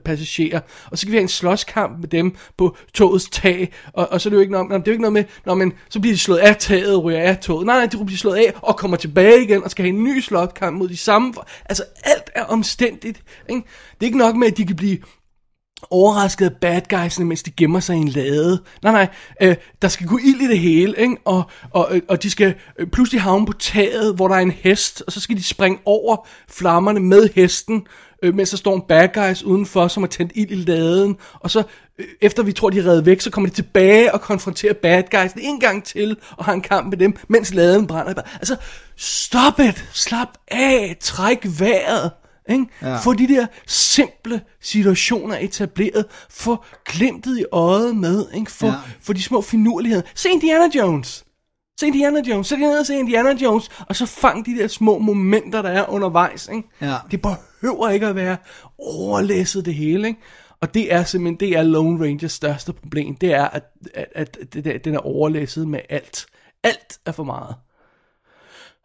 passagerer. Og så skal vi have en slåskamp med dem på togets tag, og, og så er det jo ikke noget, det er jo ikke noget med, når man, så bliver de slået af taget og ryger af toget. Nej, nej, de bliver slået af og kommer tilbage igen og skal have en ny slåskamp mod de samme. Altså alt er omstændigt. Ikke? Det er ikke nok med, at de kan blive overrasket af bad guysene, mens de gemmer sig i en lade. Nej, nej, øh, der skal gå ild i det hele, ikke? Og, og, øh, og de skal øh, pludselig havne på taget, hvor der er en hest, og så skal de springe over flammerne med hesten, øh, mens der står en bad guys udenfor, som har tændt ild i laden, og så øh, efter vi tror, de er reddet væk, så kommer de tilbage og konfronterer bad guys en gang til, og har en kamp med dem, mens laden brænder. Altså, stop it! Slap af! Træk vejret! Ikke? Ja. Få de der simple situationer etableret. Få glimtet i øjet med. Ikke? Få, Ja. få de små finurligheder. Se Indiana Jones. Se Indiana Jones. Sæt dig ned og se Indiana Jones. Og så fang de der små momenter, der er undervejs. Ikke? Ja. Det behøver ikke at være overlæsset det hele. Ikke? Og det er simpelthen, det er Lone Rangers største problem. Det er, at, at, at der, den er overlæsset med alt. Alt er for meget.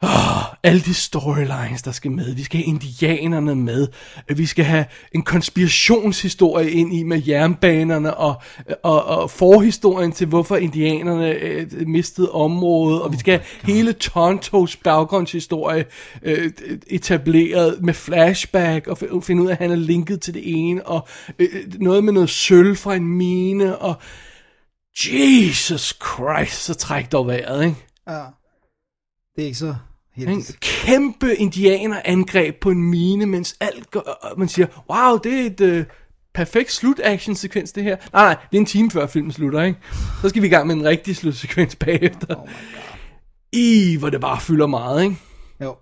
Oh, alle de storylines, der skal med. Vi skal have indianerne med. Vi skal have en konspirationshistorie ind i med jernbanerne og, og, og forhistorien til, hvorfor indianerne øh, mistede området. Og vi skal have hele Tontos baggrundshistorie øh, etableret med flashback og finde ud af, at han er linket til det ene. Og øh, noget med noget sølv fra en mine. Og Jesus Christ, så træk dog vejret, ikke? Ja. Det er ikke så Heldigt. Kæmpe indianerangreb på en mine, mens alt går, og man siger, wow, det er et øh, perfekt slut-action-sekvens, det her. Nej, nej, det er en time før filmen slutter, ikke? Så skal vi i gang med en rigtig slutsekvens bagefter. Oh I, hvor det bare fylder meget, ikke? Jo.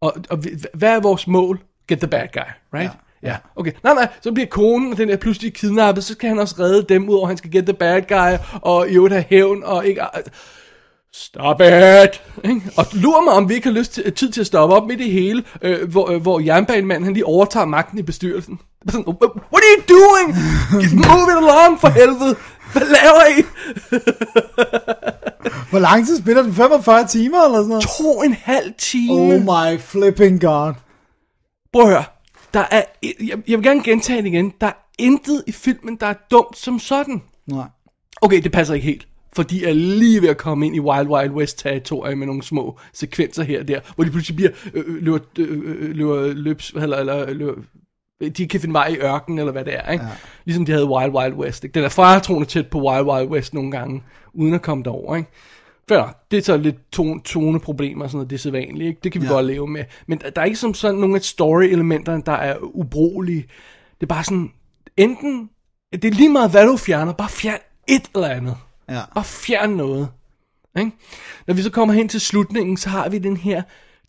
Og, og vi- hvad er vores mål? Get the bad guy, right? Ja. ja. Okay. Nej, nej, så bliver konen og den der pludselig kidnappet, så skal han også redde dem, udover at han skal get the bad guy, og i øvrigt have hævn, og ikke... Stop it! Ikke? Og lur mig, om vi ikke har lyst til, tid til at stoppe op midt i hele, øh, hvor, øh, hvor jernbanemanden han lige overtager magten i bestyrelsen. Sådan, What are you doing? Move it along for helvede! Hvad laver I? Hvor lang tid spiller den? 45 timer eller sådan noget? To en halv time. Oh my flipping god. Prøv at høre. Der er, jeg, jeg vil gerne gentage det igen. Der er intet i filmen, der er dumt som sådan. Nej. Okay, det passer ikke helt. For de er lige ved at komme ind i Wild Wild West territoriet med nogle små sekvenser her og der, hvor de pludselig bliver øh, øh, løber, øh, øh, løber løbs, eller, eller løber, de kan finde vej i ørkenen, eller hvad det er, ikke? Ja. Ligesom de havde Wild Wild West, ikke? Den er faretroende tæt på Wild Wild West nogle gange, uden at komme derover, ikke? Fair, det er så lidt tone, toneproblemer og sådan noget, det er sædvanligt, ikke? Det kan vi Ja. godt leve med. Men der, der er ikke som sådan nogle af story-elementerne, der er ubrugelige. Det er bare sådan, enten, det er lige meget, hvad du fjerner, bare fjern et eller andet. Ja. Bare fjern noget. Ikke? Når vi så kommer hen til slutningen, så har vi den her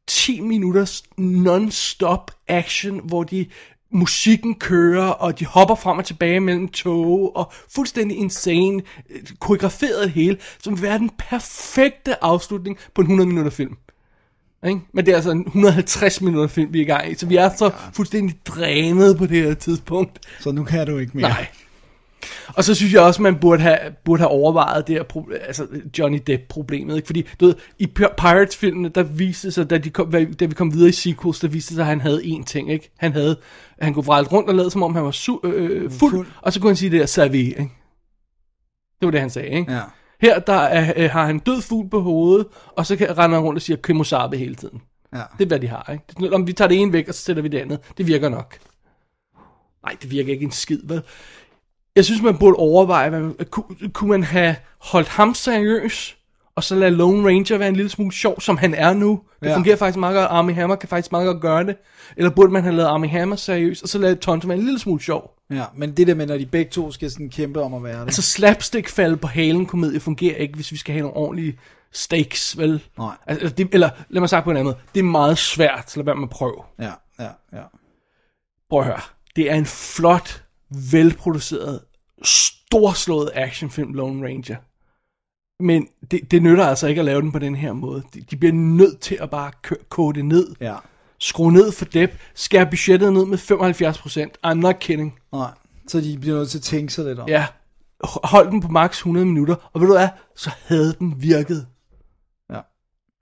10 minutters non-stop action, hvor de musikken kører, og de hopper frem og tilbage mellem tog, og fuldstændig insane, øh, koreograferet det hele, som vil være den perfekte afslutning på en 100 minutter film. Ikke? Men det er altså en 150 minutter film, vi er i gang i, så vi er så fuldstændig drænet på det her tidspunkt. Så nu kan du ikke mere. Nej. Og så synes jeg også, man burde have, burde have overvejet det her, altså Johnny Depp-problemet, ikke? Fordi, du ved, i Pir- Pirates-filmene, der viste sig, da, de kom, da vi kom videre i sequels, der viste sig, at han havde én ting, ikke? Han havde, han kunne vrejle rundt og lade, som om han var su- øh, fuld, Fuld. fuld, og så kunne han sige det der, savi, ikke? Det var det, han sagde, ikke? Ja. Her, der er, øh, har han død fugl på hovedet, og så kan, render han rundt og siger kemosabe hele tiden. Ja. Det er, hvad de har, ikke? Om vi tager det ene væk, og så sætter vi det andet. Det virker nok. Nej, det virker ikke en skid, vel? Jeg synes, man burde overveje, hvad, kunne, kunne man have holdt ham seriøs, og så lade Lone Ranger være en lille smule sjov, som han er nu. Det Ja. ja. fungerer faktisk meget godt. Army Hammer kan faktisk meget godt gøre det. Eller burde man have lavet Army Hammer seriøs, og så lade Tonto være en lille smule sjov. Ja, men det der med, når de begge to skal sådan kæmpe om at være det. Altså slapstick falde på halen komedie fungerer ikke, hvis vi skal have nogle ordentlige stakes, vel? Nej. Altså, det, eller lad mig sige på en anden måde. Det er meget svært, så lad være med at prøve. Ja, ja, ja. Prøv at høre. Det er en flot, velproduceret, storslået actionfilm, Lone Ranger. Men det, det nytter altså ikke at lave den på den her måde. De, de bliver nødt til at bare koge det ned. Ja. Skrue ned for dep. Skære budgettet ned med 75%. I'm not kidding. Nej, så de bliver nødt til at tænke sig lidt om. Ja. Hold den på maks 100 minutter. Og ved du hvad? Så havde den virket.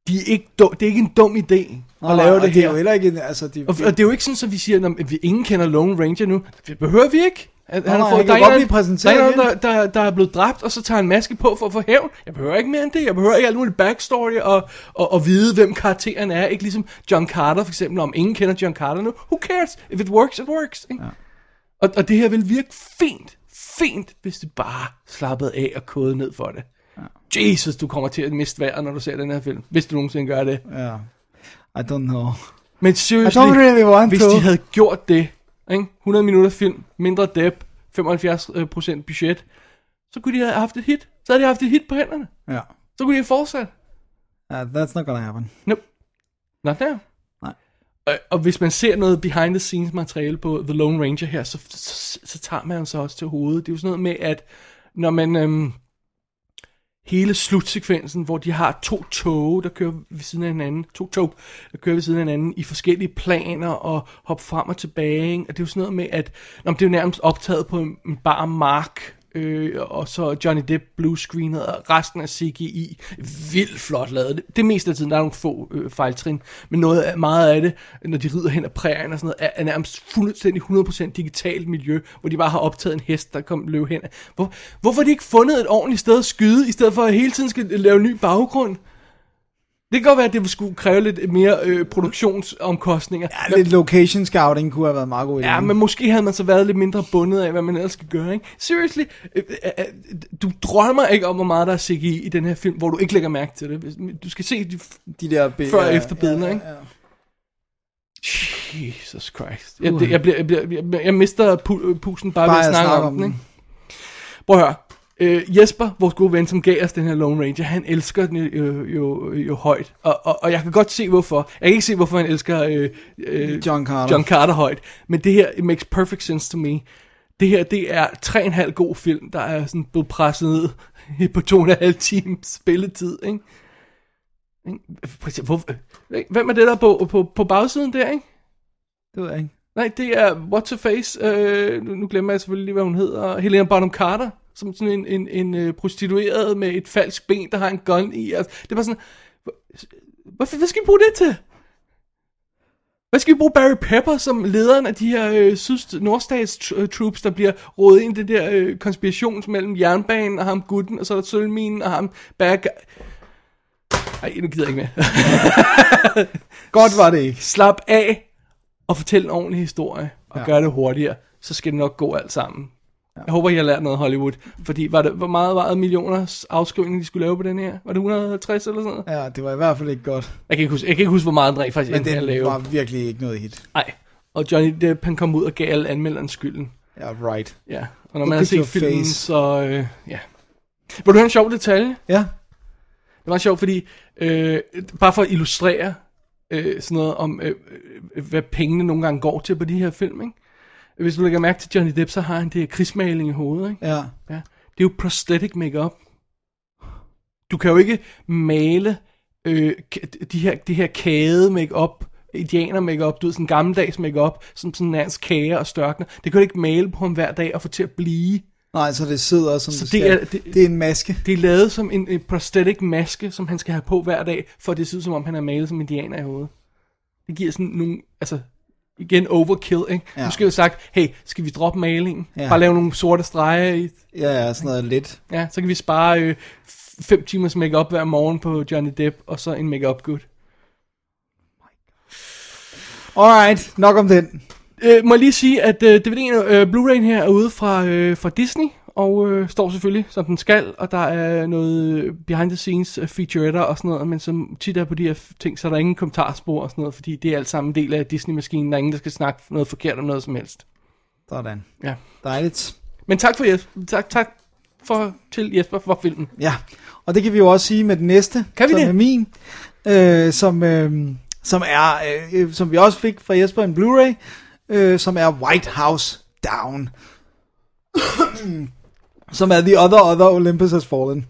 De er ikke dum, det er ikke en dum idé at Nej, lave det det her. er jo heller ikke, en- altså, de, Og, og det er jo ikke sådan, at vi siger, at vi ingen kender Lone Ranger nu. Det behøver vi ikke. At, Nej, nej, fået- han der er en- præsenteret Der er der, der, der er blevet dræbt, og så tager en maske på for at få hævn. Jeg behøver ikke mere end det. Jeg behøver ikke alt muligt backstory og, og, og vide, hvem karakteren er. Ikke ligesom John Carter for eksempel. Om ingen kender John Carter nu. Who cares? If it works, it works. Ikke? Ja. Og, og det her vil virke fint. Fint, hvis det bare slappede af og kodede ned for det. Jesus, du kommer til at miste vejret, når du ser den her film. Hvis du nogensinde gør det. Ja. I don't know. Men don't really want hvis to. de havde gjort det, ikke? 100 minutter film, mindre dep, 75% budget, så kunne de have haft et hit. Så havde de haft et hit på hænderne. Ja. Så kunne de have fortsat. ja. That's not gonna happen. Nope. Not now. Nej. Og, og hvis man ser noget behind the scenes materiale på The Lone Ranger her, så, så, så tager man sig også til hovedet. Det er jo sådan noget med, at når man... Øhm, hele slutsekvensen, hvor de har to tog, der kører ved siden af hinanden, to tog, der kører ved siden af hinanden i forskellige planer og hopper frem og tilbage. Ikke? Og det er jo sådan noget med, at nå, det er jo nærmest optaget på en, en bar mark, øh, og så Johnny Depp blue screenet, og resten af CGI. Vildt flot lavet. Det, det meste af tiden, der er nogle få øh, fejltrin, men noget af, meget af det, når de rider hen ad prærien og sådan noget, er, er nærmest fuldstændig 100% digitalt miljø, hvor de bare har optaget en hest, der kom løb hen. Hvor, hvorfor har de ikke fundet et ordentligt sted at skyde, i stedet for at hele tiden skal lave ny baggrund? Det kan godt være, at det skulle kræve lidt mere øh, produktionsomkostninger. Ja, lidt location scouting kunne have været meget god idé. Ja, men måske havde man så været lidt mindre bundet af, hvad man ellers skal gøre, ikke? Seriously, øh, øh, øh, du drømmer ikke om, hvor meget der er CGI i den her film, hvor du ikke lægger mærke til det. Du skal se de de der be- før- og ja, efterbilleder, ja, ikke? ja. Jesus Christ. Jeg, det, jeg, bliver, jeg, bliver, jeg, jeg mister pu- pusen bare, Bare ved at snakke om den. ikke? Prøv at høre. Øh, Jesper, vores gode ven, som gav os den her Lone Ranger, han elsker den jo, jo, jo højt. Og, og, og jeg kan godt se, hvorfor. Jeg kan ikke se, hvorfor han elsker øh, øh, John Carter. John Carter højt. Men det her, it makes perfect sense to me. Det her, det er tre og en halv god film, der er sådan blevet presset ned på to og en halv times spilletid, ikke? Hvem er det der på, på, på bagsiden der, ikke? Det ved jeg ikke. Nej, det er What's Her Face. Øh, nu, nu glemmer jeg selvfølgelig lige, hvad hun hedder. Helena Bonham Carter. Som sådan en, en, en øh, prostitueret med et falsk ben, der har en gun i. Altså, det var sådan... Hvad, hvad skal vi bruge det til? Hvad skal vi bruge Barry Pepper som lederen af de her øh, syd nordstats øh, troops, der bliver rådet ind i det der øh, konspiration mellem jernbanen og ham gutten, og så er der sølvminen og ham guy. Ej, nu gider jeg ikke mere. Godt var det ikke. Slap af og fortæl en ordentlig historie, og ja. gør det hurtigere, så skal det nok gå alt sammen. Jeg håber, I har lært noget Hollywood. Fordi var det, hvor meget var det millioners afskrivning, de skulle lave på den her? Var det 150 eller sådan noget? Ja, det var i hvert fald ikke godt. Jeg kan ikke huske, jeg kan ikke huske hvor meget den rent faktisk Men den lave. var virkelig ikke noget hit. Nej. Og Johnny Depp, han kom ud og gav alle anmelderne skylden. Ja, right. Ja. Og når Look man har set filmen, face. så... Øh, ja. Vil du have en sjov detalje? Ja. Det var sjovt, fordi øh, bare for at illustrere øh, sådan noget om, øh, øh, hvad pengene nogle gange går til på de her film, ikke? Hvis du lægger mærke til Johnny Depp, så har han det her krigsmaling i hovedet, ikke? Ja. Ja. Det er jo prosthetic makeup. Du kan jo ikke male øh, de her, det her kæde makeup, indianer makeup, du ved, sådan gammeldags makeup, som sådan nærmest kager og størkner. Det kan du ikke male på ham hver dag og få til at blive. Nej, så det sidder som Så det, det er- det- det er en maske. Det er lavet som en, en prosthetic maske, som han skal have på hver dag, for det ser ud som om, han er malet som indianer i hovedet. Det giver sådan nogle, altså, igen overkill, ikke? Ja. Skal vi sagt, hey, skal vi droppe malingen? Ja. Bare lave nogle sorte streger i, Ja, ja, sådan noget lidt. ja, så kan vi spare øh, 5 timers makeup hver morgen på Johnny Depp, og så en makeup good. Alright, nok om den. Øh, må jeg lige sige, at øh, DVD'en, øh, Blu-ray'en her er ude fra, øh, fra Disney, og øh, står selvfølgelig, som den skal, og der er noget behind the scenes uh, featuretter og sådan noget, men som tit er på de her ting, så er der ingen kommentarspor og sådan noget, fordi det er alt sammen en del af Disney-maskinen, der er ingen, der skal snakke noget forkert om noget som helst. Sådan. Ja. Dejligt. Men tak for Jesper, tak, tak for, til Jesper for filmen. Ja, og det kan vi jo også sige med den næste, Kan vi som det? er min, øh, som, øh, som er, øh, som vi også fik fra Jesper en Blu-ray, øh, som er White House Down. Som er The Other Other Olympus Has Fallen.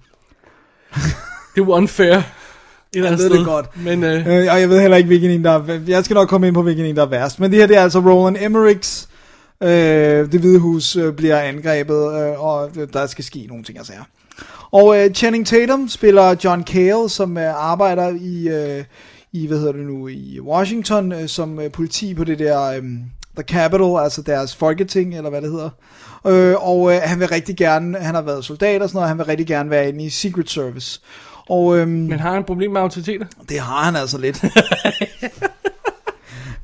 Det er unfair. Et andet ved det sted. godt. Men øh, Øh, og jeg ved heller ikke, hvilken en, der er, jeg skal nok komme ind på, hvilken en, der er værst. Men det her, det er altså Roland Emmerichs, øh, det hvide hus øh, bliver angrebet, øh, og der skal ske nogle ting og sager. Og øh, Channing Tatum spiller John Cale, som øh, arbejder i, øh, i, hvad hedder det nu, i Washington, øh, som øh, politi på det der, øh, The Capitol, altså deres folketing, eller hvad det hedder. Øh, og øh, han vil rigtig gerne, han har været soldat og sådan noget, og han vil rigtig gerne være inde i Secret Service. Og, øhm, men har han et problem med autoriteter? det har han altså lidt.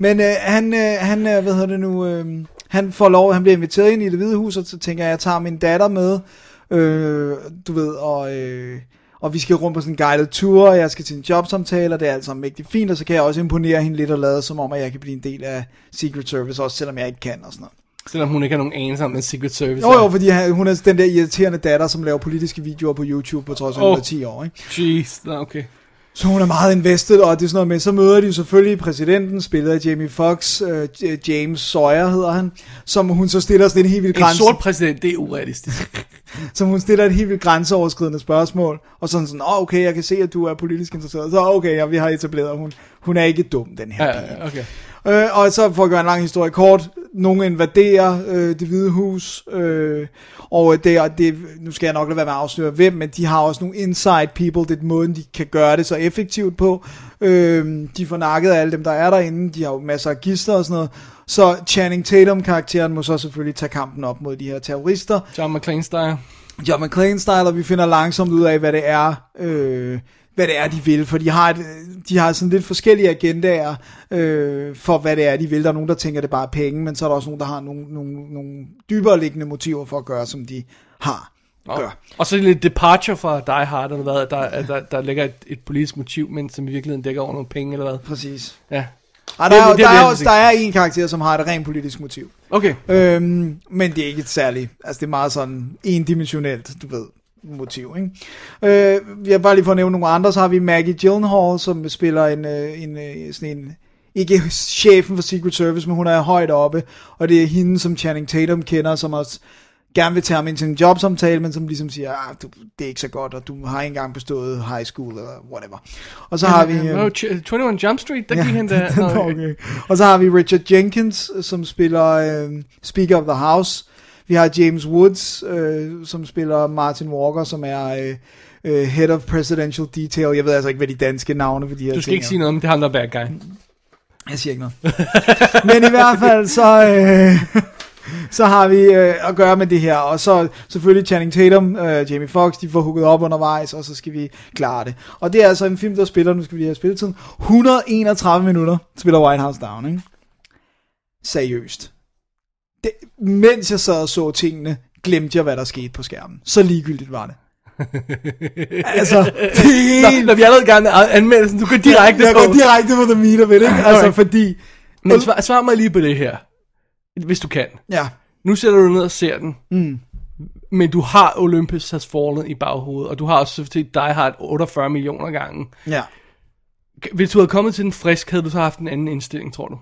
Men øh, han, øh, han øh, hvad hedder det nu, øh, han får lov, han bliver inviteret ind i det hvide hus, og så tænker jeg, jeg tager min datter med, øh, du ved, og, øh, og vi skal rundt på sådan en guided tour, og jeg skal til en jobsamtale, og det er alt sammen mægtig fint, og så kan jeg også imponere hende lidt og lade som om, at jeg kan blive en del af Secret Service, også selvom jeg ikke kan og sådan noget. Selvom hun ikke har nogen anelse om, hvad Secret Service Jo er. jo, fordi han, hun er den der irriterende datter, som laver politiske videoer på YouTube, på trods af, at hun er 10 år, ikke? Jeez, nå, okay. Så hun er meget invested, og det er sådan noget med, så møder de jo selvfølgelig præsidenten, spillet af Jamie Foxx, øh, James Sawyer hedder han, som hun så stiller sådan en helt vildt En grænse, sort præsident, det er urealistisk. som hun stiller et helt vildt grænseoverskridende spørgsmål, og sådan sådan, oh, okay, jeg kan se, at du er politisk interesseret, så okay, ja, vi har etableret, hun, hun er ikke dum, den her ja, pige. ja, okay. Øh, og så for at gøre en lang historie kort, nogen invaderer øh, det hvide hus, øh, og det, det, nu skal jeg nok lade være med at afsløre hvem, men de har også nogle inside people, det er måden, de kan gøre det så effektivt på. Øh, de får nakket af alle dem, der er derinde, de har jo masser af gister og sådan noget. Så Channing Tatum-karakteren må så selvfølgelig tage kampen op mod de her terrorister. John McClane style. John McClane style, og vi finder langsomt ud af, hvad det er, øh, hvad det er, de vil, for de har, et, de har sådan lidt forskellige agendaer øh, for, hvad det er, de vil. Der er nogen, der tænker, det er bare penge, men så er der også nogen, der har nogle, nogle, nogle dybere liggende motiver for at gøre, som de har. Gør. Og så lidt departure fra Die Hard, eller hvad, der, at der, der ligger et, et politisk motiv, men som i virkeligheden dækker over nogle penge, eller hvad. Præcis. Ja. Og der, er, Det- det er der, er, også, der er en karakter, som har et rent politisk motiv. Okay. Øhm, men det er ikke et særligt, altså det er meget sådan endimensionelt, du ved, motiv, ikke? Øh, jeg har bare lige for at nævne nogle andre, så har vi Maggie Gyllenhaal, som spiller en, øh, en øh, sådan en, ikke chefen for Secret Service, men hun er højt oppe, og det er hende, som Channing Tatum kender, som også gerne vil tage ham ind til en jobsamtale, men som ligesom siger, ah, du, det er ikke så godt, og du har ikke engang bestået high school, eller whatever. Og så har vi... øh, Ch- 21 Jump Street, der gik han der. Okay. Og så har vi Richard Jenkins, som spiller øh, Speaker of the House. Vi har James Woods, øh, som spiller Martin Walker, som er øh, øh, Head of Presidential Detail. Jeg ved altså ikke, hvad de danske navne for de her Du skal ting ikke sige noget om, det der er bad guy. Jeg siger ikke noget. Men i hvert fald, så, øh, så har vi øh, at gøre med det her. Og så selvfølgelig Channing Tatum, øh, Jamie Foxx, de får hooket op undervejs, og så skal vi klare det. Og det er altså en film, der spiller, nu skal vi lige have spilletiden, 131 minutter spiller White House Down, ikke? Seriøst. Det, mens jeg sad og så tingene, glemte jeg, hvad der skete på skærmen. Så ligegyldigt var det. altså, det helt... Når, vi allerede gerne anmeldelsen, du går direkte jeg på. går direkte på the meat of it, ikke? Altså, Alright. fordi... Men svar, svar mig lige på det her. Hvis du kan. Ja. Nu sætter du ned og ser den. Mm. Men du har Olympus Has Fallen i baghovedet, og du har også set Die Hard 48 millioner gange. Ja. Hvis du havde kommet til den frisk, havde du så haft en anden indstilling, tror du?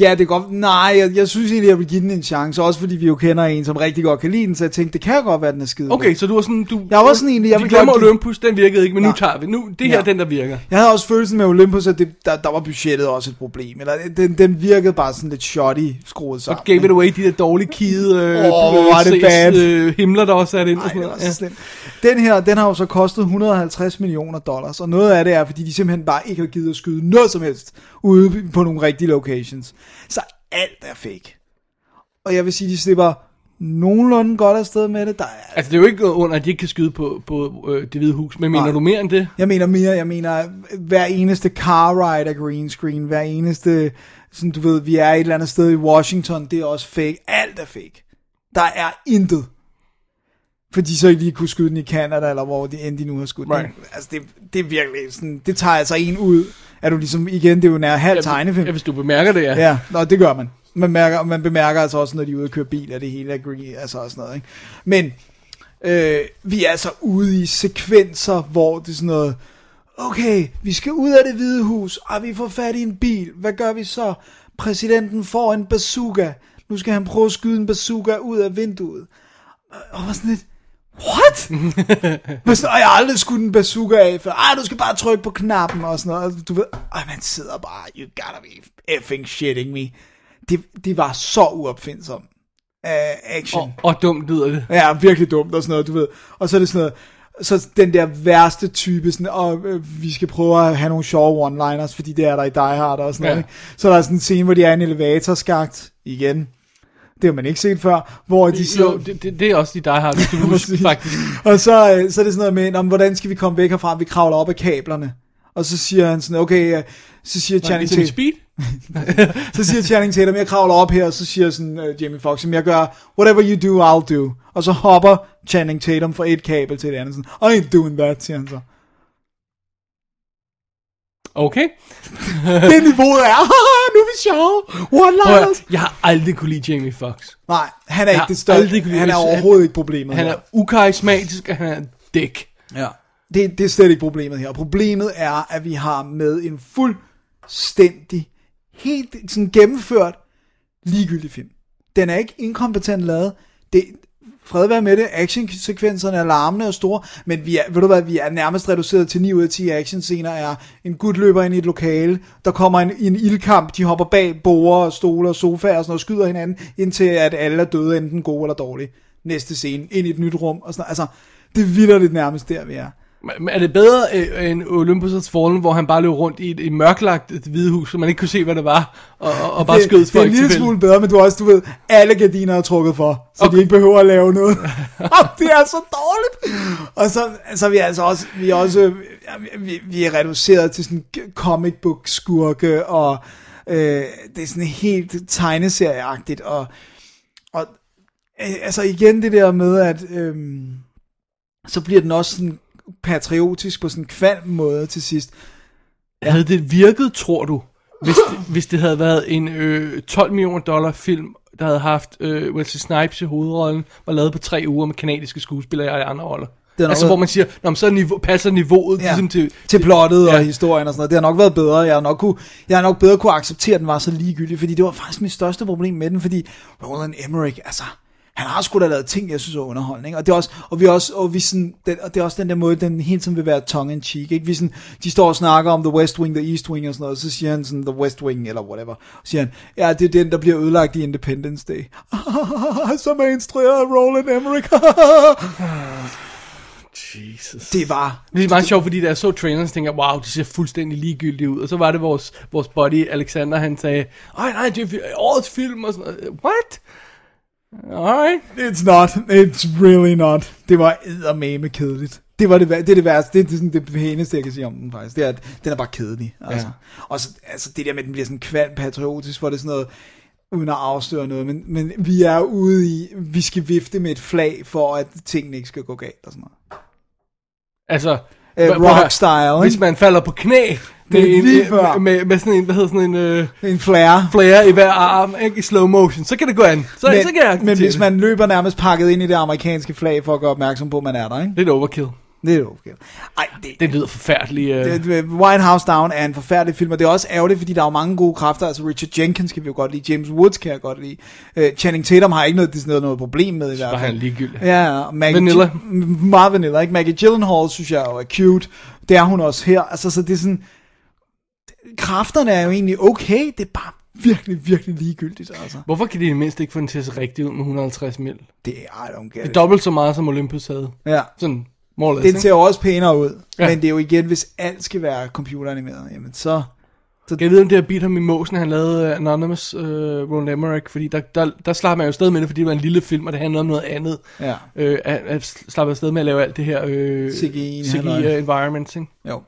Ja, det er godt. Nej, jeg, jeg synes egentlig, jeg vil give den en chance. Også fordi vi jo kender en, som rigtig godt kan lide den. Så jeg tænkte, det kan godt være, den er skide. Okay, så du var sådan, du... Jeg var sådan egentlig, jeg vi glemmer godt Olympus, den virkede ikke, men nu Nej. tager vi. Nu, det her Ja. den, der virker. Jeg havde også følelsen med Olympus, at det, der, der var budgettet også et problem. Eller den, den virkede bare sådan lidt shoddy skruet sammen. Og gave it away, de der dårlige kide øh, Åh, hvor var det ses, bad. øh, himler, der også sat ind. og Ej, sådan det var noget. Ja. Den her, den har jo så kostet 150 millioner dollars, og noget af det er, fordi de simpelthen bare ikke har givet at skyde noget som helst ude på nogle rigtige locations. Så alt er fake. Og jeg vil sige, de slipper nogenlunde godt afsted med det. Der er, Altså, det er jo ikke under, at de ikke kan skyde på, på øh, det hvide hus, men mener Nej. du mere end det? jeg mener mere, jeg mener, hver eneste car ride er green screen, hver eneste, sådan du ved, vi er et eller andet sted i Washington, det er også fake. Alt er fake. Der er intet. Fordi så ikke lige kunne skyde den i Canada, eller hvor de end de nu har skudt Right. den. Altså, det, det er virkelig sådan, det tager altså en ud. Er du ligesom, igen, det er jo nær halv tegnefilm. Ja, hvis du bemærker det, ja. Ja, nå, det gør man. Man, mærker, man bemærker altså også, når de er ude og køre bil, at det hele er green, altså og sådan noget, ikke? Men øh, vi er altså ude i sekvenser, hvor det er sådan noget, okay, vi skal ud af det hvide hus, og vi får fat i en bil. Hvad gør vi så? Præsidenten får en bazooka. Nu skal han prøve at skyde en bazooka ud af vinduet. Og var sådan lidt, what? Men sådan, og jeg har aldrig skudt en bazooka af før. Ej, du skal bare trykke på knappen og sådan noget. Og Du ved, ej, man sidder bare, you gotta be effing shitting me. Det, det var så uopfindsom uh, action. Og, og dumt lyder det. Ja, virkelig dumt og sådan noget, du ved. Og så er det sådan noget, så den der værste type, sådan, og øh, vi skal prøve at have nogle sjove one-liners, fordi det er der i Die Hard og sådan Ja. noget. Ikke? Så der er sådan en scene, hvor de er i en elevatorskagt, igen. Det har man ikke set før, hvor de så... Jo, det, det, det er også de, der har det, du huske, Præcis. faktisk. Og så, øh, så er det sådan noget med, "Nå, men hvordan skal vi komme væk herfra? Vi kravler op ad kablerne. Og så siger han sådan, okay, øh, så siger Channing Ligesom Tatum, Speed? så siger Channing Tatum, jeg kravler op her, og så siger sådan uh, Jamie Foxx, "Jamen, jeg gør, whatever you do, I'll do. Og så hopper Channing Tatum fra et kabel til et andet, sådan, I ain't doing that, siger han så. Okay. Det niveauet er, "Haha, nu er vi sjove, Prøv at, one-liners. jeg har aldrig kunne lide Jamie Foxx. Nej, han er Jeg ikke det største, han er overhovedet ikke problemet Han her. er ukarismatisk, og han er dæk. Ja. Det, det er slet ikke problemet her. Problemet er, at vi har med en fuldstændig, helt sådan gennemført, ligegyldig film. Den er ikke inkompetent lavet. Det, fred være med det, actionsekvenserne er larmende og store, men vi er, ved du hvad, vi er nærmest reduceret til 9 ud af 10 actionscener er en gut løber ind i et lokale, der kommer en, en ildkamp, de hopper bag borer, stole og sofaer og sådan noget, og skyder hinanden, indtil at alle er døde, enten gode eller dårlige. Næste scene, ind i et nyt rum, og sådan noget. Altså, det er vildt nærmest der, vi er. Er det bedre øh, end Olympus Has Fallen, hvor han bare løb rundt i et, et mørklagt et hvide hus, så man ikke kunne se, hvad det var, og, og, og bare det, skød det er folk en lille smule bedre, men du har også, du ved, alle gardiner er trukket for, så Okay. de ikke behøver at lave noget. Og det er så dårligt. Og så, så er vi altså også, vi er også, vi, vi er reduceret til sådan comic book skurke, og øh, det er sådan helt tegneserieagtigt, og, og øh, altså igen det der med, at øh, så bliver den også sådan patriotisk på sådan en kvalm måde til sidst. Ja. Havde det virket, tror du, hvis det, hvis det havde været en øh, 12 millioner dollar film, der havde haft øh, Wesley Snipes i hovedrollen, var lavet på tre uger med kanadiske skuespillere i andre roller? Det altså, været- hvor man siger, Nå, men så niveau, passer niveauet ja. ligesom til... til plottet ja. og historien og sådan noget. Det har nok været bedre. Jeg har nok, kunne, jeg har nok bedre kunne acceptere, at den var så ligegyldig, fordi det var faktisk mit største problem med den, fordi Roland Emmerich, altså, han har sgu da lavet ting, jeg synes er underholdende, ikke? Og det er også, og vi er også, og vi sådan, den, og det er også den der måde, den hele tiden vil være tongue in cheek, ikke? Vi sådan, de står og snakker om The West Wing, The East Wing og sådan noget, og så siger han sådan, The West Wing, eller whatever, og siger han, ja, det er den, der bliver ødelagt i Independence Day. Som er instrueret af Roland Emmerich. Jesus. det var, Det er meget sjovt, fordi da jeg så traileren, så tænkte jeg, wow, det ser fuldstændig ligegyldigt ud. Og så var det vores, vores buddy Alexander, han sagde, ej nej, det er årets film og sådan noget. What? Alright. It's not. It's really not. Det var eddermame kedeligt. Det var det, det er det værste. Det er sådan det pæneste, jeg kan sige om den faktisk. Det er, at den er bare kedelig. Altså. Ja. Og så, altså det der med, at den bliver sådan kvalm patriotisk, hvor det er sådan noget, uden at afsløre noget, men, men vi er ude i, vi skal vifte med et flag, for at tingene ikke skal gå galt og sådan noget. Altså, høre. rock style, hvis ikke? man falder på knæ med, Det er en, lige før. med, med, sådan en, hvad hedder sådan en øh, En flare. flare i hver arm, ikke? i slow motion, så kan det gå an. Så, Men, så kan jeg men hvis det. man løber nærmest pakket ind i det amerikanske flag, for at gøre opmærksom på, at man er der, ikke? Det er et overkill. Det er okay. Ej, det, Det lyder forfærdeligt. Øh. Det- White House Down er en forfærdelig film, og det er også ærgerligt, fordi der er jo mange gode kræfter. Altså Richard Jenkins kan vi jo godt lide, James Woods kan jeg godt lide. Uh, Channing Tatum har ikke noget, det noget, noget problem med i hvert fald. han er ligegyldig. Ja, Maggie Vanilla. G- meget vanilla, ikke? Maggie Gyllenhaal synes jeg jo er cute. Det er hun også her. Altså, så det er sådan... Kræfterne er jo egentlig okay, det er bare virkelig, virkelig ligegyldigt, altså. Hvorfor kan de i det mindste ikke få den til at se rigtig ud med 150 mil? Det er, I don't get Det er it. dobbelt så meget, som Olympus havde. Ja. Sådan, more or less, Den ikke? ser jo også pænere ud, Ja. men det er jo igen, hvis alt skal være computeranimeret, jamen så... Så- Jeg ved, om det har bidt ham i måsen, han lavede uh, Anonymous uh, Roland Emmerich, fordi der, der, der slap man jo stadig med det, fordi det var en lille film, og det handlede om noget andet. Ja. Øh, at, at slappe afsted med at lave alt det her øh, CGI, CGI halløj. uh, environment, ikke? Jo.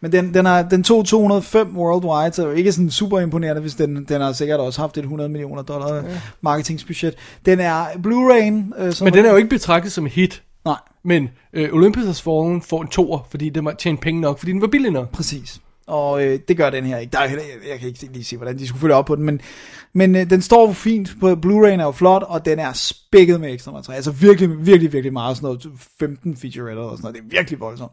Men den, den, er, den tog 205 worldwide, så det er jo ikke sådan super imponerende, hvis den, den har sikkert også haft et 100 millioner dollar ja. marketingsbudget. Den er Blu-ray'en, øh, Men den er jo ikke betragtet som hit. Nej, Men øh, Olympus Has Fallen får en toer, fordi den var tjent penge nok, fordi den var billig nok. præcis. Og øh, det gør den her ikke. Der er heller, jeg, jeg kan ikke lige se, hvordan de skulle følge op på den, men, men øh, den står fint på Blu-ray'en er jo flot, og den er spækket med ekstra materiale. Altså virkelig, virkelig, virkelig meget. Sådan noget 15 featuretter og sådan noget. Det er virkelig voldsomt.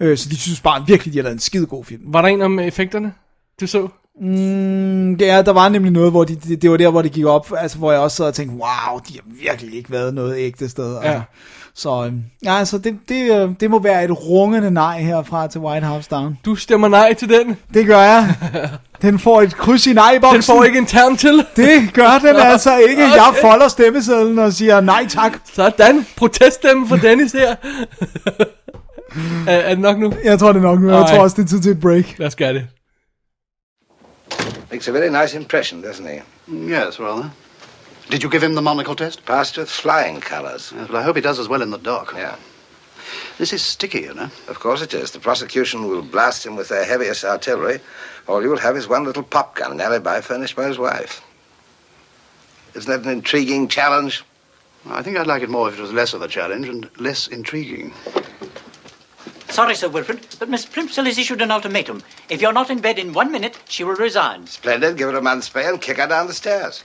Øh, så de synes bare virkelig, de har lavet en skide god film. Var der en om effekterne, du så? Mm, ja, der var nemlig noget, hvor de, det, det var der, hvor det gik op, altså hvor jeg også sad og tænkte, wow, de har virkelig ikke været noget ægte sted. Ja. Altså. Så øhm, ja, altså det, det, øh, det må være et rungende nej herfra til White House Down. Du stemmer nej til den. Det gør jeg. Den får et kryds i nej-boksen. Den får ikke en tern til. Det gør den altså ikke. Jeg folder stemmesedlen og siger nej tak. Sådan. Proteststemme for Dennis her. er, er det nok nu? Jeg tror det er nok nu. Jeg Nej. tror også, det er tid til et break. Lad os gøre det. Makes a very nice impression, doesn't he? Mm, yes, rather. Did you give him the monocle test? Passed with flying colours. Yes, well, I hope he does as well in the dock. Yeah. This is sticky, you know. Of course it is. The prosecution will blast him with their heaviest artillery. All you'll have is one little pop gun, an alibi furnished by his wife. Isn't that an intriguing challenge? I think I'd like it more if it was less of a challenge and less intriguing. Sorry, Sir Wilfred, but Miss Plimsoll has issued an ultimatum. If you're not in bed in one minute, she will resign. Splendid. Give her a month's pay and kick her down the stairs.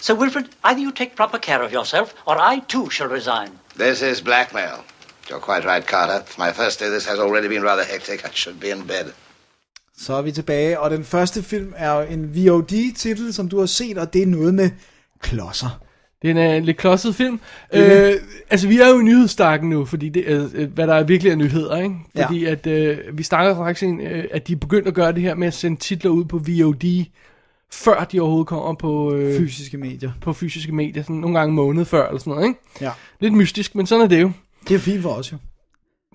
Sir Wilfred, either you take proper care of yourself, or I too shall resign. This is blackmail. You're quite right, Carter. For my first day, this has already been rather hectic. I should be in bed. Så er vi tilbage, og den første film er en VOD-titel, som du har set, og det er noget med klodser. Det er en uh, lidt klodset film. Øh, altså, vi er jo i nyhedsstakken nu, fordi det er, øh, hvad der virkelig er nyheder, ikke? Ja. Fordi at, øh, vi snakker faktisk en, øh, at de er begyndt at gøre det her med at sende titler ud på VOD, før de overhovedet kommer på, øh, Fysiske medier. på fysiske medier, sådan nogle gange en måned før, eller sådan noget, ikke? Ja. Lidt mystisk, men sådan er det jo. Det er fint for os jo.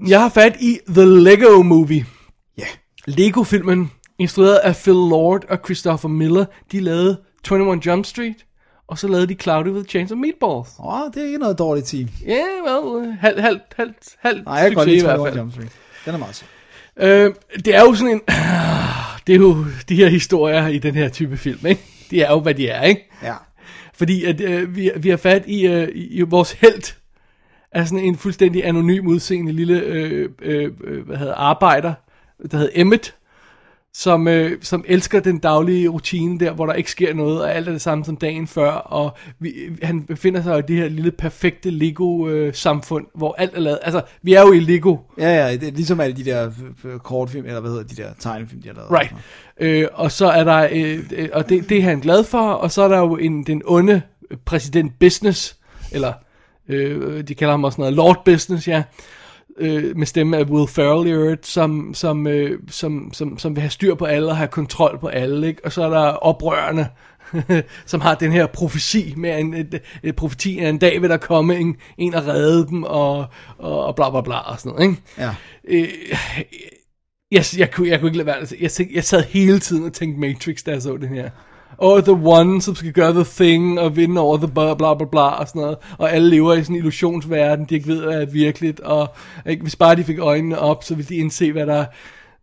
Jeg har fat i The Lego Movie. Ja. Lego-filmen, instrueret af Phil Lord og Christopher Miller, de lavede 21 Jump Street, og så lavede de Cloudy with Chains of Meatballs. Åh, det er ikke noget dårligt team. Ja, yeah, well, halv, halv, halv, halv Nej, jeg kan godt lide i hvert 21 fald. Jump Street. Den er meget sød. Øh, det er jo sådan en... Det er jo de her historier i den her type film, ikke? De er jo, hvad de er, ikke? Ja. Fordi at, øh, vi, vi har fat i, øh, i, i vores held er sådan en fuldstændig anonym udseende lille øh, øh, øh, hvad hedder, arbejder, der hedder Emmet, som, øh, som elsker den daglige rutine der, hvor der ikke sker noget, og alt er det samme som dagen før, og vi, han befinder sig i det her lille perfekte Lego-samfund, hvor alt er lavet, altså, vi er jo i Lego, Ja, ja, det er ligesom alle de der øh, kortfilm, eller hvad hedder de der tegnefilm, de har lavet. Right. Øh, og så er der, øh, øh, og det, det er han glad for, og så er der jo en, den onde præsident Business, eller øh, de kalder ham også noget Lord Business, ja, øh, med stemme af Will Ferrell i øvrigt, som, som, øh, som, som, som vil have styr på alle og have kontrol på alle, ikke? og så er der oprørende, som har den her profeti med en, et, et profeti af en dag vil der komme en, en at redde dem, og, og, og bla bla bla og sådan noget, ikke? Ja. Øh, jeg, jeg, kunne, jeg kunne ikke lade være. Jeg, jeg sad hele tiden og tænkte Matrix, da jeg så det her. Og The One, som skal gøre The Thing, og vinde over The bla bla bla bla, og sådan noget. Og alle lever i sådan en illusionsverden, de ikke ved, hvad er virkeligt. Og ikke, hvis bare de fik øjnene op, så ville de indse, hvad der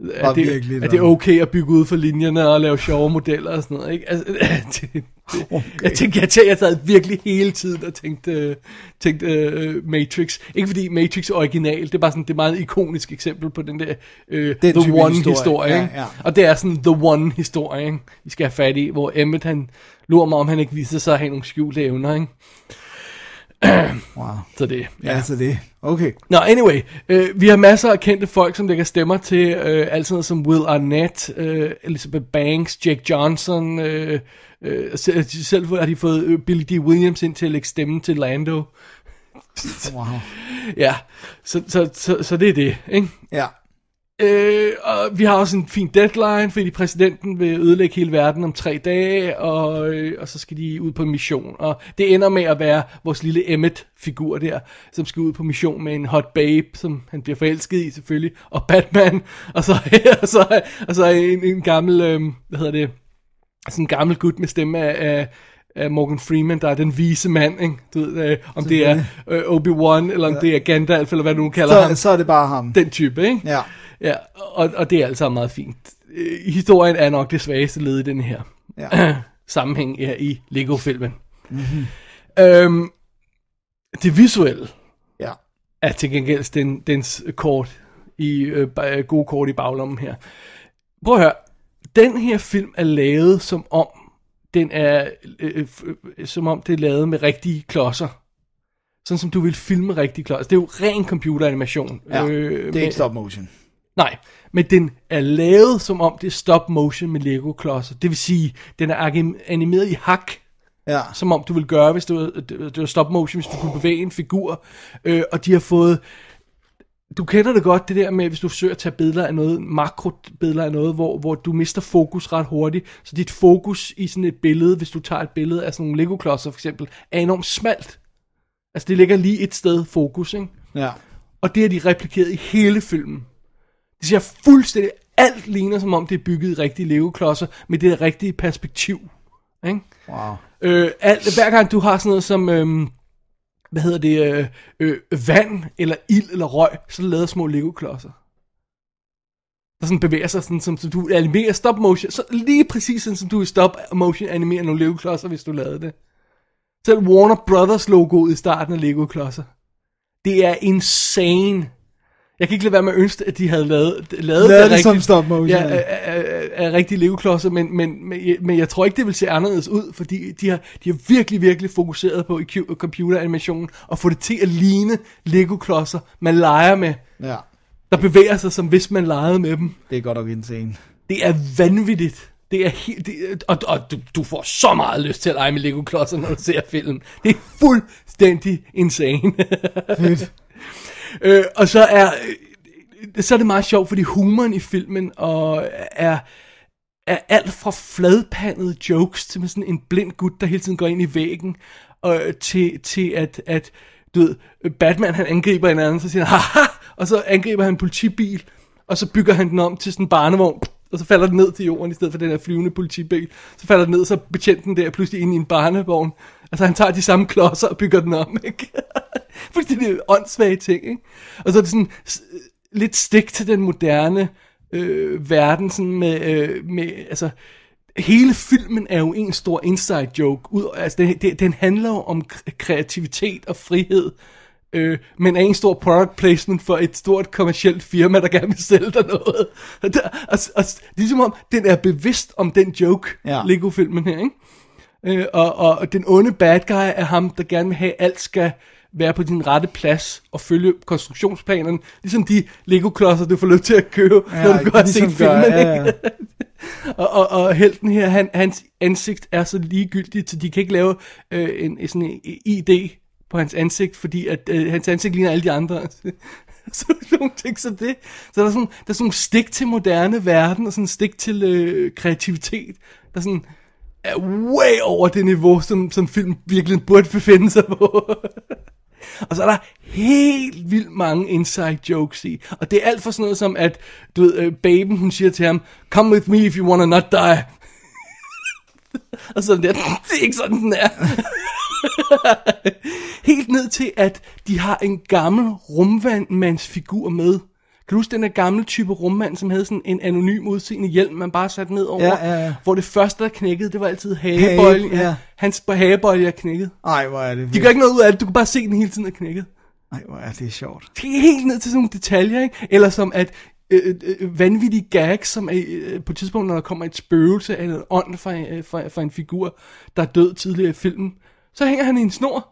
var er det, er det og- okay at bygge ud for linjerne og lave sjove modeller og sådan noget, ikke? Altså, det, det, Okay. Jeg tænkte, jeg, tænkte, jeg sad virkelig hele tiden og tænkte, tænkte uh, Matrix. Ikke fordi Matrix er original, det er bare sådan, det er meget ikonisk eksempel på den der uh, Den The type One historie, historie. ja, ja. Og det er sådan The One historie, ikke? vi skal have fat i, hvor Emmet han lurer mig, om han ikke viser sig at have nogle skjulte evner, ikke? Wow. Så det, Ja, ja så det. Okay. Nå, anyway, øh, vi har masser af kendte folk, som lægger stemmer til øh, alt sådan noget som Will Arnett, øh, Elizabeth Banks, Jake Johnson, øh, øh, selv, har de fået øh, Billy D. Williams ind til at lægge stemme til Lando. Wow. Ja, så, så, så, så det er det, ikke? Ja. Øh, og vi har også en fin deadline, fordi præsidenten vil ødelægge hele verden om tre dage, og, øh, og så skal de ud på en mission. Og det ender med at være vores lille Emmet-figur der, som skal ud på mission med en hot babe, som han bliver forelsket i selvfølgelig, og Batman, og så, og så, og så en, en gammel, øh, hvad hedder det, sådan en gammel gut med stemme af, af af Morgan Freeman, der er den vise mand, ikke? Du ved, øh, om det er øh, Obi-Wan, eller om ja. det er Gandalf, eller hvad du nu kalder Så, ham. så er det bare ham. Den type, ikke? Ja. Ja, og, og det er altså meget fint. Øh, Historien er nok det svageste led i den her Ja. sammenhæng her i Lego-filmen. Mm-hmm. Øhm, det visuelle Ja. er til gengæld den, dens kort i, øh, ba- gode kort i baglommen her. Prøv at høre. Den her film er lavet som om, den er, øh, øh, som om det er lavet med rigtige klodser. Sådan som du vil filme rigtige klodser. Det er jo ren computeranimation. ja. Øh, det er med- ikke stop motion. Nej, men den er lavet som om det er stop motion med Lego klodser. Det vil sige, den er animeret i hak, Ja. som om du vil gøre, hvis du det var stop motion, hvis du kunne bevæge en figur. Øh, og de har fået du kender det godt, det der med, hvis du forsøger at tage billeder af noget, makrobilleder af noget, hvor, hvor du mister fokus ret hurtigt. Så dit fokus i sådan et billede, hvis du tager et billede af sådan nogle Lego-klodser for eksempel, er enormt smalt. Altså det ligger lige et sted fokus, ikke? Ja. Og det har de replikeret i hele filmen. Det ser fuldstændig, alt ligner som om det er bygget i rigtige Lego-klodser, med det rigtige perspektiv. Ikke? Wow. Øh, alt, hver gang du har sådan noget som, øhm, hvad hedder det, øh, øh, vand, eller ild, eller røg, så er det lavet små Lego-klodser. Der sådan bevæger sig, sådan, som, som du animerer stop motion, så lige præcis sådan, som du i stop motion animerer nogle Lego-klodser, hvis du lavede det. Selv Warner Brothers logoet i starten af Lego-klodser. Det er insane. Jeg kan ikke lade være med at ønske, at de havde lavet, lavet, Lavet det rigtigt- som stop motion, Ja, af, af, af rigtige Lego-klodser, men, men, men, men jeg tror ikke, det vil se anderledes ud, fordi de har, de har virkelig, virkelig fokuseret på i computeranimationen at få det til at ligne Lego-klodser, man leger med, Ja. der bevæger sig, som hvis man legede med dem. Det er godt nok insane. Det er vanvittigt. Det er helt, det, og, og du, du får så meget lyst til at lege med Lego-klodser, når du ser film. Det er fuldstændig insane. Fedt. Øh, og så er, øh, så er det meget sjovt, fordi humoren i filmen og er, er alt fra fladpandede jokes til med sådan en blind gut, der hele tiden går ind i væggen, og til, til at, at du ved, Batman han angriber en anden, så siger han, haha, og så angriber han en politibil, og så bygger han den om til sådan en barnevogn, og så falder den ned til jorden, i stedet for den her flyvende politibil. Så falder den ned, så betjenten den der pludselig ind i en barnevogn. Altså han tager de samme klodser og bygger den om, ikke? Fuldstændig åndssvage ting, ikke? Og så er det sådan lidt stik til den moderne øh, verden, sådan med, øh, med, altså, hele filmen er jo en stor inside joke. Ud, altså, den, den handler jo om kre- kreativitet og frihed, øh, men er en stor product placement for et stort kommercielt firma, der gerne vil sælge dig noget. Og, der, og, og, ligesom om, den er bevidst om den joke, Ja. Lego-filmen her, ikke? Øh, og, og, og den onde bad guy er ham, der gerne vil have, at alt skal være på din rette plads og følge konstruktionsplanerne, ligesom de Lego-klodser, du får lyst til at købe, ja, når du og ligesom se filmen. ja, ja. og, og, og helten her, han, hans ansigt er så ligegyldigt, så de kan ikke lave øh, en, sådan en ID på hans ansigt, fordi at øh, hans ansigt ligner alle de andre. så nogle ting så det. Så der er sådan, der er sådan nogle stik til moderne verden, og sådan stik til øh, kreativitet, der sådan er way over det niveau, som, som film virkelig burde befinde sig på. Og så er der helt vildt mange inside jokes i. Og det er alt for sådan noget som, at du ved, øh, baben, hun siger til ham, come with me if you wanna not die. og sådan der, det er ikke sådan, den er. helt ned til, at de har en gammel rumvandmandsfigur med. Kan du huske den der gamle type rummand, som havde sådan en anonym udseende hjelm, man bare satte ned over? Ja, ja, ja. Hvor det første, der knækkede, det var altid hagebøjlen. Hage, ja. Hans hagebøjle er knækket. Ej, hvor er det De gør ikke noget ud af det, du kan bare se den hele tiden er knækket. Ej, hvor er det sjovt. Det er helt ned til sådan nogle detaljer, ikke? Eller som at øh, øh, vanvittige gags, som er, øh, på et tidspunkt, når der kommer et spøgelse eller en ånd fra, øh, fra, fra en figur, der er død tidligere i filmen, så hænger han i en snor.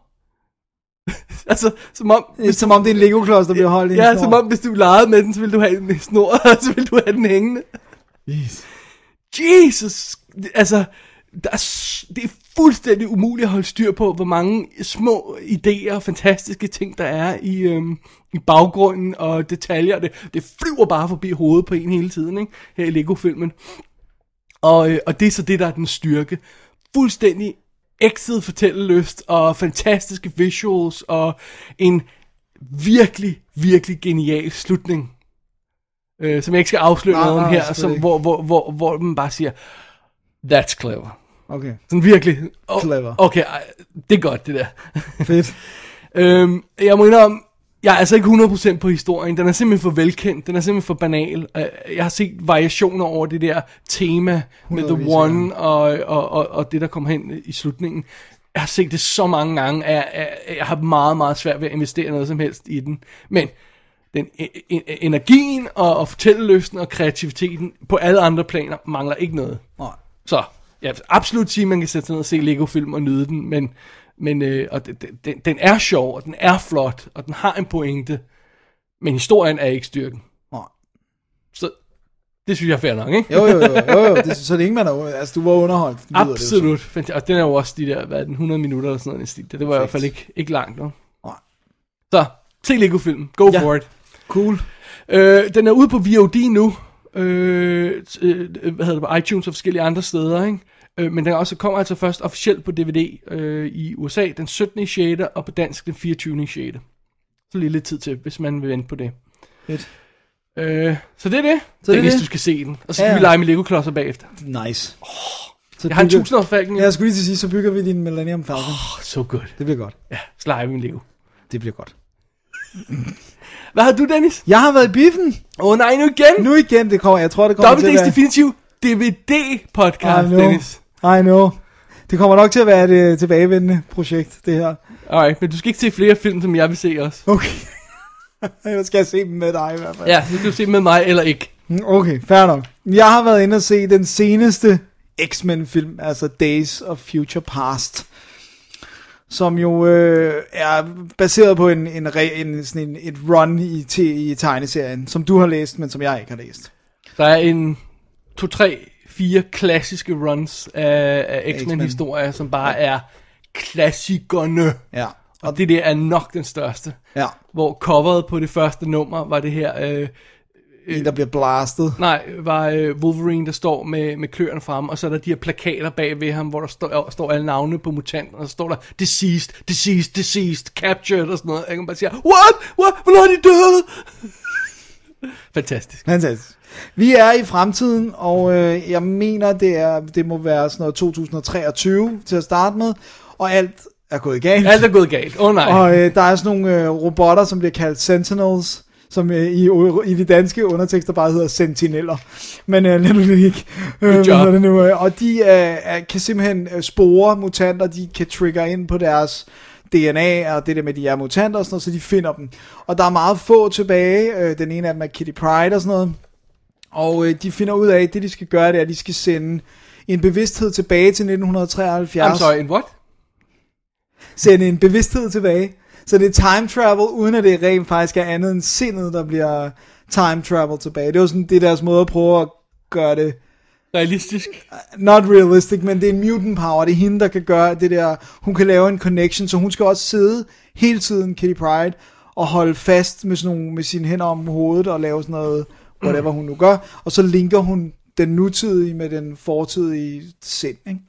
altså, som om... Er som om det er en Lego-klods, der bliver holdt i Ja, som om hvis du legede med den, så ville du have en snor, og så ville du have den hængende. Yes. Jesus! Altså, der er, det er fuldstændig umuligt at holde styr på, hvor mange små idéer og fantastiske ting, der er i, øhm, i baggrunden og detaljer. Det, det flyver bare forbi hovedet på en hele tiden, ikke? her i Lego-filmen. Og, øh, og det er så det, der er den styrke. Fuldstændig ægtet fortællelyst og fantastiske visuals og en virkelig, virkelig genial slutning. Øh, som jeg ikke skal afsløre Nej, noget om nej, her, som, hvor, hvor, hvor, hvor man bare siger, that's clever. Okay, Sådan virkelig. Oh, Clever. Okay, det er godt det der. fedt. øhm, jeg må indrømme, jeg er altså ikke 100% på historien. Den er simpelthen for velkendt. Den er simpelthen for banal. Øh, Jeg har set variationer over det der tema med The One og, og, og, og det, der kommer hen i slutningen. Jeg har set det så mange gange, at jeg, jeg, jeg har meget, meget svært ved at investere noget som helst i den. Men den e- e- energien og, og fortællelysten og kreativiteten på alle andre planer mangler ikke noget. Nej. Så jeg vil absolut sige, at man kan sætte sig ned og se Lego-film og nyde den, men, men øh, og den, den, er sjov, og den er flot, og den har en pointe, men historien er ikke styrken. Nej. Så det synes jeg er fair nok, ikke? Jo, jo, jo, jo, jo. Det, så det er ikke, man er, altså, du var underholdt. lyder det. Absolut. Fanta- Og den er jo også de der, hvad den, 100 minutter eller sådan noget. stil. Det var i hvert fald ikke, ikke langt, no? Nej. Så, se Lego-film. Go Ja. for it. Cool. Øh, den er ude på VOD nu. Øh, øh, hvad hedder det, på iTunes og forskellige andre steder, ikke? Øh, men den også kommer altså først officielt på DVD øh, i USA den 17. 6. og på dansk den 24. 6. Så lige lidt tid til, hvis man vil vente på det. Fedt. Øh, så det er det. Så det er hvis det. du skal se den. Og så skal ja. vi lege med Lego-klodser bagefter. Nice. Så Jeg har en bygger- 1000 års falken. Ja, jeg skulle lige til sige, så bygger vi din Millennium Falcon. Oh, så godt. Det bliver godt. Ja, så leger vi med Lego. Det bliver godt. Hvad har du, Dennis? Jeg har været i biffen. Åh oh, nej, nu igen. Nu igen, det kommer, jeg tror, det kommer til WD's at være... Definitiv DVD-podcast. Dennis. I know. Det kommer nok til at være et øh, tilbagevendende projekt, det her. Alright, men du skal ikke se flere film, som jeg vil se også. Okay. Jeg skal se dem med dig i hvert fald. Ja, nu kan du se med mig eller ikke. Mm, Okay, fair nok. Jeg har været inde og se den seneste X-Men film, altså Days of Future Past. Som jo øh, er baseret på en, en, en, sådan en et run i, te, i tegneserien, som du har læst, men som jeg ikke har læst. Der er en, to, tre, fire klassiske runs af, af X-Men. X-Men-historier, som bare er klassikerne. Ja. Og det der er nok den største. Ja. Hvor coveret på det første nummer var det her... Øh, En, der bliver blastet. Nej, var øh, Wolverine, der står med, med kløerne frem, og så er der de her plakater bag ved ham, hvor der står, står alle navne på mutanten, og så står der deceased, deceased, deceased, captured og sådan noget. Og jeg kan bare sige, what? What? Hvornår er de døde? Fantastisk. Fantastisk. Vi er i fremtiden, og øh, jeg mener, det, er, det må være sådan noget 2023 til at starte med, og alt er gået galt. Alt er gået galt. Åh oh, nej. Og øh, der er sådan nogle øh, robotter, som bliver kaldt Sentinels, som øh, i, i de danske undertekster bare hedder Sentineller. Men øh, lad nu det ikke. Øh, det nu, øh, og de øh, kan simpelthen øh, spore mutanter, de kan trigger ind på deres DNA, og det der med, de er mutanter og sådan noget, så de finder dem. Og der er meget få tilbage. Øh, den ene af dem er Kitty Pryde og sådan noget. Og øh, de finder ud af, at det de skal gøre, det er, at de skal sende en bevidsthed tilbage til 1973 I'm sorry, en what? sende en bevidsthed tilbage. Så det er time travel, uden at det rent faktisk er andet end sindet, der bliver time travel tilbage. Det var sådan, det er deres måde at prøve at gøre det, Realistisk. not realistic, men det er en mutant power. Det er hende, der kan gøre det der, hun kan lave en connection, så hun skal også sidde hele tiden, Kitty Pride, og holde fast med, sådan nogle, med sine hænder om hovedet, og lave sådan noget, whatever hun nu gør, og så linker hun den nutidige med den fortidige sind, ikke?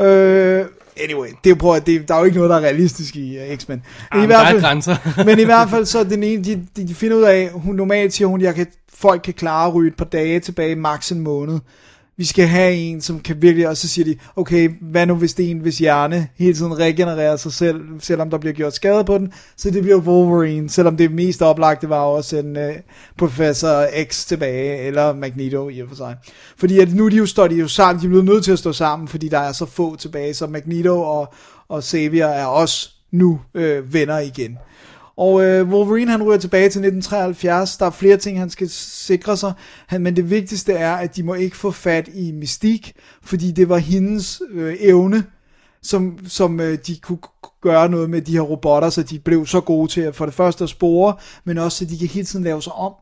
Øh, anyway, det er jo prøv, at det, der er jo ikke noget, der er realistisk i uh, X-Men. Jamen, der er grænser. men i hvert fald så er den ene, de, de, de finder ud af, hun normalt siger hun, jeg kan, folk kan klare at ryge et par dage tilbage, maks en måned. Vi skal have en, som kan virkelig, og så siger de, okay, hvad nu hvis det er en, hvis hjerne hele tiden regenererer sig selv, selvom der bliver gjort skade på den, så det bliver Wolverine, selvom det mest oplagte var også en uh, Professor X tilbage, eller Magneto i og for sig. Fordi at nu de jo står de jo sammen, de bliver nødt til at stå sammen, fordi der er så få tilbage, så Magneto og, og Xavier er også nu øh, venner igen. Og øh, Wolverine han ryger tilbage til 1973. Der er flere ting, han skal sikre sig. Han, men det vigtigste er, at de må ikke få fat i Mystique, fordi det var hendes øh, evne, som, som øh, de kunne gøre noget med de her robotter, så de blev så gode til at for det første at spore, men også så de kan hele tiden lave sig om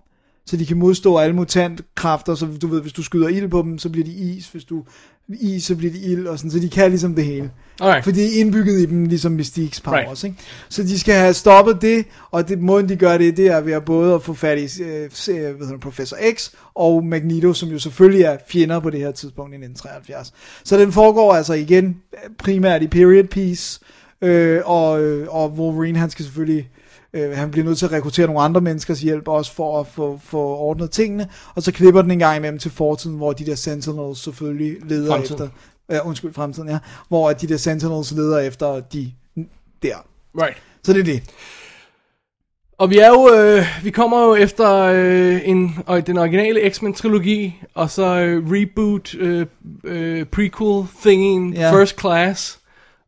så de kan modstå alle mutantkræfter, så du ved, hvis du skyder ild på dem, så bliver de is, hvis du is, så bliver de ild, og sådan, så de kan ligesom det hele. Alright. For det er indbygget i dem, ligesom Mystiques powers, Right. ikke? Så de skal have stoppet det, og det måden de gør det, det er ved at både at få fat i øh, hedder det, Professor X og Magneto, som jo selvfølgelig er fjender på det her tidspunkt i 1973. Så den foregår altså igen primært i period piece, øh, og, øh, og Wolverine, han skal selvfølgelig Øh, han bliver nødt til at rekruttere nogle andre menneskers hjælp også for at få, få ordnet tingene. Og så klipper den en gang imellem til fortiden, hvor de der Sentinels selvfølgelig leder Fremtiden. efter... Øh, undskyld, fremtiden, ja. Hvor de der Sentinels leder efter de der. Right. Så det er det. Og vi er jo, øh, vi kommer jo efter øh, en, og den originale X-Men trilogi, og så øh, reboot, øh, øh, prequel thingen, Ja. First Class,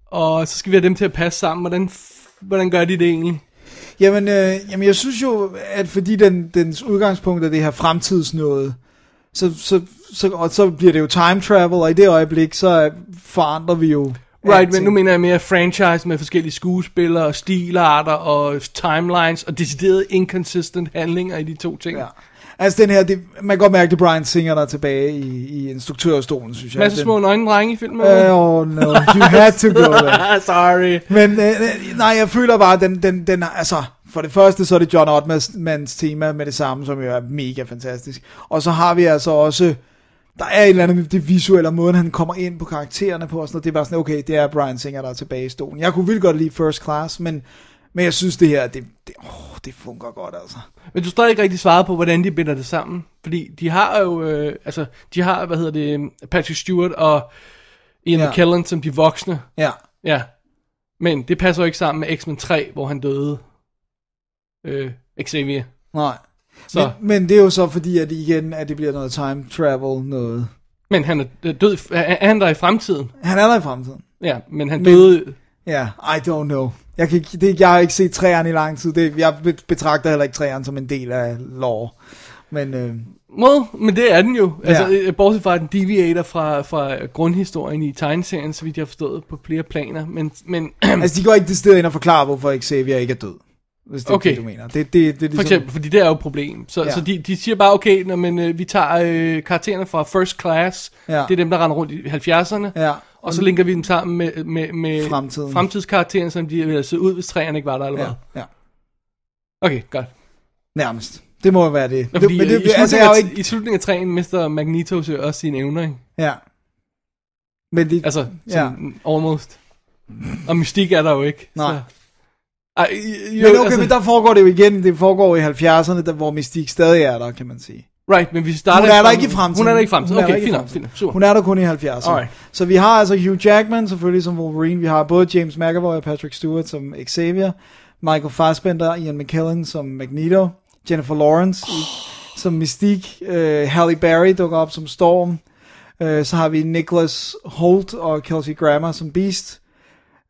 og så skal vi have dem til at passe sammen. Hvordan, hvordan gør de det egentlig? Jamen, øh, jamen, jeg synes jo, at fordi den, dens udgangspunkt er det her fremtidsnåde, så, så, så, og så bliver det jo time travel, og i det øjeblik, så øh, forandrer vi jo Right, men nu mener jeg mere franchise med forskellige skuespillere, stilarter og timelines og decideret inconsistent handlinger i de to ting. Ja. Altså den her, det, man kan godt mærke, er Brian Singer, der er tilbage i, i instruktørstolen, synes jeg. Masse Den- små nøgne i filmen. Uh, oh no, you had to go there. Sorry. Men øh, nej, jeg føler bare, at den, den, den, altså, for det første, så er det John Ottmans tema med det samme, som jo er mega fantastisk. Og så har vi altså også, der er et eller andet med det visuelle, og måden han kommer ind på karaktererne på, og sådan noget. det er bare sådan, okay, det er Brian Singer, der er tilbage i stolen. Jeg kunne vildt godt lide First Class, men, men jeg synes det her, det, det, åh, det fungerer godt, altså. Men du stadig ikke rigtig svaret på, hvordan de binder det sammen. Fordi de har jo, øh, altså, de har, hvad hedder det, Patrick Stewart og Ian Ja. McKellen som de voksne. Ja, Ja. Men det passer jo ikke sammen med X-Men 3, hvor han døde. Øh, Xavier. nej. Så. Men, men det er jo så fordi, at igen, at det bliver noget time travel, noget... Men han er død, er er han der i fremtiden? Han er der i fremtiden. Ja, men han Men- døde... Ja, I don't know. Jeg, kan, ikke- det, jeg har ikke set træerne i lang tid. Det, jeg be- betragter heller ikke træerne som en del af lore. Men øh, Well, men det er den jo. Altså, Ja. ja. bortset fra, at den deviater fra, fra grundhistorien i tegneserien, så vidt jeg har forstået, på flere planer. Men, men altså, de går ikke det sted ind og forklare, hvorfor Xavier ikke er død. Hvis det er Okay. det, du mener. Det, det, det er ligesom, For eksempel, fordi det er jo et problem. Så, ja. så de, de siger bare, okay, når, men, øh, vi tager øh, karaktererne fra First Class, Ja. det er dem, der render rundt i 70'erne, Ja. Og så linker vi dem sammen med, med, med Fremtiden. fremtidskaraktererne, som de ville have set ud, hvis træerne ikke var der, eller Ja, hvad? ja, Okay, godt. nærmest. Det må jo være det. Ja, fordi det, i, altså, slutningen jeg er af, jo ikke... i slutningen af træen mister Magneto så også sine evner, ikke? Ja. Men det, Altså, ja. sådan, almost. Og mystik er der jo ikke. Nej. Så. Ej, jo, Men okay, altså, men der foregår det jo igen. Det foregår i 70'erne, der, hvor Mystique stadig er der, kan man sige. Right, men vi starter Hun er der ikke i fremtiden. Hun er der ikke i fremtiden. Hun Okay, fint nok, fint nok, super. Hun er der kun i 70'erne. Alright. Så vi har altså Hugh Jackman selvfølgelig som Wolverine. Vi har både James McAvoy og Patrick Stewart som Xavier. Michael Fassbender, Ian McKellen som Magneto. Jennifer Lawrence i, som Mystique. Uh, Halle Berry dukker op som Storm. Uh, så har vi Nicholas Holt og Kelsey Grammer som Beast.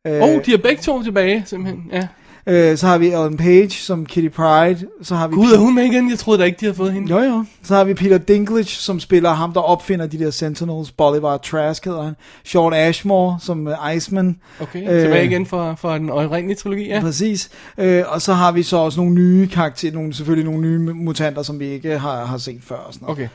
Uh, oh, de er begge to tilbage, simpelthen. Ja. Uh, så har vi Ellen Page som Kitty Pryde. Så har vi Gud, er hun med igen? Jeg troede da ikke, de havde fået hende. Jo, jo. Så har vi Peter Dinklage, som spiller ham, der opfinder de der Sentinels. Bolivar Trask hedder han. Sean Ashmore, som uh, Iceman. Okay, Øh, tilbage igen fra, fra den oprindelige trilogi, ja. Præcis. Øh, og så har vi så også nogle nye karakterer, nogle, selvfølgelig nogle nye mutanter, som vi ikke har, har set før. Og sådan noget. Okay.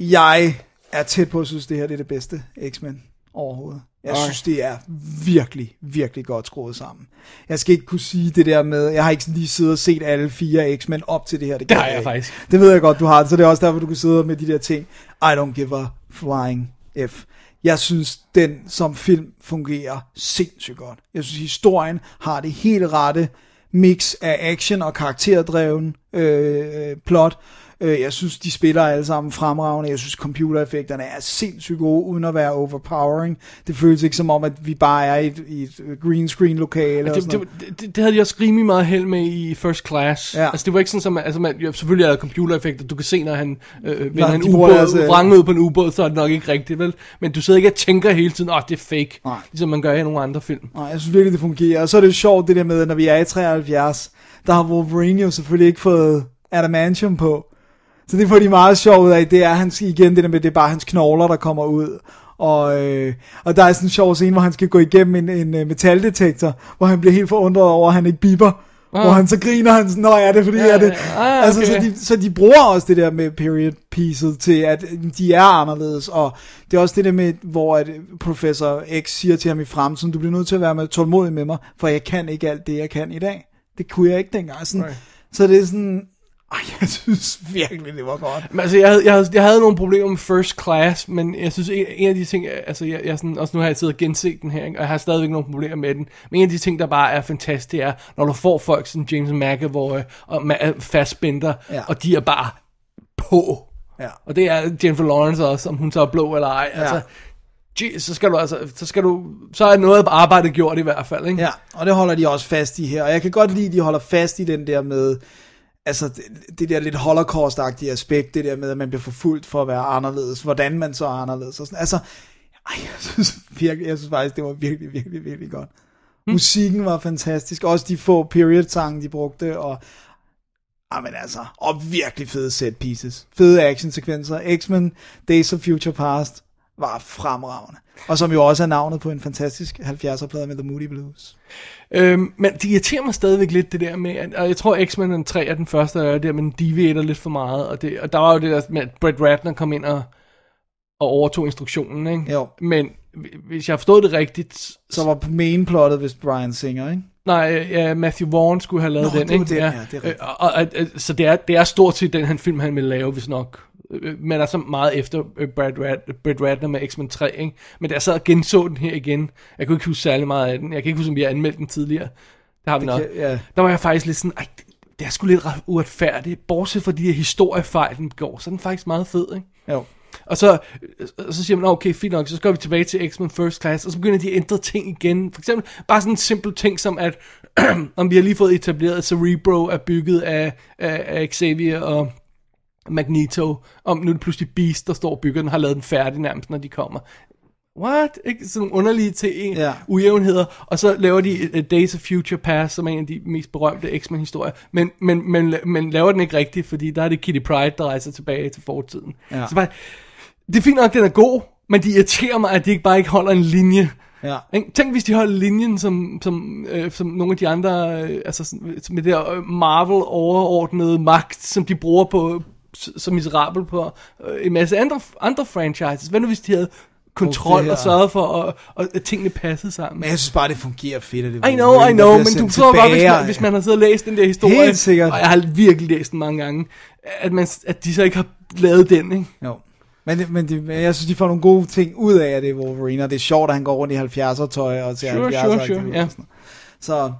Jeg er tæt på at synes, det her det er det bedste X-Men overhovedet. Jeg Okay. synes, det er virkelig, virkelig godt skruet sammen. Jeg skal ikke kunne sige det der med, jeg har ikke lige siddet og set alle fire X-Men op til det her. Det kan har jeg jeg faktisk. Det ved jeg godt, du har. Så det er også derfor, du kan sidde med de der ting. I don't give a flying F. Jeg synes, den som film fungerer sindssygt godt. Jeg synes, historien har det helt rette mix af action og karakterdreven øh, plot. Øh, jeg synes, de spiller alle sammen fremragende. Jeg synes, computereffekterne er sindssygt gode, uden at være overpowering. Det føles ikke som om, at vi bare er i et, i et green screen lokale. og Det, det, det, det, havde de også rimelig meget held med i First Class. Ja. Altså, det var ikke sådan, som, altså, man, jo, selvfølgelig er der computereffekter. Du kan se, når han øh, vender Nej, en ubåd, øh, vrange ud på en ubåd, så er det nok ikke rigtigt, vel? Men du sidder ikke og tænker hele tiden, åh, oh, det er fake. Nej. Ligesom man gør i nogle andre film. Nej, jeg synes virkelig, det fungerer. Og så er det jo sjovt, det der med, når vi er i 73, der har Wolverine jo selvfølgelig ikke fået adamantium på. Så det får de meget sjovt ud af. Det er hans, igen det der med, det er bare hans knogler, der kommer ud. Og, øh, og der er sådan en sjov scene, hvor han skal gå igennem en, en øh, metaldetektor, hvor han bliver helt forundret over, at han ikke biber. Oh. Hvor han så griner han sådan, nå ja, det er fordi, ja, er det. Ah, altså, så, okay. de, så de bruger også det der med period pieces til, at de er anderledes, og det er også det der med, hvor at professor X siger til ham i fremtiden, du bliver nødt til at være med tålmodig med mig, for jeg kan ikke alt det, jeg kan i dag. Det kunne jeg ikke dengang. Sådan, Right. Så det er sådan, ej, jeg synes virkelig, det var godt. Men, altså, jeg, havde, jeg, havde, jeg havde nogle problemer med First Class, men jeg synes, en, en af de ting, altså, jeg, jeg sådan, også nu har jeg siddet og genset den her, ikke? og jeg har stadigvæk nogle problemer med den, men en af de ting, der bare er fantastisk, det er, når du får folk som James McAvoy og Ma- Fassbender, Ja. og de er bare på. Ja. Og det er Jennifer Lawrence også, om hun så er blå eller ej. Ja. Altså, så skal du altså, så skal du, så er noget arbejde gjort i hvert fald, ikke? Ja, og det holder de også fast i her. Og jeg kan godt lide, at de holder fast i den der med, altså det, det der lidt holocaust-agtige aspekt, det der med, at man bliver forfulgt for at være anderledes, hvordan man så er anderledes. Og sådan. Altså, ej, jeg synes virkelig, jeg synes faktisk, det var virkelig, virkelig, virkelig godt. Mm. Musikken var fantastisk, også de få period-sange, de brugte, og Jamen altså, og virkelig fede set pieces. Fede actionsekvenser. X-Men, Days of Future Past var fremragende. Og som jo også er navnet på en fantastisk 70'er-plade med The Moody Blues. Øhm, men det irriterer mig stadigvæk lidt det der med, at, og jeg tror X-Men 3 er den første, der er der, men deviater lidt for meget, og, det, og der var jo det der med, at Brett Ratner kom ind og, og overtog instruktionen, ikke? Jo. Men hvis jeg har forstået det rigtigt, Så var main-plottet vist Brian Singer, ikke? nej, ja, Matthew Vaughn skulle have lavet Nå, den, det ikke? den, ja, det er rigtigt. Øh, og, og, og, så det er, det er stort set den han film, han vil lave, hvis nok. Øh, Men altså meget efter øh, Brad, Rat, Brad Ratner med X-Men 3, ikke? Men da jeg sad og genså den her igen, jeg kunne ikke huske særlig meget af den. Jeg kan ikke huske, om vi har anmeldt den tidligere. Det har vi nok. kan- ja. Der var jeg faktisk lidt sådan, ej, det, det er sgu lidt ret uretfærdigt. Bortset fra de her historiefejl, den går, så er den faktisk meget fed, ikke? Jo. Og så, og så siger man, "Nå, okay, fint nok, så går vi tilbage til X-Men First Class, og så begynder de at ændre ting igen. For eksempel bare sådan en simpel ting som, at om vi har lige fået etableret, at Cerebro er bygget af, af, af Xavier og Magneto, om nu er det pludselig Beast, der står og bygger den, har lavet den færdig nærmest, når de kommer. What? Ikke? Sådan nogle underlige ting, Ja. ujævnheder, og så laver de uh, Days of Future Past, som er en af de mest berømte X-Men-historier, men, men, men, men laver den ikke rigtigt, fordi der er det Kitty Pryde, der rejser tilbage til fortiden. Ja. Så bare, det er fint nok, den er god, men de irriterer mig, at de ikke bare ikke holder en linje. Ja. Tænk, hvis de holder linjen, som, som, øh, som nogle af de andre, øh, altså med det der øh, Marvel overordnede magt, som de bruger på, så miserabel på øh, en masse andre, andre franchises. Hvad nu, hvis de havde kontrol og sørget for, at, at, at tingene passede sammen? Men jeg synes bare, det fungerer fedt. At det I know, I know, men du forstår godt, hvis man, hvis man har siddet og læst den der historie, Helt sikkert. og jeg har virkelig læst den mange gange, at, man, at de så ikke har lavet den, ikke? Jo. Men, men, men jeg synes, de får nogle gode ting ud af, at det er Wolverine, og det er sjovt, at han går rundt i 70'er tøj og ser Sure, 70'er sure, sure, ja. Så,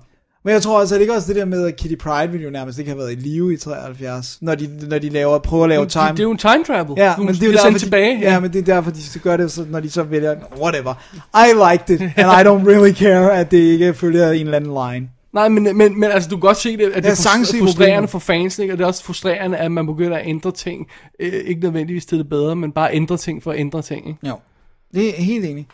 men jeg tror altså, det ikke også det der med, at Kitty Pryde ville jo nærmest ikke have været i live i 73, når de, når de laver, prøver at lave Det, time. det er jo en time travel. Ja, men det er jo derfor, de, tilbage. Ja, men det er derfor, de så gør det, så, når de så vælger, whatever. I liked it, and I don't really care, at det ikke følger en eller anden line. Nej, men, men, men altså, du kan godt se det, at det Ja, er frustrerende for fans, ikke? og det er også frustrerende, at man begynder at ændre ting. Øh, ikke nødvendigvis til det bedre, men bare ændre ting for at ændre ting. Ikke? Jo, det er helt enig.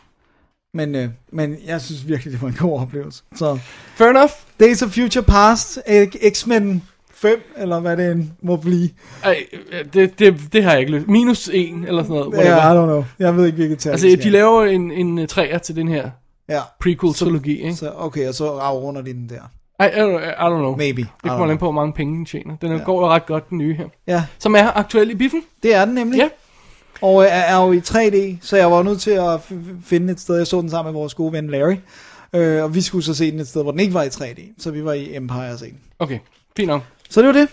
Men, øh, men jeg synes virkelig, det var en god oplevelse. Så Fair enough. Days of Future Past, X-Men 5, eller hvad det end må blive. Ej, øh, det, det, det har jeg ikke lyst. Minus en, eller sådan noget. Ja. I don't know. Jeg ved ikke, hvilket tal altså, de laver en, en øh, træer til den her Ja, prequel-trilogi, ikke? så okay, og så afrunder de den der. I, I, don't, I don't know. Maybe. Det kommer an på, hvor mange penge den tjener. Den ja. går jo ret godt, den nye her. Ja, Som er aktuel i biffen. det er den nemlig. Ja. Og øh, er, jo i 3D, så jeg var nødt til at finde et sted. Jeg så den sammen med vores gode ven Larry. Øh, og vi skulle så se den et sted, hvor den ikke var i 3D. Så vi var i Empire og se den. Okay, fint nok. Så det var det.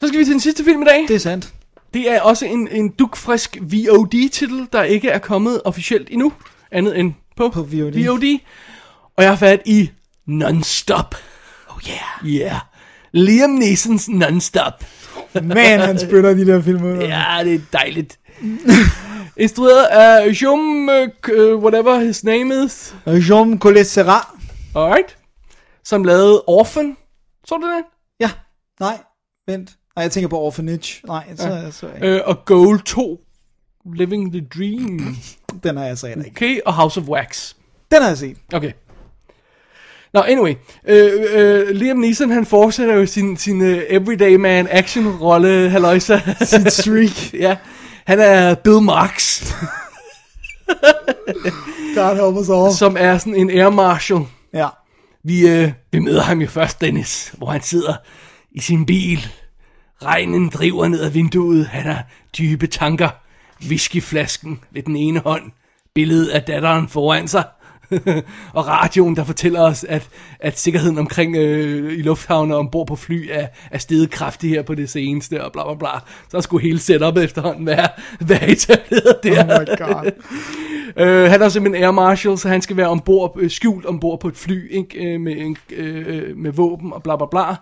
Så skal vi til den sidste film i dag. Det er sandt. Det er også en, en dukfrisk VOD-titel, der ikke er kommet officielt endnu, andet end på, På VOD. VOD. Og jeg har fat i Non-Stop. Oh yeah. Yeah. Liam Neesons Non-Stop. Man, han spytter de der film ud. Ja, det er dejligt. Instrueret af Jum, uh, whatever his name is. Jean Collet Serrat. Alright. Som lavede Orphan. Så du den? Ja, nej, vent. Nej, jeg tænker på Orphanage. Nej, så, ja. så Øh, og Goal 2. Living the Dream. den har jeg så heller ikke. Okay, og House of Wax. Den har jeg set. Okay. Nå, anyway. Øh, øh, Liam Neeson, han fortsætter jo sin, sin uh, everyday man action rolle, halløjsa. Sit streak. ja. Han er Bill Marks, God help us all. som er sådan en air marshal. Ja. Vi, øh, vi møder ham jo først, Dennis, hvor han sidder i sin bil. Regnen driver ned ad vinduet. Han har dybe tanker. Whiskyflasken ved den ene hånd. Billedet af datteren foran sig. og radioen, der fortæller os, at, at sikkerheden omkring øh, i lufthavne og ombord på fly er, er steget kraftigt her på det seneste, og bla bla bla. Så skulle hele setupet efterhånden være, være etableret der. Oh my god. Øh, han er simpelthen air marshal, så han skal være ombord, øh, skjult ombord på et fly ikke, øh, med, en, øh, med våben og bla bla bla.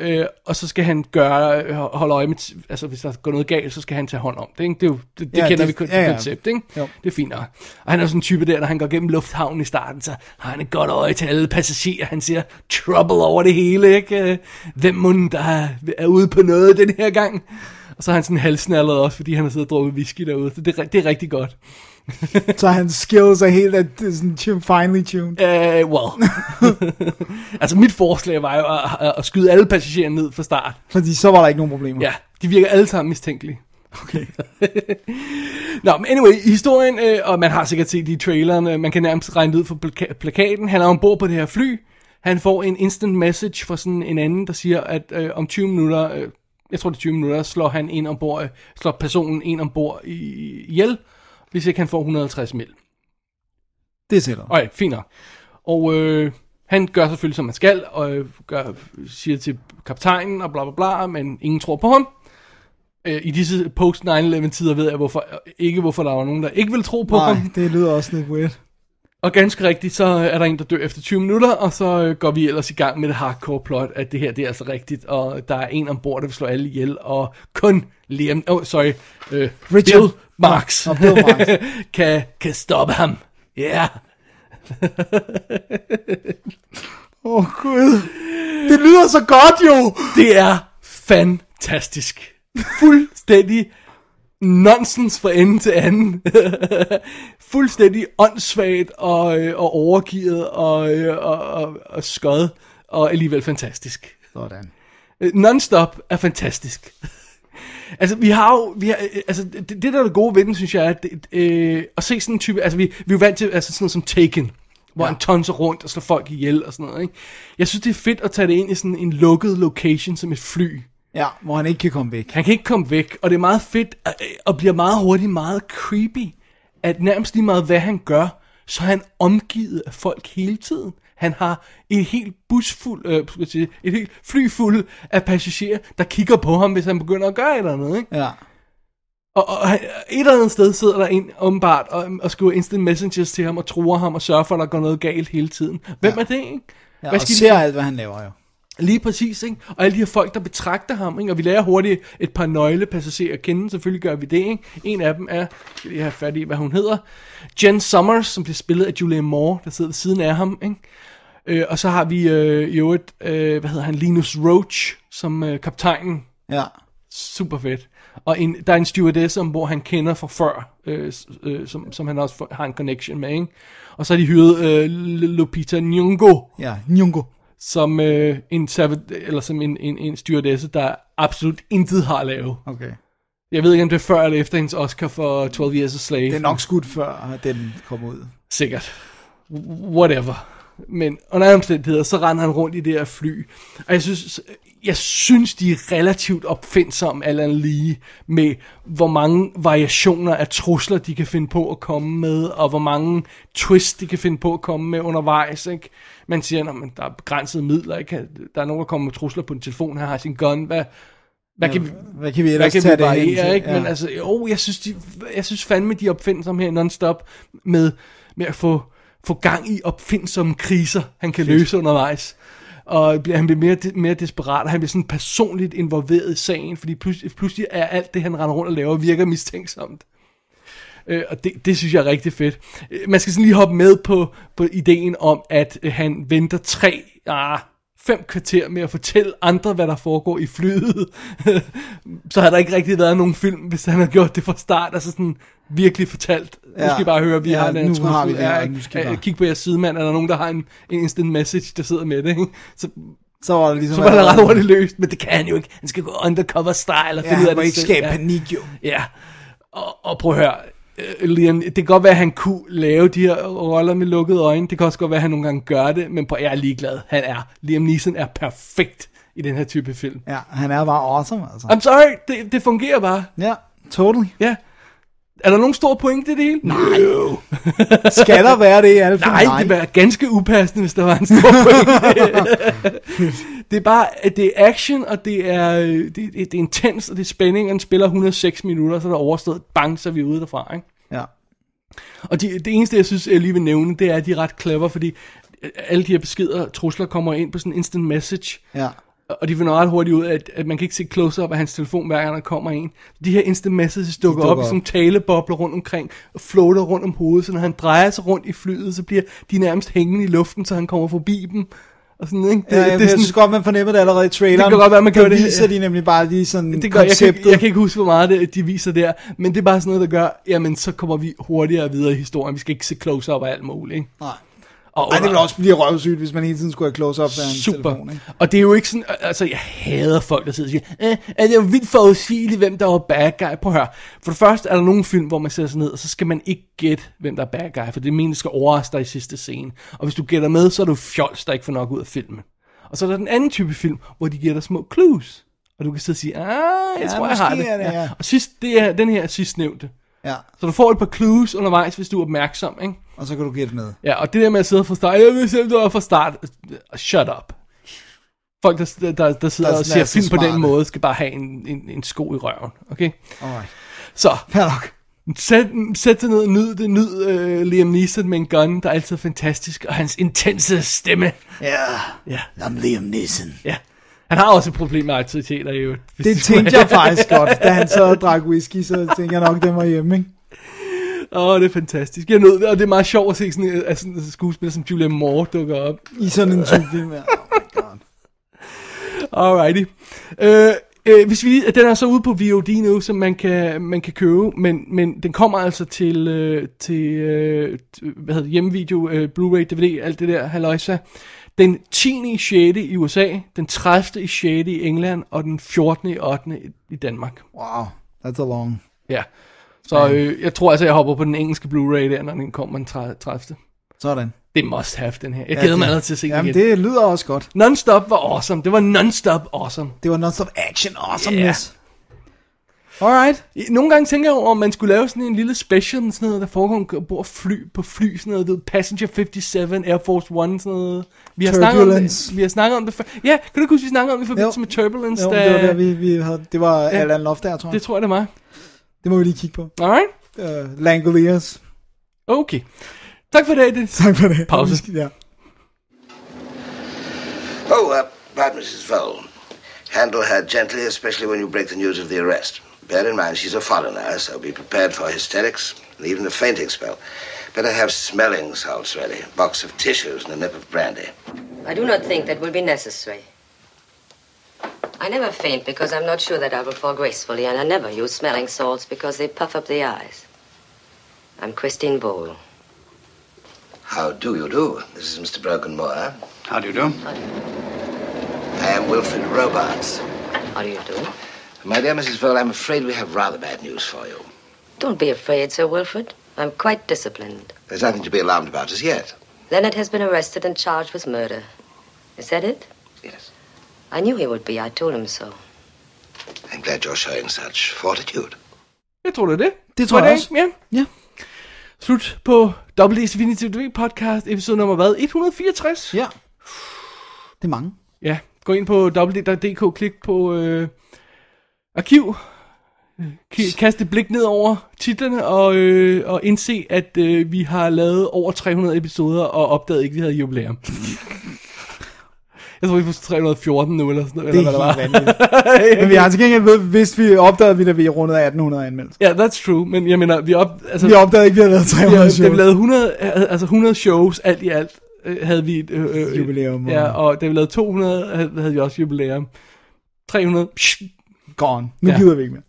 Øh, og så skal han gøre, øh, holde øje med, altså hvis der går noget galt, så skal han tage hånd om det. Ikke? Det, er jo, det, det Ja, kender det- vi ja, ja, koncept, ikke? Jo. Det er fint nok. Og han er sådan en type der, når han går gennem lufthavnen i starten, så har han et godt øje til alle passagerer. Han siger, trouble over det hele, ikke? Øh, Hvem må der er, ude på noget den her gang? Og så er han sådan halsnallet også, fordi han har siddet og drukket whisky derude. Så det, er, det er rigtig godt. Så hans skills er helt at, sådan tune, finely tuned. Uh, well. altså mit forslag var jo at, at, at skyde alle passagerer ned fra start. Fordi så var der ikke nogen problemer. Ja, de virker alle sammen mistænkelige. Okay. Nå, men anyway, historien, øh, og man har sikkert set det i traileren, øh, man kan nærmest regne ud fra plaka- plakaten. Han er ombord på det her fly. Han får en instant message fra sådan en anden, der siger, at øh, om 20 minutter, øh, jeg tror det er 20 minutter, slår han en ombord, øh, slår personen en ombord i, ihjel, hvis ikke han får 150 mil. Det er sikkert. Okay, fint nok. Og øh, han gør selvfølgelig, som man skal, og øh, gør, siger til kaptajnen og bla bla bla, men ingen tror på ham. Øh, I disse post 9-11 tider ved jeg hvorfor, ikke, hvorfor der var nogen, der ikke vil tro på Nej, ham. det lyder også lidt weird. Og ganske rigtigt, så er der en, der dør efter 20 minutter, og så øh, går vi ellers i gang med det hardcore plot, at det her det er altså rigtigt, og der er en ombord, der vil slå alle ihjel, og kun Liam, oh, sorry, øh, Richard. Bill Marks, Nå, Bill Marks. kan, kan stoppe ham. Ja. Yeah. Åh oh, gud. Det lyder så godt jo. Det er fantastisk. Fuldstændig nonsens fra ende til anden. Fuldstændig åndssvagt og, øh, og overgivet og, øh, og, og, og skød, og alligevel fantastisk. Sådan. Øh, Non-stop er fantastisk. altså, vi har jo, vi har, altså, det, det der er det gode ved den, synes jeg, er, at, øh, at se sådan en type, altså vi, vi er jo vant til, altså sådan noget som Taken, hvor ja. han tonser rundt og slår folk ihjel og sådan noget, ikke? Jeg synes, det er fedt at tage det ind i sådan en lukket location som et fly. Ja, hvor han ikke kan komme væk. Han kan ikke komme væk, og det er meget fedt, og- og bliver meget hurtigt meget creepy, at nærmest lige meget hvad han gør, så er han omgivet af folk hele tiden. Han har et helt busfuld, øh, et helt fly fuld af passagerer, der kigger på ham, hvis han begynder at gøre et eller andet, ikke? Ja. Og, og han- et eller andet sted sidder der en åbenbart og, og skriver instant messengers til ham og truer ham og sørger for, at der går noget galt hele tiden. Hvem ja. er det, ikke? ja og skal de- ser alt, hvad han laver jo. Lige præcis, ikke? Og alle de her folk, der betragter ham, ikke? Og vi lærer hurtigt et par nøglepassagerer at kende, selvfølgelig gør vi det, ikke? En af dem er, skal jeg have fat i, hvad hun hedder, Jen Summers, som bliver spillet af Julianne Moore, der sidder ved siden af ham, ikke? Øh, og så har vi øh, i øvrigt, øh, hvad hedder han, Linus Roach, som øh, kaptajnen, Ja. super fedt. Og en, der er en stewardess, som, hvor han kender fra før, øh, øh, som, som han også har en connection med, ikke? Og så har de hyret øh, Lupita Nyong'o, Ja, Nyong'o. Som øh, en eller som en, en, en stewardesse, der absolut intet har lavet. Okay. Jeg ved ikke, om det er før eller efter hendes Oscar for 12 Years a Slave. Det er nok skudt før, at den kom ud. Sikkert. Whatever. Men under alle omstændigheder, så render han rundt i det her fly. Og jeg synes, jeg synes de er relativt opfindsomme, Allan lige, med hvor mange variationer af trusler, de kan finde på at komme med, og hvor mange twists, de kan finde på at komme med undervejs. Ikke? Man siger, at der er begrænsede midler. Ikke? Der er nogen, der kommer med trusler på en telefon, her har sin gun. Hvad, hvad kan vi, Hvad kan vi hvad ellers kan tage vi det til? ikke? Men altså, jo, jeg synes, de, jeg synes fandme, de er opfindsomme her non-stop med, med at få, få gang i opfindsomme kriser, han kan løse undervejs. Og han bliver mere, mere desperat, og han bliver sådan personligt involveret i sagen, fordi pludselig, pludselig er alt det, han render rundt og laver, virker mistænksomt. Øh, og det, det synes jeg er rigtig fedt. Øh, Man skal sådan lige hoppe med på, på ideen om, at øh, han venter tre, ah, fem kvarter med at fortælle andre, hvad der foregår i flyet. så har der ikke rigtig været nogen film, hvis han har gjort det fra start. Altså sådan virkelig fortalt. Ja. Nu Ja. skal I bare høre, vi Ja, har den nu har vi det Ja, nu skal ja, bare- Kig på jeres sidemand, er der nogen, der har en, en instant message, der sidder med det. Ikke? Så, Så var det ligesom... så var det ret hurtigt løst, men det kan han jo ikke. Han skal gå undercover style og Ja, finde ud af det ikke selv. skabe Ja. panik jo. Ja, og, og prøv at høre, øh, Liam, det kan godt være, at han kunne lave de her roller med lukkede øjne. Det kan også godt være, at han nogle gange gør det, men på, jeg er ligeglad. Han er, Liam Neeson er perfekt i den her type film. Ja, han er bare awesome, altså. I'm sorry, det, det fungerer bare. Ja, totally. Ja. Er der nogen stor pointe i det hele? Nej. Skal der være det i alle film? Nej, det var ganske upassende, hvis der var en stor pointe. det er bare, at det er action, og det er, øh, det, det, det er intens, og det er spænding, og den spiller 106 minutter, så er der overstået, bang, så er vi ude derfra, ikke? Ja. Og de, det eneste, jeg synes, jeg lige vil nævne, det er, at de er ret clever, fordi øh, alle de her beskeder, trusler kommer ind på sådan en instant message, Ja. Og de finder ret hurtigt ud af, at, at man kan ikke se close-up af hans telefon, hver gang der kommer en. De her instant messages dukker, dukker op op. sådan nogle talebobler rundt omkring, og floater rundt om hovedet, så når han drejer sig rundt i flyet, så bliver de nærmest hængende i luften, så han kommer forbi dem. Og sådan, ikke? Det, ja, jeg, jeg synes godt, man fornemmer det allerede i traileren. Det kan godt være, man gør det. viser de nemlig bare lige sådan det gør, jeg, kan, konceptet. jeg kan ikke huske, hvor meget det, de viser der, men det er bare sådan noget, der gør, jamen så kommer vi hurtigere videre i historien. Vi skal ikke se close-up af alt muligt. Ikke? Nej. Og, Ej, det vil også blive røvsygt, hvis man hele tiden skulle have close-up af en Super. telefon, ikke? Og det er jo ikke sådan, altså jeg hader folk, der sidder og siger, eh, er det jo vildt forudsigeligt, hvem der var bad guy. At høre. For det første er der nogle film, hvor man sætter sig ned, og så skal man ikke gætte, hvem der er bad guy, for det mener, skal overraske dig i sidste scene. Og hvis du gætter med, så er du fjols, der ikke får nok ud af filmen. Og så er der den anden type film, hvor de giver dig små clues. Og du kan sidde og sige, ah, jeg Ja, tror, jeg har det. det, ja. Og sidst, det er den her sidstnævnte. Ja, Så du får et par clues undervejs, hvis du er opmærksom, ikke? Og så kan du gætte med. Ja, og det der med at sidde fra start, jeg vil selv, du er fra start, shut up. Folk, der, der, der, der sidder Der og er ser film på den smarte. måde, skal bare have en, en, en sko i røven, okay? Alright. Så, Fair nok. sæt, sæt dig ned og nyd det, nyd uh, Liam Neeson med en gun, der er altid fantastisk, og hans intense stemme. Ja, Ja, I'm Liam Neeson. ja. Han har også et problem med autoriteter, jo. Det tænkte jeg faktisk godt, da han så drak whisky, så tænkte jeg nok, den var hjemme, ikke? Åh, oh, det er fantastisk. Jeg nød det, og det er meget sjovt at se sådan, en- sådan en skuespiller som Julia Moore dukker op. I sådan en type film, ja. Oh my god. Alrighty. Øh, øh, hvis vi, den er så ude på VOD nu, som man kan, man kan købe, men, men den kommer altså til, øh, til øh, hvad hedder det, hjemmevideo, øh, Blu-ray, DVD, alt det der, halløjsa. Den 10. i 6. i USA, den 30. i 6. i England, og den 14. i 8. i- i Danmark. Wow, that's a long. Ja. Så øh, jeg tror altså, jeg hopper på den engelske Blu-ray der, når den kommer den 30. Sådan. Det must have, den her. Jeg Ja, glæder mig allerede til at se den Jamen, igen. det lyder også godt. Non-stop var awesome. Det var non-stop awesome. Det var non-stop action awesomeness. Alright. Nogle gange tænker jeg over, om man skulle lave sådan en lille special, sådan noget, der foregår ombord fly, på fly, sådan noget, ved, Passenger 57, Air Force One, sådan noget. Vi har snakket om det, Turbulence. vi har snakket om det før. Ja, kan du ikke huske, vi snakkede om det i forbindelse Jo. med Turbulence? Jo, da, det var der, vi, vi havde, det var ja. Alan Loft der, tror jeg. det tror jeg, det var. Det må vi lige kigge på. Alright, Uh, Langoliers. okay. Tak for det, Dennis. Tak for det. Pause. Ja. Oh, uh, about Mrs. Vole. Handle her gently, especially when you break the news of the arrest. Bear in mind she's a foreigner, so be prepared for hysterics and even a fainting spell. Better have smelling salts ready, a box of tissues and a nip of brandy. I do not think that will be necessary. I never faint because I'm not sure that I will fall gracefully, and I never use smelling salts because they puff up the eyes. I'm Christine Vole. How do you do? This is Mr. Brokenmore. How do you do? I am Wilfred Robarts. How do you do? My dear Mrs. Vole, I'm afraid we have rather bad news for you. Don't be afraid, Sir Wilfred. I'm quite disciplined. There's nothing to be alarmed about as yet. Leonard has been arrested and charged with murder. Is that it? Yes. I knew he would be. I told him so. I'm glad you're showing such fortitude. Jeg tror, det er det. Det tror Var jeg det også. ikke? Ja. Ja. Slut på WD's Definitive DV podcast, episode nummer hvad? 164? Ja. Det er mange. Ja, gå ind på www.dk, klik på øh, arkiv, K- kast et blik ned over titlerne og, øh, og indse, at øh, vi har lavet over 300 episoder og opdaget ikke, at vi havde jubilæum. Jeg tror, vi er på 314 nu, eller sådan noget. Det eller hvad er det helt var. vanvittigt. Men vi har til gengæld ved, hvis vi opdagede, vi, da vi rundede 1800 anmeldelser. Ja, that's true, men jeg mener, vi op... Altså, Vi opdagede ikke, vi havde lavet vi, 300 har- da vi shows. lavede 100, altså 100 shows, alt i alt, øh, havde vi et... Øh, øh, Jubilæum, og- Ja, og da vi lavede 200, havde, havde vi også jubilæum. 300, psh, Gone. Nu Ja. gider vi ikke mere.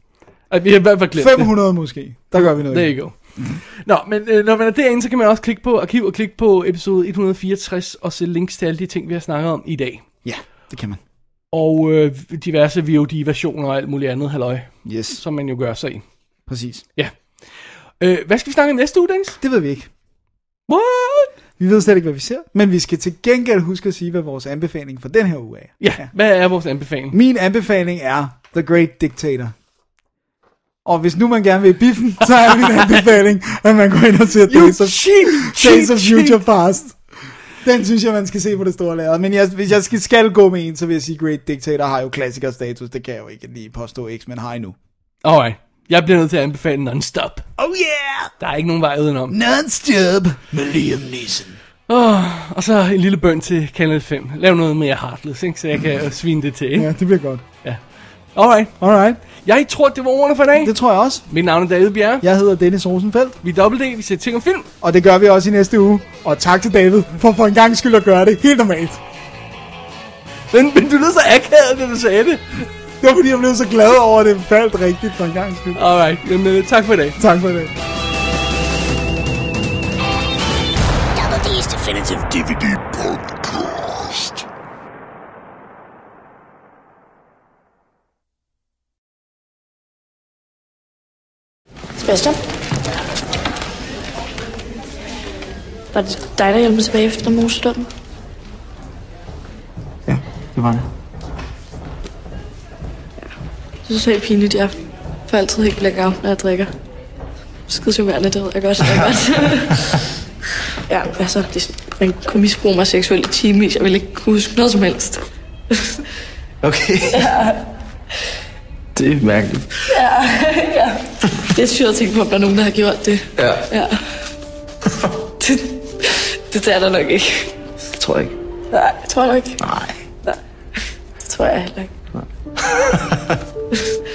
at vi har i hvert fald glemt det. 500 måske. Der gør vi noget. There you go. Nå, men øh, når man er derinde, så kan man også klikke på arkiv og klikke på episode 164 og se links til alle de ting, vi har snakket om i dag. Ja, det kan man. Og øh, diverse VOD-versioner og alt muligt andet, halløj, Yes, som man jo gør sig i. præcis. Ja. Øh, hvad skal vi snakke om næste uge, Dennis? Det ved vi ikke. What? Vi ved slet ikke, hvad vi ser, men vi skal til gengæld huske at sige, hvad vores anbefaling for den her uge er. Ja, hvad er vores anbefaling? Min anbefaling er The Great Dictator. Og hvis nu man gerne vil i biffen, så er min anbefaling, at man går ind og ser Days of, cheat, Days of Future Past. Den synes jeg, man skal se på det store lærred. Men jeg, hvis jeg skal, skal gå med en, så vil jeg sige, Great Dictator har jo klassikerstatus. Det kan jeg jo ikke lige påstå, X-Men har endnu. Alright. Jeg bliver nødt til at anbefale Non-Stop. Oh yeah! Der er ikke nogen vej udenom. Non-stop med Liam Neeson. Oh, og så en lille bøn til Kanal 5. Lav noget mere Heartless, ikke? så jeg kan svine det til. Ikke? Ja, det bliver godt. Ja. Alright. Alright. Jeg tror, det var ordene for i dag. Det tror jeg også. Mit navn er David Bjerre. Jeg hedder Dennis Rosenfeldt. Vi er Double D, vi ser ting om film. Og det gør vi også i næste uge. Og tak til David for for en gang skyld at gøre det helt normalt. Men, men du lød så akavet, da du sagde det. Det var fordi, jeg blev så glad over, at det faldt rigtigt for en gang skyld. Alright, men uh, tak for i dag. Tak for det. Double D's Definitive DVD Sebastian? Var det dig, der hjalp mig tilbage efter mosedummen? Ja, det var det. Det er så helt pinligt, jeg får altid helt blackout, når jeg drikker. Skide charmerende, det ved jeg godt. Jeg godt. ja, altså, det, man kunne misbruge mig seksuelt i timevis. Jeg ville ikke kunne huske noget som helst. Okay. Ja, Det er mærkeligt. ja, ja. Det er sygt at tænke på, at der er nogen, der har gjort det. Ja. Ja. Det, det tager der nok ikke. Det tror jeg ikke. Nej, jeg tror nok ikke. Nej. Nej. Det tror jeg heller ikke.